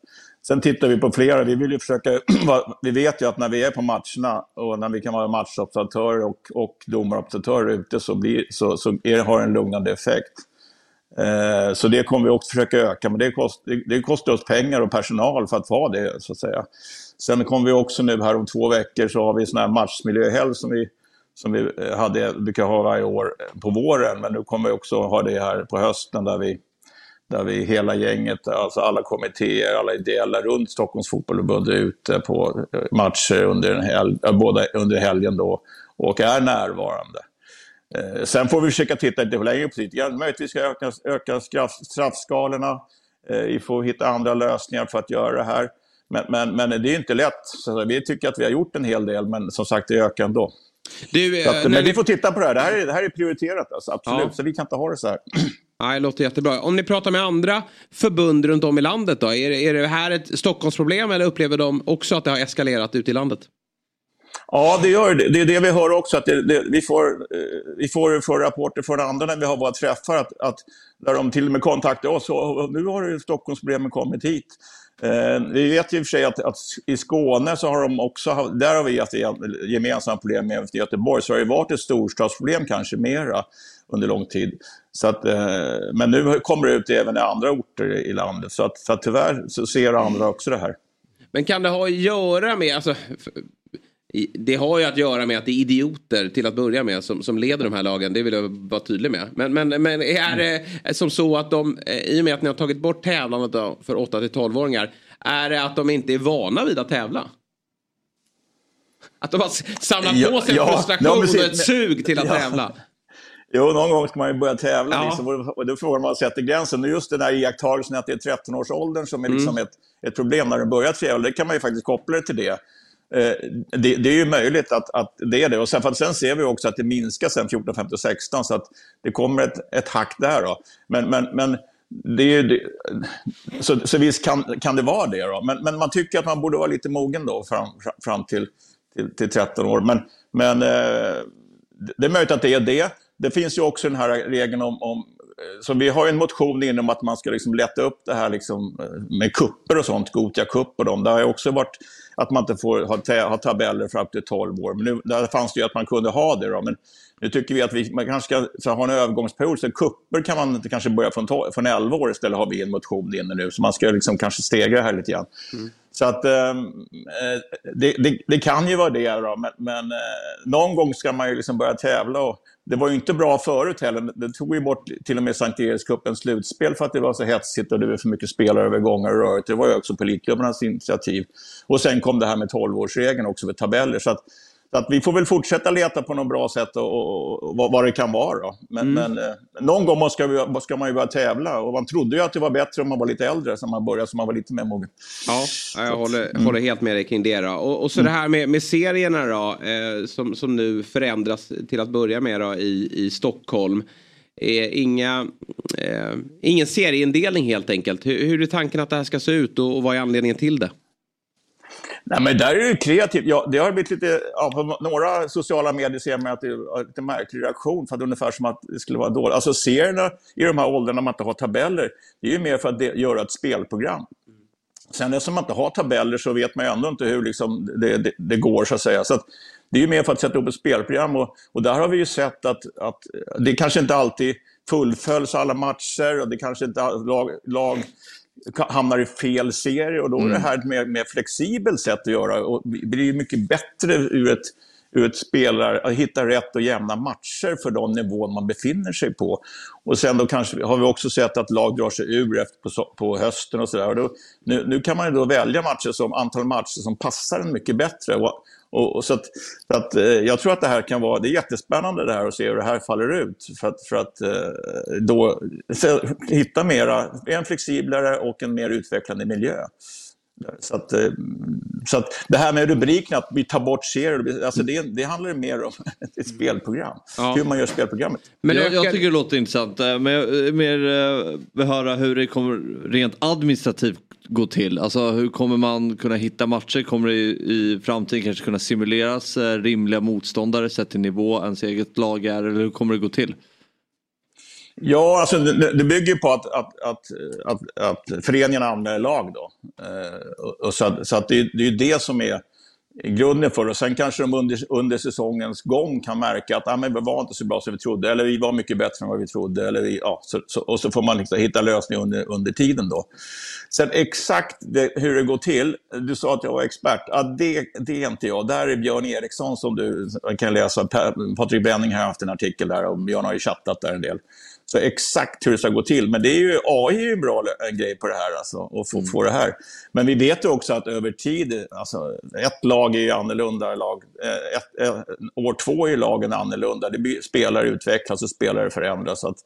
Sen tittar vi på flera. Vi vill ju försöka, *clears throat* vi vet ju att när vi är på matcherna och när vi kan vara matchobservatörer och, och domarobservatörer ute så, blir, så, så är, har det en lugnande effekt. Eh, så det kommer vi också försöka öka, men det, kost, det, det kostar oss pengar och personal för att ha det, så att säga. Sen kommer vi också nu här om två veckor så har vi sån här matchmiljöhelg som vi, som vi eh, hade, brukar ha varje år på våren, men nu kommer vi också ha det här på hösten där vi, där vi hela gänget, alltså alla kommittéer, alla ideella runt Stockholms fotbollförbund är ute på matcher under, en helg, båda under helgen då och är närvarande. Eh, Sen får vi försöka titta lite längre på sikt. Ja, möjligtvis ska öka, öka straff, straffskalorna. Eh, Vi får hitta andra lösningar för att göra det här. Men, men, men det är inte lätt. Så vi tycker att vi har gjort en hel del, men som sagt, det ökar ändå. Du, eh, att, men vi- vi får titta på det här. Det här är, det här är prioriterat, alltså, absolut. Ja. Så vi kan inte ha det så här. Nej, det låter jättebra. Om ni pratar med andra förbund runt om i landet då? Är, det- är det här ett Stockholmsproblem eller upplever de också att det har eskalerat ute i landet? Ja, det gör det. Det är det vi hör också. Att det, det, vi, får, eh, vi får, får rapporter från andra när vi har våra träffar, att, att, där de till och med kontaktar oss. Och, nu har Stockholmsproblemen kommit hit. Eh, vi vet ju i och för sig att, att i Skåne så har de också, haft- där har vi haft gemensamma problem med Göteborg. Så har det varit ett storstadsproblem kanske mera under lång tid. Så att, eh, men nu kommer det ut även i andra orter i landet. Så, att, så att tyvärr så ser andra också det här. Men kan det ha att göra med, alltså, det har ju att göra med att det är idioter till att börja med som, som leder de här lagen. Det vill jag vara tydlig med. Men, men, men är det som så att de, eh, i och med att ni har tagit bort tävlandet för 8 till 12-åringar, är det att de inte är vana vid att tävla? Att de har samlat Ja, på sig en ja, frustration ja, och ett sug till att Ja. tävla. Jo, någon gång ska man ju börja tävla. Ja. Liksom, och- då frågar man sätter gränsen. Och just den här iakttagelsen att det är 13-årsåldern som är Mm. liksom ett, ett problem när de börjar tävla, det kan man ju faktiskt koppla det till det. Eh, det, det är ju möjligt att, att det är det. Och sen, för sen ser vi också att det minskar sen 14, 15, 16, så att det kommer ett, ett hack där. Då. Men, men, men det är ju det, så, så visst kan, kan det vara det. Då. Men, men man tycker att man borde vara lite mogen då fram, fram till, till, till 13 år. Men, men eh, det är möjligt att det är det. Det finns ju också den här regeln om, om så vi har ju en motion inne om att man ska liksom lätta upp det här liksom eh, med kupper och sånt, Gotia Cup och dem. Det har ju också varit att man inte får ha, ha tabeller för upp till 12 år. Men nu, där fanns det ju att man kunde ha det. Då. Men nu tycker vi att vi man kanske ska ha en övergångsperiod. Så kupper kan man kanske börja från, från 11 år istället har vi en motion inne nu. Så man ska liksom kanske stegra det här lite grann. Så att ehm, eh, det, det, det kan ju vara det då, men, men eh, någon gång ska man ju liksom börja tävla. Och det var ju inte bra förut heller. Det tog ju bort till och med Sankt Erikscupens slutspel för att det var så hetsigt och det var för mycket spelarövergångar och rörigt. Det var ju också på elitklubbarnas initiativ. Och sen kom det här med 12-årsregeln också för tabeller. Så att, så att vi får väl fortsätta leta på något bra sätt och, och, och vad, vad det kan vara. Då. Men, men eh, någon gång måste vi, ska man ju börja tävla. Och man trodde ju att det var bättre om man var lite äldre, så man började så man var lite mer mogen. Ja, ja, jag håller, Mm. håller helt med dig kring det. Då. Och, och så det här med, med serierna då, eh, som, som nu förändras till att börja med då, i, i Stockholm. Eh, inga, eh, ingen serieindelning helt enkelt. Hur, hur är tanken att det här ska se ut och, och vad är anledningen till det? Nej, men där är det kreativt. Ja, det har blivit lite, ja, på några sociala medier ser man att det är lite märklig reaktion. För att ungefär som att det skulle vara dåligt. Alltså serierna i de här åldrarna man inte har tabeller, det är ju mer för att det, göra ett spelprogram. Sen eftersom man inte har tabeller så vet man ju ändå inte hur liksom det, det, det går så att säga. Så att det är ju mer för att sätta upp ett spelprogram och, och där har vi ju sett att, att det kanske inte alltid fullföljs alla matcher och det kanske inte lag, lag hamnar i fel serie och då är det här ett mer, flexibelt sätt att göra och blir mycket bättre ur ett, ur ett spelare att hitta rätt och jämna matcher för den nivån man befinner sig på. Och sen då kanske har vi också sett att lag drar sig ur efter på, på hösten och sådär. Nu, nu kan man ju då välja matcher som, antal matcher som passar en mycket bättre. Och, och, och så att, så att, eh, jag tror att det här kan vara, det är jättespännande det här att se hur det här faller ut. För att, för att eh, då så, hitta mera, en flexiblare och en mer utvecklande miljö. Så att, eh, så att det här med rubriken, att vi tar bort serier, alltså det, det handlar mer om *laughs* ett spelprogram. Hur man gör spelprogrammet. Men jag, jag tycker det låter intressant. Men jag mer vill höra hur det kommer rent administrativt gå till. Alltså hur kommer man kunna hitta matcher? Kommer det i, i framtiden kanske kunna simuleras eh, rimliga motståndare sett till nivå ens eget lag är? Eller hur kommer det gå till? Ja, alltså det, det bygger ju på att, att, att, att, att föreningarna anmäler lag då. Eh, och, och så att, så att det, det är ju det som är grunden för det. Och sen kanske de under, under säsongens gång kan märka att ah, men vi var inte så bra som vi trodde, eller vi var mycket bättre än vad vi trodde. Eller vi, ja, så, så, och så får man liksom hitta lösningar under, under tiden då. Sen exakt det, hur det går till, du sa att jag var expert. Ja, det, det är inte jag. Där är Björn Eriksson som du kan läsa. Patrik Benning har haft en artikel där och Björn har ju chattat där en del. Så exakt hur det ska gå till. Men det är ju, AI är ju en bra grej på det här, alltså, att få, få det här. Men vi vet ju också att över tid, alltså, ett lag är ju annorlunda. Lag, eh, ett, ett, år två är ju lagen annorlunda. Det spelare utvecklas och spelare förändras. Så att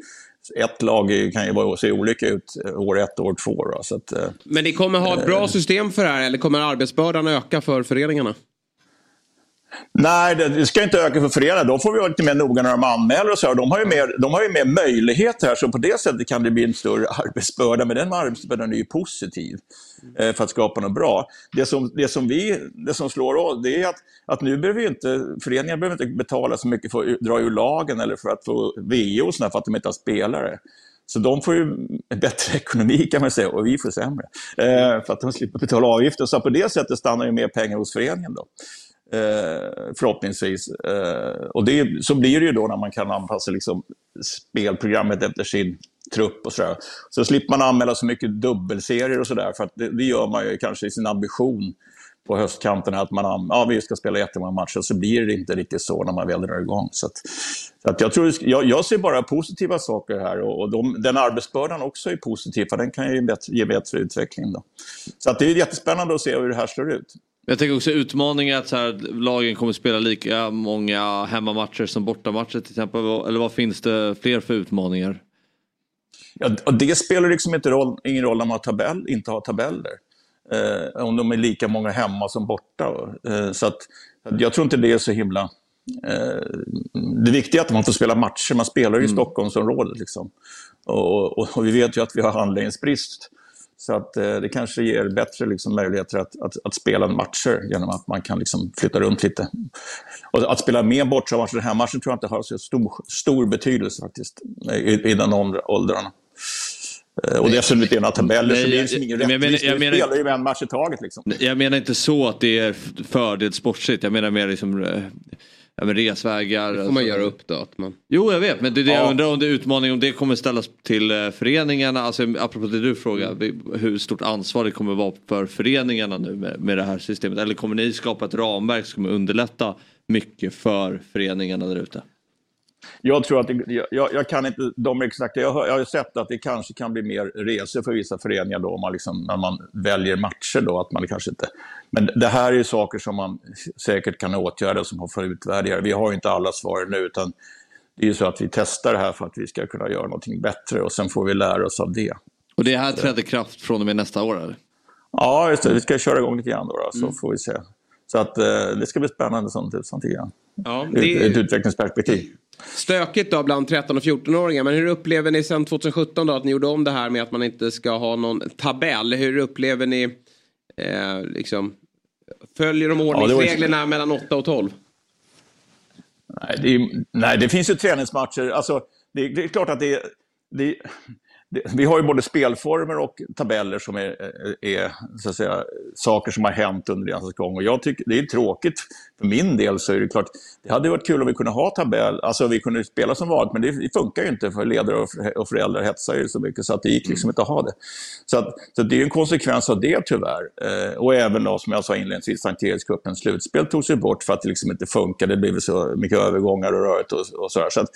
ett lag kan ju se olika ut eh, år ett och år två. Då, så att, eh, Men ni kommer ha ett bra system för det här eller kommer arbetsbördan öka för föreningarna? Nej, det, ska inte öka för föreningarna. De får vi vara lite mer noga när de anmäler och så. här. De har ju mer, de har ju mer möjligheter här, så på det sättet kan det bli en större arbetsbörda. Men den arbetsbördan är ju positiv eh, för att skapa något bra. Det som, det som, vi, det som slår oss, det är att, att nu behöver inte, föreningar behöver inte betala så mycket för att dra ur lagen eller för att få VO och sådär, för att de inte har spelare. Så de får ju bättre *laughs* ekonomi kan man säga och vi får sämre. Eh, för att de slipper betala avgifter. Så på det sättet stannar ju mer pengar hos föreningen då. Eh, förhoppningsvis. Eh, och det, så blir det ju då när man kan anpassa liksom, spelprogrammet efter sin trupp och sådär. Så slipper man anmäla så mycket dubbelserier och sådär, för att det, det gör man ju kanske i sin ambition på höstkanten att man ja, vi ska spela jättemånga matcher, så blir det inte riktigt så när man väl drar igång. Så, att, så att jag, tror, jag, jag ser bara positiva saker här och, och de, den arbetsbördan också är positiv, för den kan ju bättre, ge bättre utveckling. Då. Så att det är jättespännande att se hur det här slår ut. Jag tänker också utmaningar att så här, lagen kommer spela lika många hemmamatcher som bortamatcher till exempel. Eller vad finns det fler för utmaningar? Ja, det spelar liksom inte roll, ingen roll om man har tabell, inte har tabeller. Eh, om de är lika många hemma som borta. Eh, så att, jag tror inte det är så himla... Eh, det viktiga är att man får spela matcher. Man spelar i mm. Stockholmsområdet. Liksom. Och, och, och, vi vet ju att vi har handläggningsbrist. Så att eh, det kanske ger bättre liksom, möjligheter att, att, att, spela matcher genom att man kan liksom, flytta runt lite. Och att spela mer bortamatcher, hemmamatcher tror jag inte har så stor, stor betydelse faktiskt i, i den åldrarna. Eh, och dessutom inte några tabeller, så det är liksom ingen rättvist. Vi spelar ju en match i taget. Liksom. Jag menar inte så att det är fördel sportsligt. Jag menar mer liksom eh, ja, men resvägar. Det får man göra upp då. Att man... Jo jag vet men det, det, ja. jag undrar om det är utmaning om det kommer ställas till eh, föreningarna. Alltså, apropå det du frågar. Mm. Hur stort ansvar det kommer vara för föreningarna nu med, med det här systemet. Eller kommer ni skapa ett ramverk som kommer underlätta mycket för föreningarna där ute? Jag tror att, det, jag, jag, kan inte de exakta, jag har, jag har sett att det kanske kan bli mer resor för vissa föreningar då, om man liksom, när man väljer matcher då, att man kanske inte... Men det här är ju saker som man säkert kan åtgärda som har för utvärderingar. Vi har ju inte alla svar nu, utan det är ju så att vi testar det här för att vi ska kunna göra någonting bättre och sen får vi lära oss av det. Och det här träder kraft från och med nästa år eller? Ja, just det. Vi ska köra igång lite grann då, då så mm. får vi se. Så att eh, det ska bli spännande sånt, sånt igen. Ja, det... Ett utvecklingsperspektiv. Stökigt då bland 13 och 14-åringar. Men hur upplever ni sen 2017 då att ni gjorde om det här med att man inte ska ha någon tabell? Hur upplever ni eh, liksom Följer de ordningsreglerna ja, mellan 8 och 12? Nej det, är, nej, det finns ju träningsmatcher. Alltså, det, det är klart att det, det, vi har ju både spelformer och tabeller som är, är så att säga, saker som har hänt under resans gång. Och jag tycker det är tråkigt. För min del så är det klart, det hade varit kul om vi kunde ha tabell, alltså vi kunde spela som vanligt, men det funkar ju inte för ledare och föräldrar hetsar ju så mycket så att det gick liksom inte att ha det. Så, att, så det är en konsekvens av det tyvärr. Eh, och även då, som jag sa inledningsvis, Sankt Erikscupens slutspel togs ju bort för att det liksom inte funkade, det blev så mycket övergångar och rörigt och, och sådär. Så att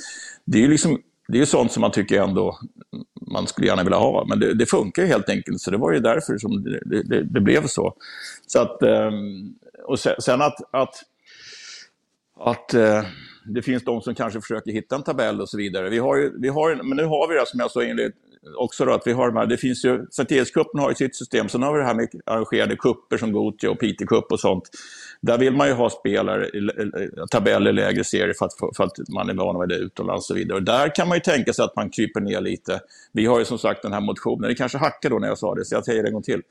det är ju liksom det är sånt som man tycker ändå man skulle gärna vilja ha. Men det, det funkar ju helt enkelt, så det var ju därför som det, det, det blev så. så att, ehm, och sen att, att, att eh, det finns de som kanske försöker hitta en tabell och så vidare. Vi har ju, vi har, men nu har vi det som jag sa inledningsvis också då, att vi har de här, det finns ju, Sanktérikscupen har ju sitt system, sen har vi det här med arrangerade kupper som Gothia och Piteå Cup och sånt. Där vill man ju ha spelare, tabeller lägre serier för att, för att man är van vid det utomlands och så vidare. Och där kan man ju tänka sig att man kryper ner lite. Vi har ju som sagt den här motionen, det kanske hackar då när jag sa det, så jag säger det en gång till.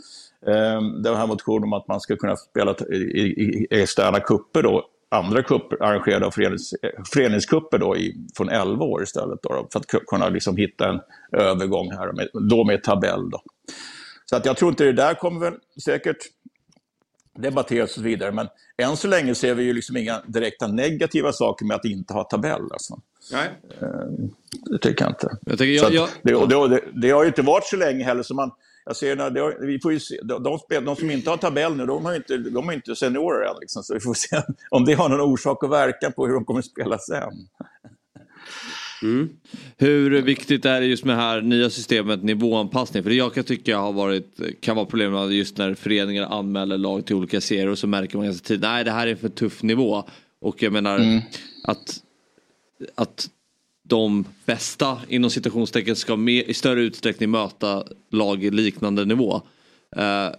Ehm, den här motionen om att man ska kunna spela i, i, i externa kupper då, andra kupper arrangerade av förenings, föreningskupper då i, från 11 år istället. Då, för att kunna liksom hitta en övergång här, med, då med tabell. Då. Så att jag tror inte det där kommer väl säkert debatteras och så vidare. Men än så länge ser vi ju liksom inga direkta negativa saker med att inte ha tabell. Alltså. Nej. Ehm, det tycker jag inte. Jag tycker, jag, jag... Det, och det, det, det, har ju inte varit så länge heller. Så man, jag ser när det, vi får ju se, de, de, de, som inte har tabell nu, de, har inte, de är inte seniorer än. Liksom, så vi får se *laughs* om det har någon orsak och verkan på hur de kommer att spela sen. Mm. Hur viktigt är det just med det här nya systemet nivåanpassning? För det jag kan tycka har varit, kan vara problemet just när föreningar anmäler lag till olika serier och så märker man ganska tidigt, nej det här är för tuff nivå. Och jag menar mm. att, att de bästa inom citationstecken ska med, i större utsträckning möta lag i liknande nivå. Uh,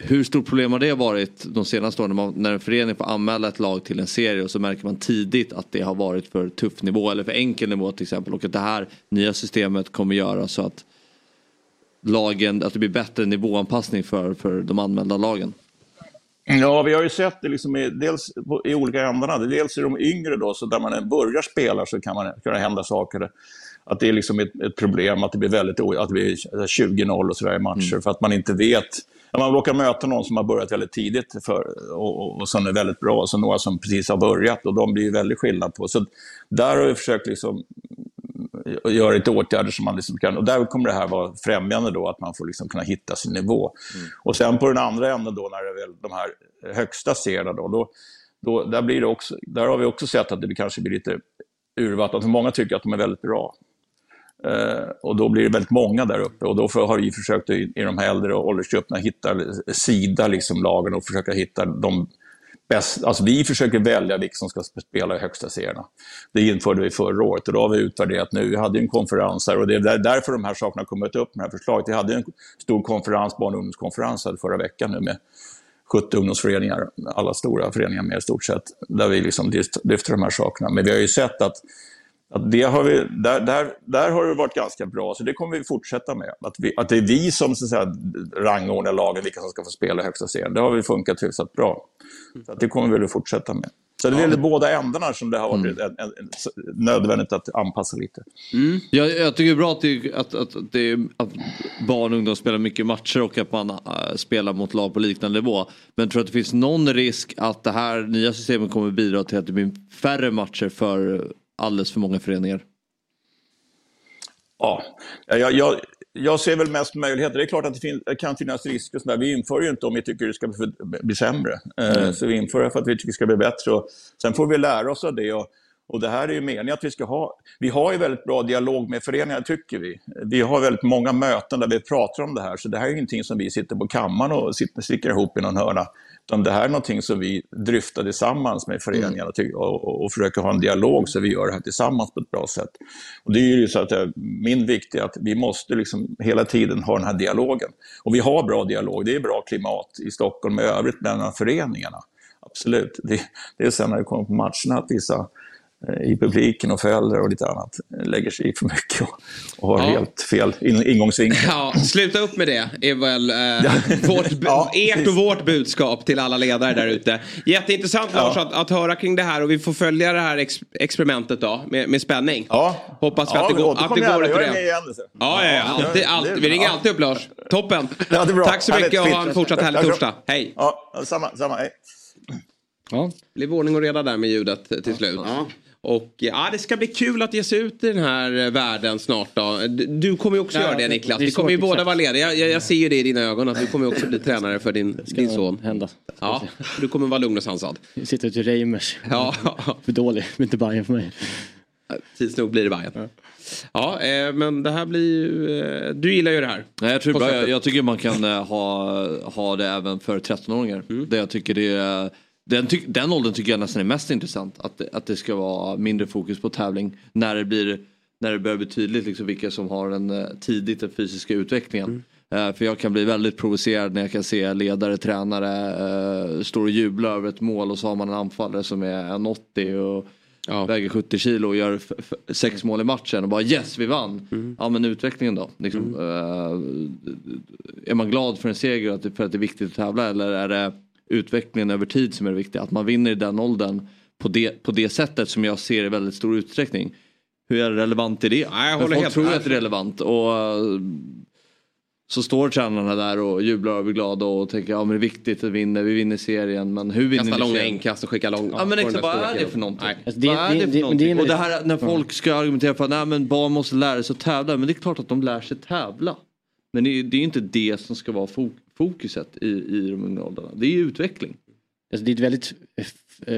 hur stort problem har det varit de senaste åren när, man, när en förening får anmäla ett lag till en serie och så märker man tidigt att det har varit för tuff nivå eller för enkel nivå till exempel och att det här nya systemet kommer göra så att lagen, att det blir bättre nivåanpassning för, för de anmälda lagen? Ja, vi har ju sett det liksom i, dels i olika ändarna. Dels i de yngre då, så där man börjar spela så kan man kunna hända saker. Att det är liksom ett, ett problem att det blir väldigt att det blir 20-0 och sådär i matcher mm. för att man inte vet man råkar möta någon som har börjat väldigt tidigt för, och, och, och som är väldigt bra, och så några som precis har börjat och de blir ju väldigt skillnad på. Så där har vi försökt liksom och göra lite åtgärder som man liksom kan, och där kommer det här vara främjande då, att man får liksom kunna hitta sin nivå. Och sen på den andra änden då, när det är väl de här högsta serierna då, då, då där, blir det också, där har vi också sett att det kanske blir lite urvattnat, för många tycker att de är väldigt bra. Eh, och då blir det väldigt många där uppe och då har vi försökt i, i de här äldre åldersgrupperna hitta, sida liksom lagen och försöka hitta de bäst, alltså vi försöker välja vilka som ska spela i högsta serierna. Det införde vi förra året och då har vi utvärderat nu. Vi hade en konferens här och det är därför de här sakerna har kommit upp med det här förslaget. Vi hade en stor konferens, barn och ungdomskonferens här förra veckan nu med 70 ungdomsföreningar, alla stora föreningar med i stort sett, där vi liksom lyfter de här sakerna. Men vi har ju sett att att det har vi, där, där, där har det varit ganska bra, så det kommer vi fortsätta med. Att, vi, att det är vi som så att säga, rangordnar lagen, vilka som ska få spela i högsta serien. Det har vi funkat hyfsat bra. Så att det kommer vi att fortsätta med. Så det är ja. båda ändarna som det har varit mm. en, en, en, nödvändigt att anpassa lite. Mm. Jag, jag, tycker det är bra att, det, att, att, att, det att barn och ungdom spelar mycket matcher och att man äh, spelar mot lag på liknande nivå. Men jag tror att det finns någon risk att det här nya systemet kommer bidra till att det blir färre matcher för alldeles för många föreningar? Ja, jag, jag, jag ser väl mest möjligheter. Det är klart att det, fin kan finnas risker. Sådär. Vi inför ju inte om vi tycker det ska bli, bli sämre. Mm. Så vi inför det för att vi tycker det ska bli bättre. Och sen får vi lära oss av det. Och, och det här är ju meningen att vi ska ha... Vi har ju väldigt bra dialog med föreningar, tycker vi. Vi har väldigt många möten där vi pratar om det här. Så det här är ju ingenting som vi sitter på kammaren och sitter, sticker ihop i någon hörna. Utan det här är någonting som vi dryftar tillsammans med föreningarna mm. och, och, och, försöker ha en dialog så vi gör det här tillsammans på ett bra sätt. Och det är ju så att eh, min vikt är att vi måste liksom hela tiden ha den här dialogen. Och vi har bra dialog, det är bra klimat i Stockholm i övrigt mellan föreningarna. Absolut. Det, det är sen när det kommer på matcherna att vissa i publiken och föräldrar och lite annat lägger sig i för mycket och, och har ja. helt fel in, ingångsvinkel. Ja, sluta upp med det är väl eh, *laughs* vårt, ja, ert och vårt budskap till alla ledare där ute. Jätteintressant Lars att, att höra kring det här och vi får följa det här ex experimentet då med, med spänning. Ja. Hoppas vi att det går, att det går det. Ja, ja, ja, alltid, alltid. Vi ringer alltid upp Lars. Toppen. Tack så mycket och ha en fortsatt härlig torsdag. Hej. Ja, samma, samma. Hej. Ja. Det blev ordning och reda där med ljudet till slut. Ja. Och ja, det ska bli kul att ge sig ut i den här eh, världen snart då. Du kommer ju också ja, göra det Niklas. Vi kommer ju båda vara lediga. Jag, jag, ser ju det i dina ögon att du kommer också bli *laughs* tränare för din, din son. hända. Ja, du kommer vara lugn och sansad. Jag sitter ute i Reimers. Ja. *laughs* för dålig, men inte Bajen för mig. Tids nog blir det Bajen. Ja. Ja, eh, men det här blir ju... Eh, du gillar ju det här. Nej, jag, tror bra. Jag, jag, tycker man kan eh, ha, ha det även för 13-åringar. Mm. Det jag tycker det är den, ty den åldern tycker jag nästan är mest intressant. Att, att det ska vara mindre fokus på tävling. När det, blir, när det börjar bli tydligt liksom vilka som har den uh, tidigt den fysiska utvecklingen. Mm. Uh, för jag kan bli väldigt provocerad när jag kan se ledare, tränare uh, stå och jubla över ett mål och så har man en anfallare som är 1,80 och ja. väger 70 kilo och gör sex mål i matchen och bara yes vi vann. Mm. Ja men utvecklingen då? Liksom, mm. är man glad för en seger för att det är viktigt att tävla eller är det utvecklingen över tid som är det viktiga. Att man vinner i den åldern på det, på det sättet som jag ser i väldigt stor utsträckning. Hur är det relevant i det? Nej, jag håller folk helt tror att det är relevant. Och så står tränarna där och jublar och blir glada och tänker ja men det är viktigt att vinna, vi vinner serien men hur vinner Kasta långa inkast och skicka långa. Ja men exakt, vad är det för någonting? Alltså, det, vad är det, det för någonting? Det, och det här när folk ska argumentera för att nej men barn måste lära sig att tävla. Men det är klart att de lär sig tävla. Men det är, det är inte det som ska vara fokuset i, i de unga åldrarna. Det är utveckling. Alltså det är ett väldigt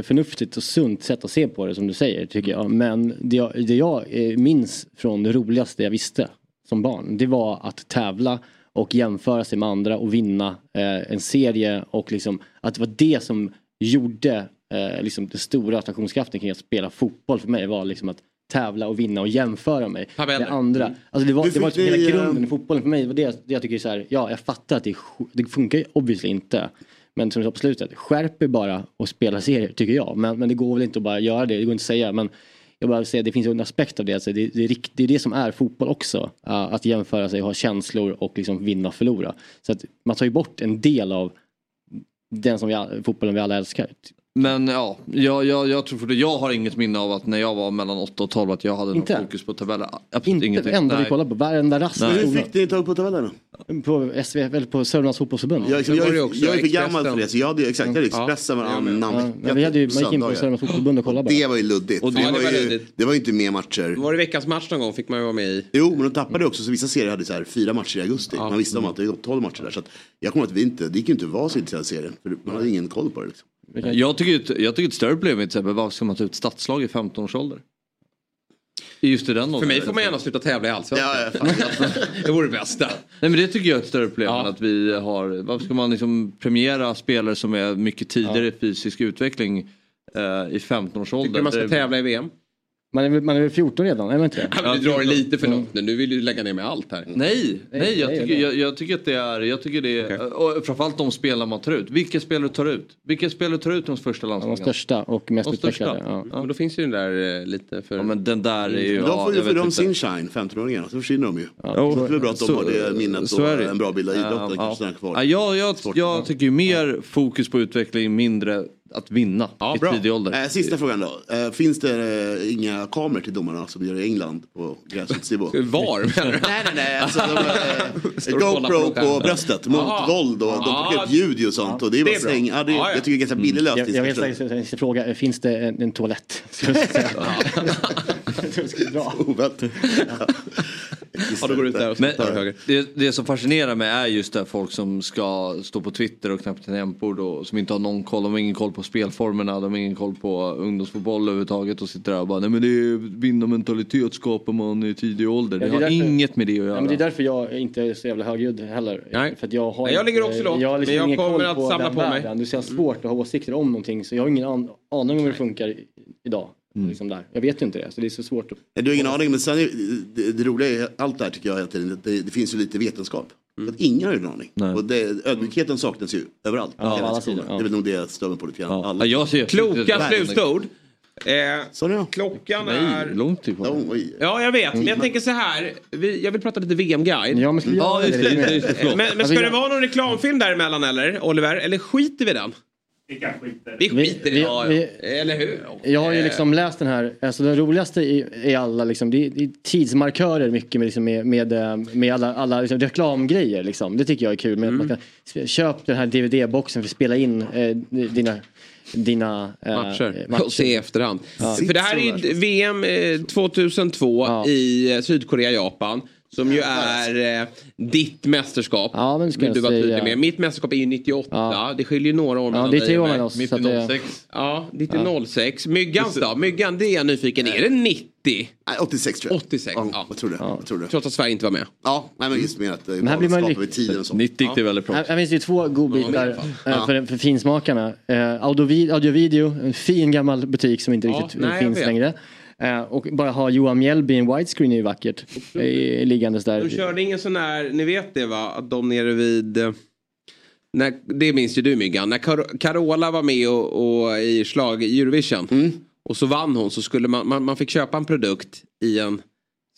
förnuftigt och sunt sätt att se på det som du säger tycker jag. Men det jag, det jag eh, minns från det roligaste jag visste som barn det var att tävla och jämföra sig med andra och vinna eh, en serie och liksom att det var det som gjorde eh, liksom den stora attraktionskraften kring att spela fotboll för mig var liksom att tävla och vinna och jämföra mig Tabeller. med andra. Alltså det var, det var hela grunden i fotbollen för mig. Det var det, det jag tycker är så här, ja jag fattar att det, det funkar ju obviously inte. Men som du sa på slutet, skärp er bara och spela serier tycker jag. Men, men det går väl inte att bara göra det, det går inte att säga. Men jag bara säger, det finns en aspekt av det. Alltså det, det, är, det är det som är fotboll också. Uh, att jämföra sig, ha känslor och liksom vinna och förlora. Så att man tar ju bort en del av den som vi, fotbollen vi alla älskar. Men ja, jag, jag, jag tror för det. Jag har inget minne av att när jag var mellan 8 och 12 att jag hade Inte? något fokus på tabeller. Absolut Inte ingenting. enda vi Nej. kollar på, varenda rast. Hur. Fick ni tag på tabellerna? På SVF, eller på Sörmlands fotbollsförbund. Jag, jag, jag, jag är för gammal för det, så jag hade ju exakt, jag hade Expressen varannan Ja, vecka. men vi hade ju, typ man gick in på. Sörmlands fotbollförbund och kollade bara. Det var ju luddigt. Och det det, var var ju, luddigt. det var ju inte mer matcher. Var det veckans match någon gång fick man ju vara med i. Jo, men de tappade också. Så vissa serier hade så här fyra matcher i augusti. Man visste om att det gått 12 matcher där. Så att jag kommer att vi inte, det gick ju inte att vara så intresserad av serien. För man hade ingen koll på det. Liksom. Jag tycker, ett- jag tycker ett större problem är till exempel varför ska man ta ut stadslag i 15 års ålder? Just i den För mig får man gärna sluta tävla i Allsvenskan. *laughs* det vore det bästa. Nej men det tycker jag är ett större problem än att vi har, varför ska man liksom premiera spelare som är mycket tidigare i fysisk utveckling eh, i 15 års ålder? Tycker du man ska Det- tävla i VM? Man är, väl- man är väl 14 redan, är man inte det? Ja, men du drar det lite för långt nu. Nu vill du lägga ner med allt här. Nej, nej, jag, nej, tycker, nej. jag, jag tycker att det är, jag tycker det är, och framförallt de spelare man tar ut. Vilka spelare tar ut? Vilka spelare tar ut de första De landslagen? största och mest De största. utvecklade. Ja. Men då finns ju den där eh, lite för... Ja men den där är ju... Men då får ju för dem sin shine, 15-åringarna. Så försvinner de ju. Ja, det är bra att de så- har det minnet så och det. en bra bild av idrotten. Ja, kvar. Ja, jag, jag, jag tycker ju mer fokus på utveckling, mindre att vinna i tidig ålder. Eh, sista frågan då. Eh, finns det eh, inga kameror till domarna som gör i England på gräsrotsnivå? Var menar du? Nej, nej, nej. Alltså, de, eh, GoPro på, bröstet mot Aha. våld och de Ja. plockar upp ljud och sånt. Och det är bara Det är bra. släng. Ja, det, Ja, ja. Jag tycker det är ganska billig Jag, lösning. jag vet inte, jag ska fråga, finns det en, en toalett? Ska jag säga. Jag tror jag skulle dra. *laughs* Oväntat. Ja, då går du ut där och Men tar höger. det, det som fascinerar mig är just det folk som ska stå på Twitter och knappt tangentbord och som inte har någon koll. De har ingen koll på spelformerna, de har ingen koll på ungdomsfotboll överhuvudtaget och sitter där och bara nej men det är vinnarmentalitet skapar man i tidig ålder. Ja, Det det är har därför- inget med det att Ja, göra. men det är därför jag inte är så jävla högljudd heller. Nej. För att jag, har Nej, jag ligger också lågt, Jag har liksom men jag ingen kommer koll att på samla på mig. världen. Det är så svårt att ha åsikter om någonting så jag har ingen an aning om hur det funkar idag. Mm. Liksom där. Jag vet ju inte det, så det är så svårt. Att... Nej, Du har ingen aning, men sen är, det, det roliga i allt det här tycker jag hela tiden, att det, det finns ju lite vetenskap. Att ingen har ju en aning. Och det, ödmjukheten saknas ju överallt. Ja, alla sidor, ja. Det är väl nog det jag stör mig på lite grann. Alla. Ja, jag ser- Kloka slutord. Eh, ja. klockan Nej, är... långt ifrån. Oh, oj. Ja, jag vet. Men jag tänker så här. Vi, jag vill prata lite VM-guide. Ja, men ska vi göra Ja, just det, lite just det, mer? just det, förlåt. Men, men Alltså, ska det jag- vara någon reklamfilm däremellan eller, Oliver? Eller skiter vi i den? Vi kan skita Vi skiter i vi-. Ja, vi-. Eller hur? Jag har ju Eh, liksom läst den här, alltså det roligaste i, i alla liksom, det är, det är tidsmarkörer mycket med, liksom, med, med, eh, med alla, alla liksom, reklamgrejer liksom. Det tycker jag är kul. Med att man kan, köp den här DVD-boxen för att spela in eh, dina, dina eh, matcher. matcher. Och se i efterhand. Ja. För det här är ju VM eh, 2002 Ja. i eh, Sydkorea, Japan. Som ju är eh, ditt mästerskap. Ja, men ska vill du vara säga. tydlig med. Mitt mästerskap är ju 98. Ja. Det skiljer ju några år Ja, mellan det är dig tre och år mig. mellan oss. Mitt det- 06. Ja, ditt är 06. Myggans då? Myggan, det är jag nyfiken. Är det 90? Nej, 86 tror jag. 86? Ja, Ja. jag tror det. Jag tror det. Trots att Sverige inte var med. Ja, nej, men just med att det här blir man lik- tiden och så. 90 gick det väldigt Här, proffs. här finns det ju två godbitar Ja, eh, för, för finsmakarna. Eh, audio, audio-video, en fin gammal butik som inte Ja, riktigt nej, finns vet. längre. Eh, och bara ha Johan Mjällby i en widescreen är ju vackert. Eh, liggandes där. De körde ingen sån här, ni vet det va? Att de nere vid... eh, När, det minns ju du Myggan. När Car- Carola var med och, och i slag i Eurovision. Mm. Och så vann hon så skulle man, man, man fick köpa en produkt i en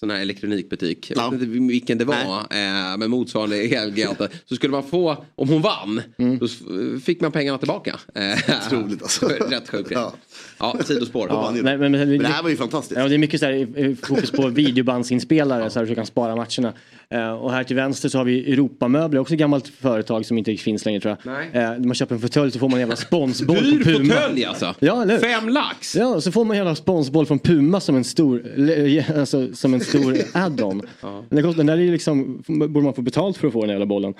sån här elektronikbutik. Jag Ja. vet inte vilken det var. Eh, men motsvarande Elgiganten. *laughs* Så skulle man få, om hon vann, då s- fick man pengarna tillbaka. Eh, Otroligt *laughs* alltså. Rätt sjukt. Ja. Ja. sidospår. Ja, nej, men, men, Men det här var ju fantastiskt. Ja, det är mycket så här, fokus på *laughs* videobandsinspelare så här, så du kan spara matcherna. Eh, och här till vänster så har vi Europamöbler, också ett gammalt företag som inte finns längre tror jag. Nej. Eh, när man köper en fåtölj så får man en jävla sponsboll Dyr från Puma. fåtölj alltså. Ja, eller? Fem lax. Ja, så får man en jävla sponsboll från Puma som en stor, alltså, som en stor *laughs* add-on. Det kostar, den där är ju liksom, borde man få betalt för att få den jävla bollen.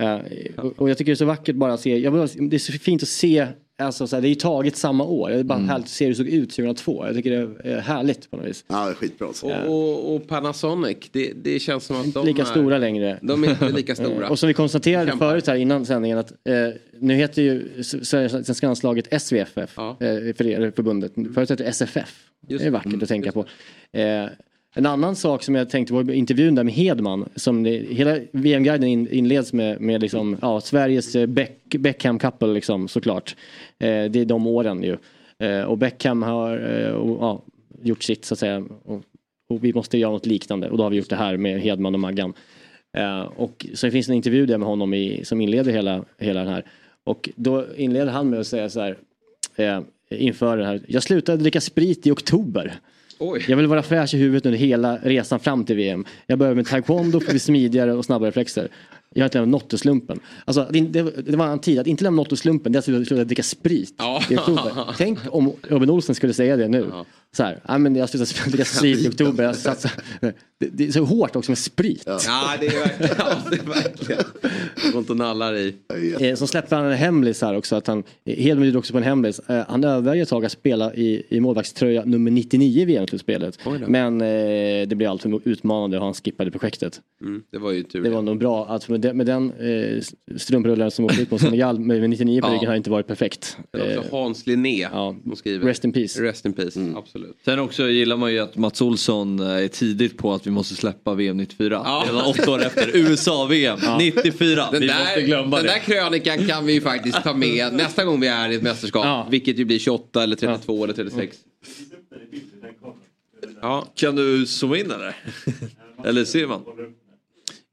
Eh, och, och jag tycker det är så vackert bara att se, jag det är så fint att se, alltså, så här, det är ju taget samma år. Det är bara härligt att se hur det såg ut 2002. Jag tycker det är härligt på något vis. Ja, det är skitbra. Och, och, och Panasonic, det, det känns som att de lika är, stora längre. De är inte lika *laughs* stora. Och som vi konstaterade Kämpar. förut här innan sändningen att eh, nu heter ju Svenska landslaget SVFF Ja. eh, för er förbundet. Förut hette det SFF. Just det är vackert att tänka på. Eh, en annan sak som jag tänkte var intervjun där med Hedman. Som det, hela VM-guiden in, inleds med, med liksom, ja, Sveriges eh, Beck, Beckham couple liksom, såklart. Eh, det är de åren ju. Eh, och Beckham har eh, och, ja, gjort sitt så att säga. Och, och vi måste göra något liknande och då har vi gjort det här med Hedman och Maggan. Eh, och så finns en intervju där med honom i, som inleder hela, hela den här. Och då inleder han med att säga så här. eh, inför det här. Jag slutade dricka sprit i oktober. Oj. Jag vill vara fräsch i huvudet under hela resan fram till VM. Jag börjar med taekwondo för att bli smidigare och snabbare reflexer. Jag har inte lämnat Nottoslumpen. Alltså, det, det, det var en tid att inte lämna Nottoslumpen, det är att sluta dricka sprit i oktober. Tänk om Robin Olsen skulle säga det nu. Så här, "Nej, men jag slutade dricka sprit i oktober. Jag satsar. Det, det är så hårt också med sprit. Ja, det är verkligen. Ja, det är verkligen. Går inte och nallar i. Eh, Så släppte han en hemlis här också. Att han, Hedman gjorde också på en hemlis. Eh, han överväger ett tag att spela i, i målvaktströja nummer 99 i VM-slutspelet. Men eh, det blev alltför utmanande och han skippade projektet. Mm, det var ju tur. Det var nog bra att den, med den eh, strumprullaren som åkte ut mot Senegal med med 99 på Ja. ryggen har inte varit perfekt. Det är Eh, också Hans Linné som skriver. Rest in peace. Rest in peace, absolut. Sen också gillar man ju att Mats Olsson eh, är tidigt på att vi måste släppa VM 94. Ja. Åtta år efter. USA-VM 94. Den vi där, måste glömma den det. där krönikan kan vi ju faktiskt ta med *laughs* nästa gång vi är i ett mästerskap. Vilket ju blir 28 eller 32 eller 36. Ja. Kan du zooma in eller? *laughs* eller ser man?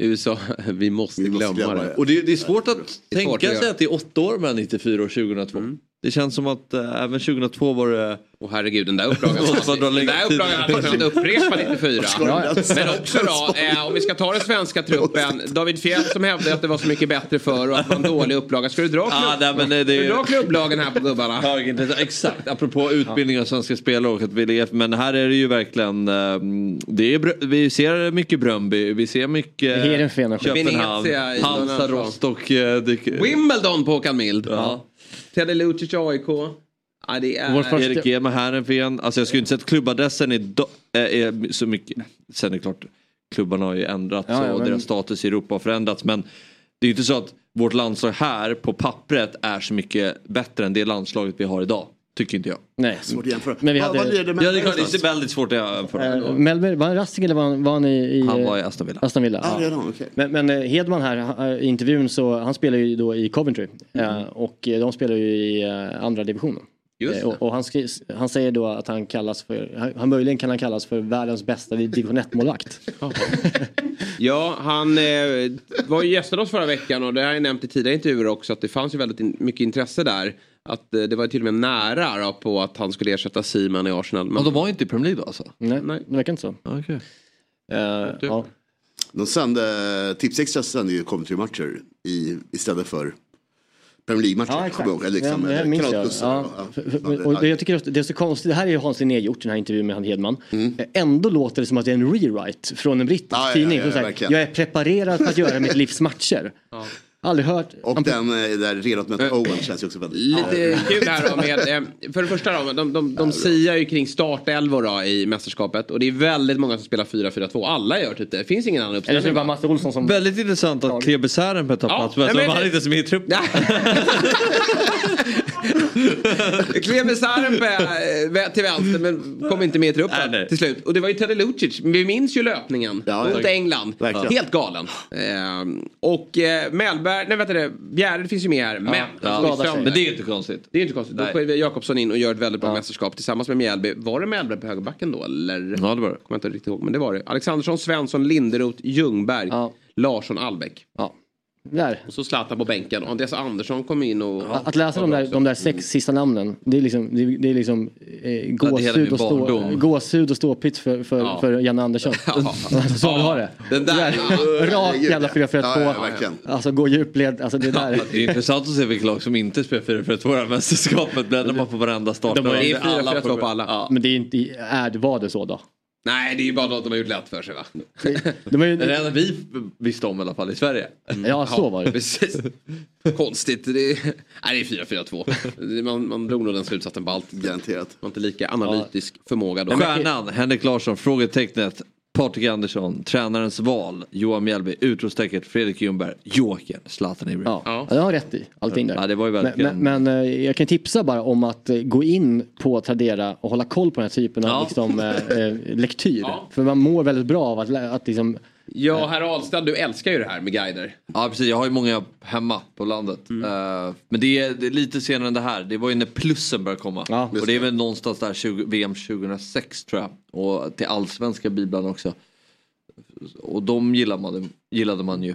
USA, *laughs* vi måste glömma det. Och det, det är svårt att Det är svårt tänka sig att det är åtta år mellan 94 och 2002. Det känns som att äh, även 2002 var det... Åh herregud, den där upplagan. *laughs* Den där upplagan hade kunnat upprepa 94. Ska den ens- Men också då, eh, om vi ska ta den svenska truppen. *laughs* David Fjell som hävdade att det var så mycket bättre förr och att det var en dålig upplaga. Ska du dra, klubb... Ah, nej, men det, det Ska du dra klubblagen här på gubbarna? Högintressant. Exakt, apropå utbildning av svenska spelare och att vi lever. Men här är det ju verkligen, eh, det är, Br- vi ser mycket Bröndby, vi ser mycket Heerenveen. Köpenhamn, Halmstad, Trump. Rostock. eh, det- Wimbledon på Håkan Mild. Ja. Teddy Lucic AIK. Ja, det är... Erik G med Herrenfen. Alltså jag skulle inte säga att klubbadressen är, do- är så mycket. Sen är det klart, klubbarna har ju ändrats Ja, ja, och men- deras status i Europa har förändrats. Men det är ju inte så att vårt landslag här på pappret är så mycket bättre än det landslaget vi har idag. Tycker inte jag. Nej. Svårt att jämfra. Men vi hade- vad leder Ja, det är klart, det är väldigt svårt att jämföra. Eh, Melber, var han Racing eller var han, var han i, i... Han var i Aston Villa. Aston Villa. Ah, redan, okej. Men, men eh, Hedman här han- i intervjun så han spelar ju då i Coventry eh, och eh, de spelar ju i eh, andra divisionen. Eh, och och han, skri, han säger då att han kallas för, han, han möjligen kan han kallas för världens bästa division 1-målvakt. *laughs* Ja, han eh, var ju gästade oss förra veckan och det har jag nämnt i tidigare intervjuer också att det fanns ju väldigt in, mycket intresse där. Att eh, det var till och med nära då, på att han skulle ersätta Seaman i Arsenal. Men Men de var inte i Premier League då alltså? Nej, Nej. det verkar inte så. Okej. Eh, ja. De sände, Tipsextra sände ju Coventry-matcher i, istället för Premier League-matcher. Ja, ihåg. Liksom, Ja, det minns jag. Ja. ja. Och det, jag tycker att det är så konstigt, det här är ju Hans Linné gjort, den här intervjun med han Hedman. Eh, Ändå låter det som att det är en rewrite från en brittisk Ja, ja, tidning. ja, som ja, säger, verkligen. jag är preparerad för att göra mitt *laughs* livs matcher. Aldrig hört. Och den eh, där redan med Owen känns ju också väldigt... Lite kul här då med, eh, för det första då, de, de, de siar ju kring startelvor då i mästerskapet och det är väldigt många som spelar 4-4-2. Alla gör typ det, det finns ingen annan Eller så är det uppställning. bara Mats Olsson som... Väldigt intressant att Klebe Särenpää tar Ja, plats. Men men- hade inte ens med i truppen. *laughs* *laughs* *laughs* Clemens Sarpe eh, till vänster men kom inte med i truppen Nej, nej. till slut. Och det var ju Teddy Lucic. Vi minns ju löpningen Ja, mot tack. England. Verkligen. Helt galen. Ehm, och eh, Mellberg, nej vänta det, Bjärred finns ju med här. Men, Ja, ju sönder. Men det är inte konstigt. Det är inte konstigt. Då Nej. får Jakobsson in och gör ett väldigt bra mästerskap tillsammans med Mjällby. Var det Mellberg på högerbacken då eller? Ja det var det. Kommer jag inte riktigt ihåg men det var det. Alexandersson, Svensson, Linderoth, Ljungberg, Ja. Larsson, Albeck. Ja. Där. Och så Zlatan på bänken. Och Andreas Andersson kom in och... Att läsa de där, de där sex sista namnen, det är liksom, det är, det är liksom eh, gåshud, min och stå, gåshud och för, för, Ja. för Janne Andersson. *laughs* Ja. Så vill ha det. Den där, Rak jävla 4-4-2. Ja, ja, verkligen. Alltså gå djupled, alltså det där. Det är intressant att se vilka lag som inte spelar 4 för 2 i mästerskapet. Bläddrar man på varenda start. De det är 4-4-2 på alla. Ja. Men det är inte, är, det- var det så då? Nej, det är ju bara något de har gjort lätt för sig va? De är ju, Det det enda vi visste om i alla fall i Sverige. ja, så var det. Precis. Konstigt. Det är, nej, det är 4-4-2. Det- Man, man drog nog den slutsatsen på allt. Garanterat. Man har inte lika analytisk förmåga då. Stjärnan, Henrik Larsson, frågetecknet. Patrik Andersson, tränarens val, Johan Mjällby, utropstecknet Fredrik Ljungberg, Joker, Zlatan Ibrahimovic. Ja, ja. jag har rätt i allting där. Ja, det var ju Men, verkligen... men, men eh, jag kan tipsa bara om att eh, gå in på Tradera och hålla koll på den här typen av Ja. liksom, eh, eh, lektyr. Ja. För man mår väldigt bra av att, att liksom, Ja, herr Ahlstad, du älskar ju det här med guider. Ja precis, jag har ju många hemma på landet. Mm. Eh, men det är, det är lite senare än det här. Det var ju när plussen började komma. Ja. och det är väl någonstans där 20, VM 2006 tror jag. Och till allsvenska biblarna också. Och de gillade man, gillade man ju.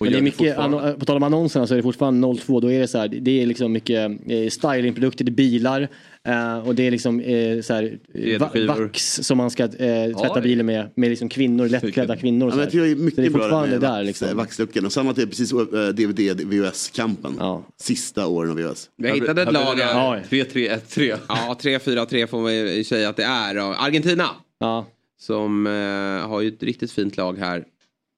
Men det är mycket, anno- på tal om annonserna så är det fortfarande 02, då är det så här, det är liksom mycket eh, stylingprodukter, det är bilar eh, och det är liksom eh, så här, eh, va- vax som man ska eh, tvätta bilen med, med liksom kvinnor, lättklädda kvinnor och Ja, så men jag är så mycket det är fortfarande där vax, liksom. vaxluckan. Och samma det är precis uh, DVD, VHS-kampen. Sista åren av VHS. Vi har hittat ett lag här. 3-3-1-3. Ja, 3-4-3 får man ju säga att det är. Argentina. Som eh, har ju ett riktigt fint lag här.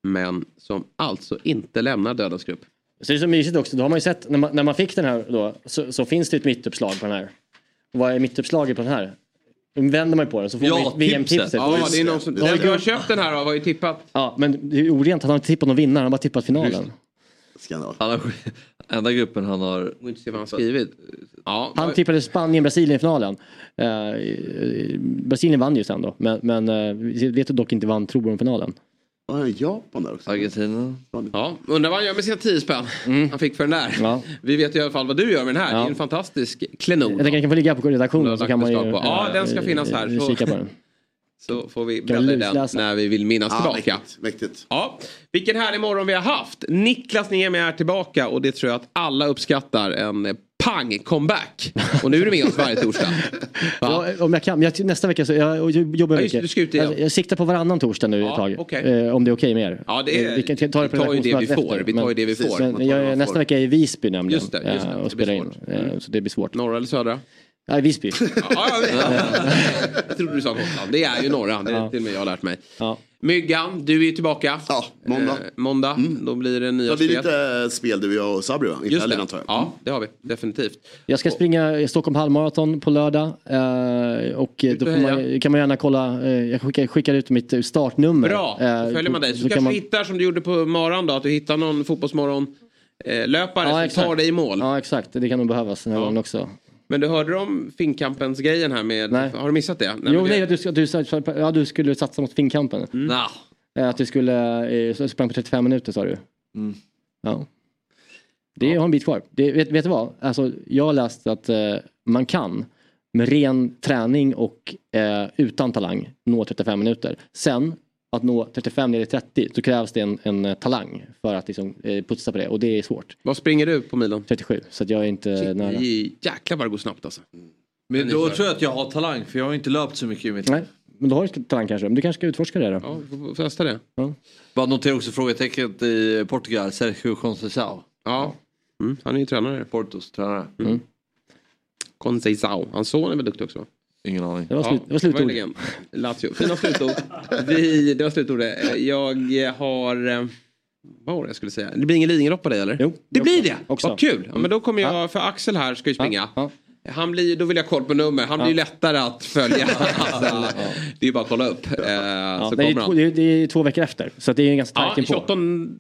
Men som alltså inte lämnar dödens grupp. Så det är så mysigt också, då har man ju sett, när man, när man fick den här då, så, så finns det ett mittuppslag på den här. Och vad är mittuppslaget på den här? Vänder man ju på den så får man ju VM-tipset. Ja, det är någon som, den som har köpt den här har ju tippat. Ja, men det är orent, han har inte tippat någon vinnare, han har bara tippat finalen. Skandal. Han har, enda gruppen han har... Vill inte se vad han har skrivit. Ja, Han tippade Spanien, Brasilien i finalen. Eh, Brasilien vann ju sen då, men, men eh, vi vet dock inte vann Var det Japan där också? Argentina. Ja, undrar vad han gör med sina 10 spänn han fick för den där. Ja. Vi vet ju i alla fall vad du gör med den här. Det är en fantastisk klenod. Jag tänker att den kan få ligga på redaktionen så kan man ju... På. Ja, eh, den ska finnas här. eh, Så, Kika på den. Så får vi bläddra i den när vi vill minnas Ja, tillbaka. mäktigt, mäktigt. Ja, vilken härlig morgon vi har haft. Niklas Niemi är tillbaka och det tror jag att alla uppskattar. En eh, pang-comeback. Och nu är du med oss varje torsdag. *laughs* Ja, om jag kan. Jag, nästa vecka så jag jobbar Ja, mycket. du ska ut igen. jag, jag siktar på varannan torsdag nu Ja, ett tag. okej. Eh, om det är okej med er. Ja, det är- vi kan ta det på vi tar ju det vi får. efter, Vi tar ju det vi får. Men jag, nästa vecka är i Visby nämligen. Just det, just det. eh, Det och blir spela in. Eh, Så det blir svårt. Norra eller södra? Nej, Visby. *laughs* Ja, ja, jag trodde du sa Gotland. Det är ju norra. Det är Ja. till och med jag har lärt mig. Ja. Myggan, du är ju tillbaka. Ja, måndag. Eh, måndag. Då blir det Det nya blir spel. lite eh, spel du, jag och Sabri va? Just helgen det. Ja, det har vi. Definitivt. Jag ska springa Stockholm halvmaraton på lördag. eh, Och eh, då får man, kan man gärna kolla. eh, Jag skickar, skickar ut mitt eh, startnummer. Bra, då följer man dig. Så, så kanske kan man- du hittar som du gjorde på morgon då. Att du hittar någon fotbollsmorgon eh, löpare Ja, som exakt. tar dig i mål. Ja exakt, det kan nog behövas den här gången också. Men du hörde om Finnkampens grejen här med... Nej. Har du missat det? Nej, jo, nej, att du, du, ja, du skulle satsa mot Finnkampen. Nah. Eh, Att du skulle eh, sprang på 35 minuter sa du. Mm. Ja. Det har en bit kvar. Det, vet, vet du vad? Alltså, jag har läst att eh, man kan med ren träning och eh, utan talang nå 35 minuter. Sen att nå 35 ner i 30 så krävs det en, en eh, talang för att liksom, eh, putsa på det och det är svårt. Vad springer du på milen? 37 så att jag är inte Shit, nära. Jäklar vad det går snabbt alltså. Men Men då tror jag att jag har talang för jag har inte löpt så mycket i mitt Nej, men då har du talang kanske. Men du kanske ska utforska det då? Ja, vi får testa det. Ja. Bara notera också frågetecknet i Portugal, Sergio Conceição. Ja, mm, han är ju tränare. Portos tränare. Mm. Conceição. Hans son är väl duktig också? Ingen aning. Det var, slut, det var slutord. Lazio. Fina slutord. Vi, det var slutordet. Jag har... eh, Vad var det jag skulle säga? Det blir ingen Lidingölopp på dig eller? Jo, Det blir det? Också. Vad kul. Ja, men då kommer jag, för Axel här ska ju springa. Ja, Han blir, då vill jag koll på nummer. Han blir ju lättare att följa. Axel. *laughs* Det är ju bara att kolla upp. Eh, Ja, så det, är kommer två, han. det, är, två veckor efter. Så det är ganska Ja, tajt inpå. 28,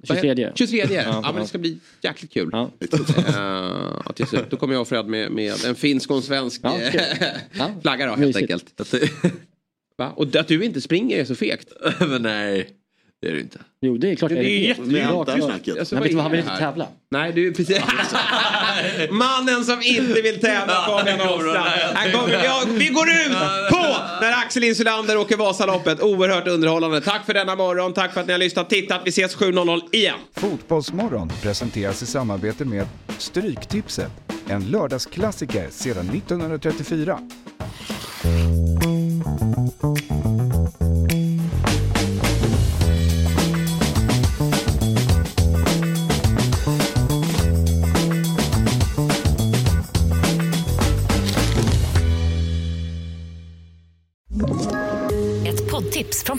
vad heter- 23. 23. Ja, Ja, men ja. det ska bli jäkligt kul. Ja. Eh, jag, då kommer jag och Fred med, med en finsk och en svensk Ja, eh. *laughs* Ja. flagga då helt Mysigt. enkelt. Va? Och att du inte springer är så fegt. *laughs* Men nej, det är det inte. Jo, det är klart Det är det. jätte- Med Rakt Anton av. snacket. Alltså, vet du vad, han är vill inte tävla. Nej, du precis. *laughs* Mannen som inte vill tävla Fabian Ahlstrand. Ja, Vi går ut på när Axel Insulander åker Vasaloppet. Oerhört underhållande. Tack för denna morgon. Tack för att ni har lyssnat. Tittat. Vi ses 7.00 igen. Fotbollsmorgon presenteras i samarbete med Stryktipset, en lördagsklassiker sedan 1934.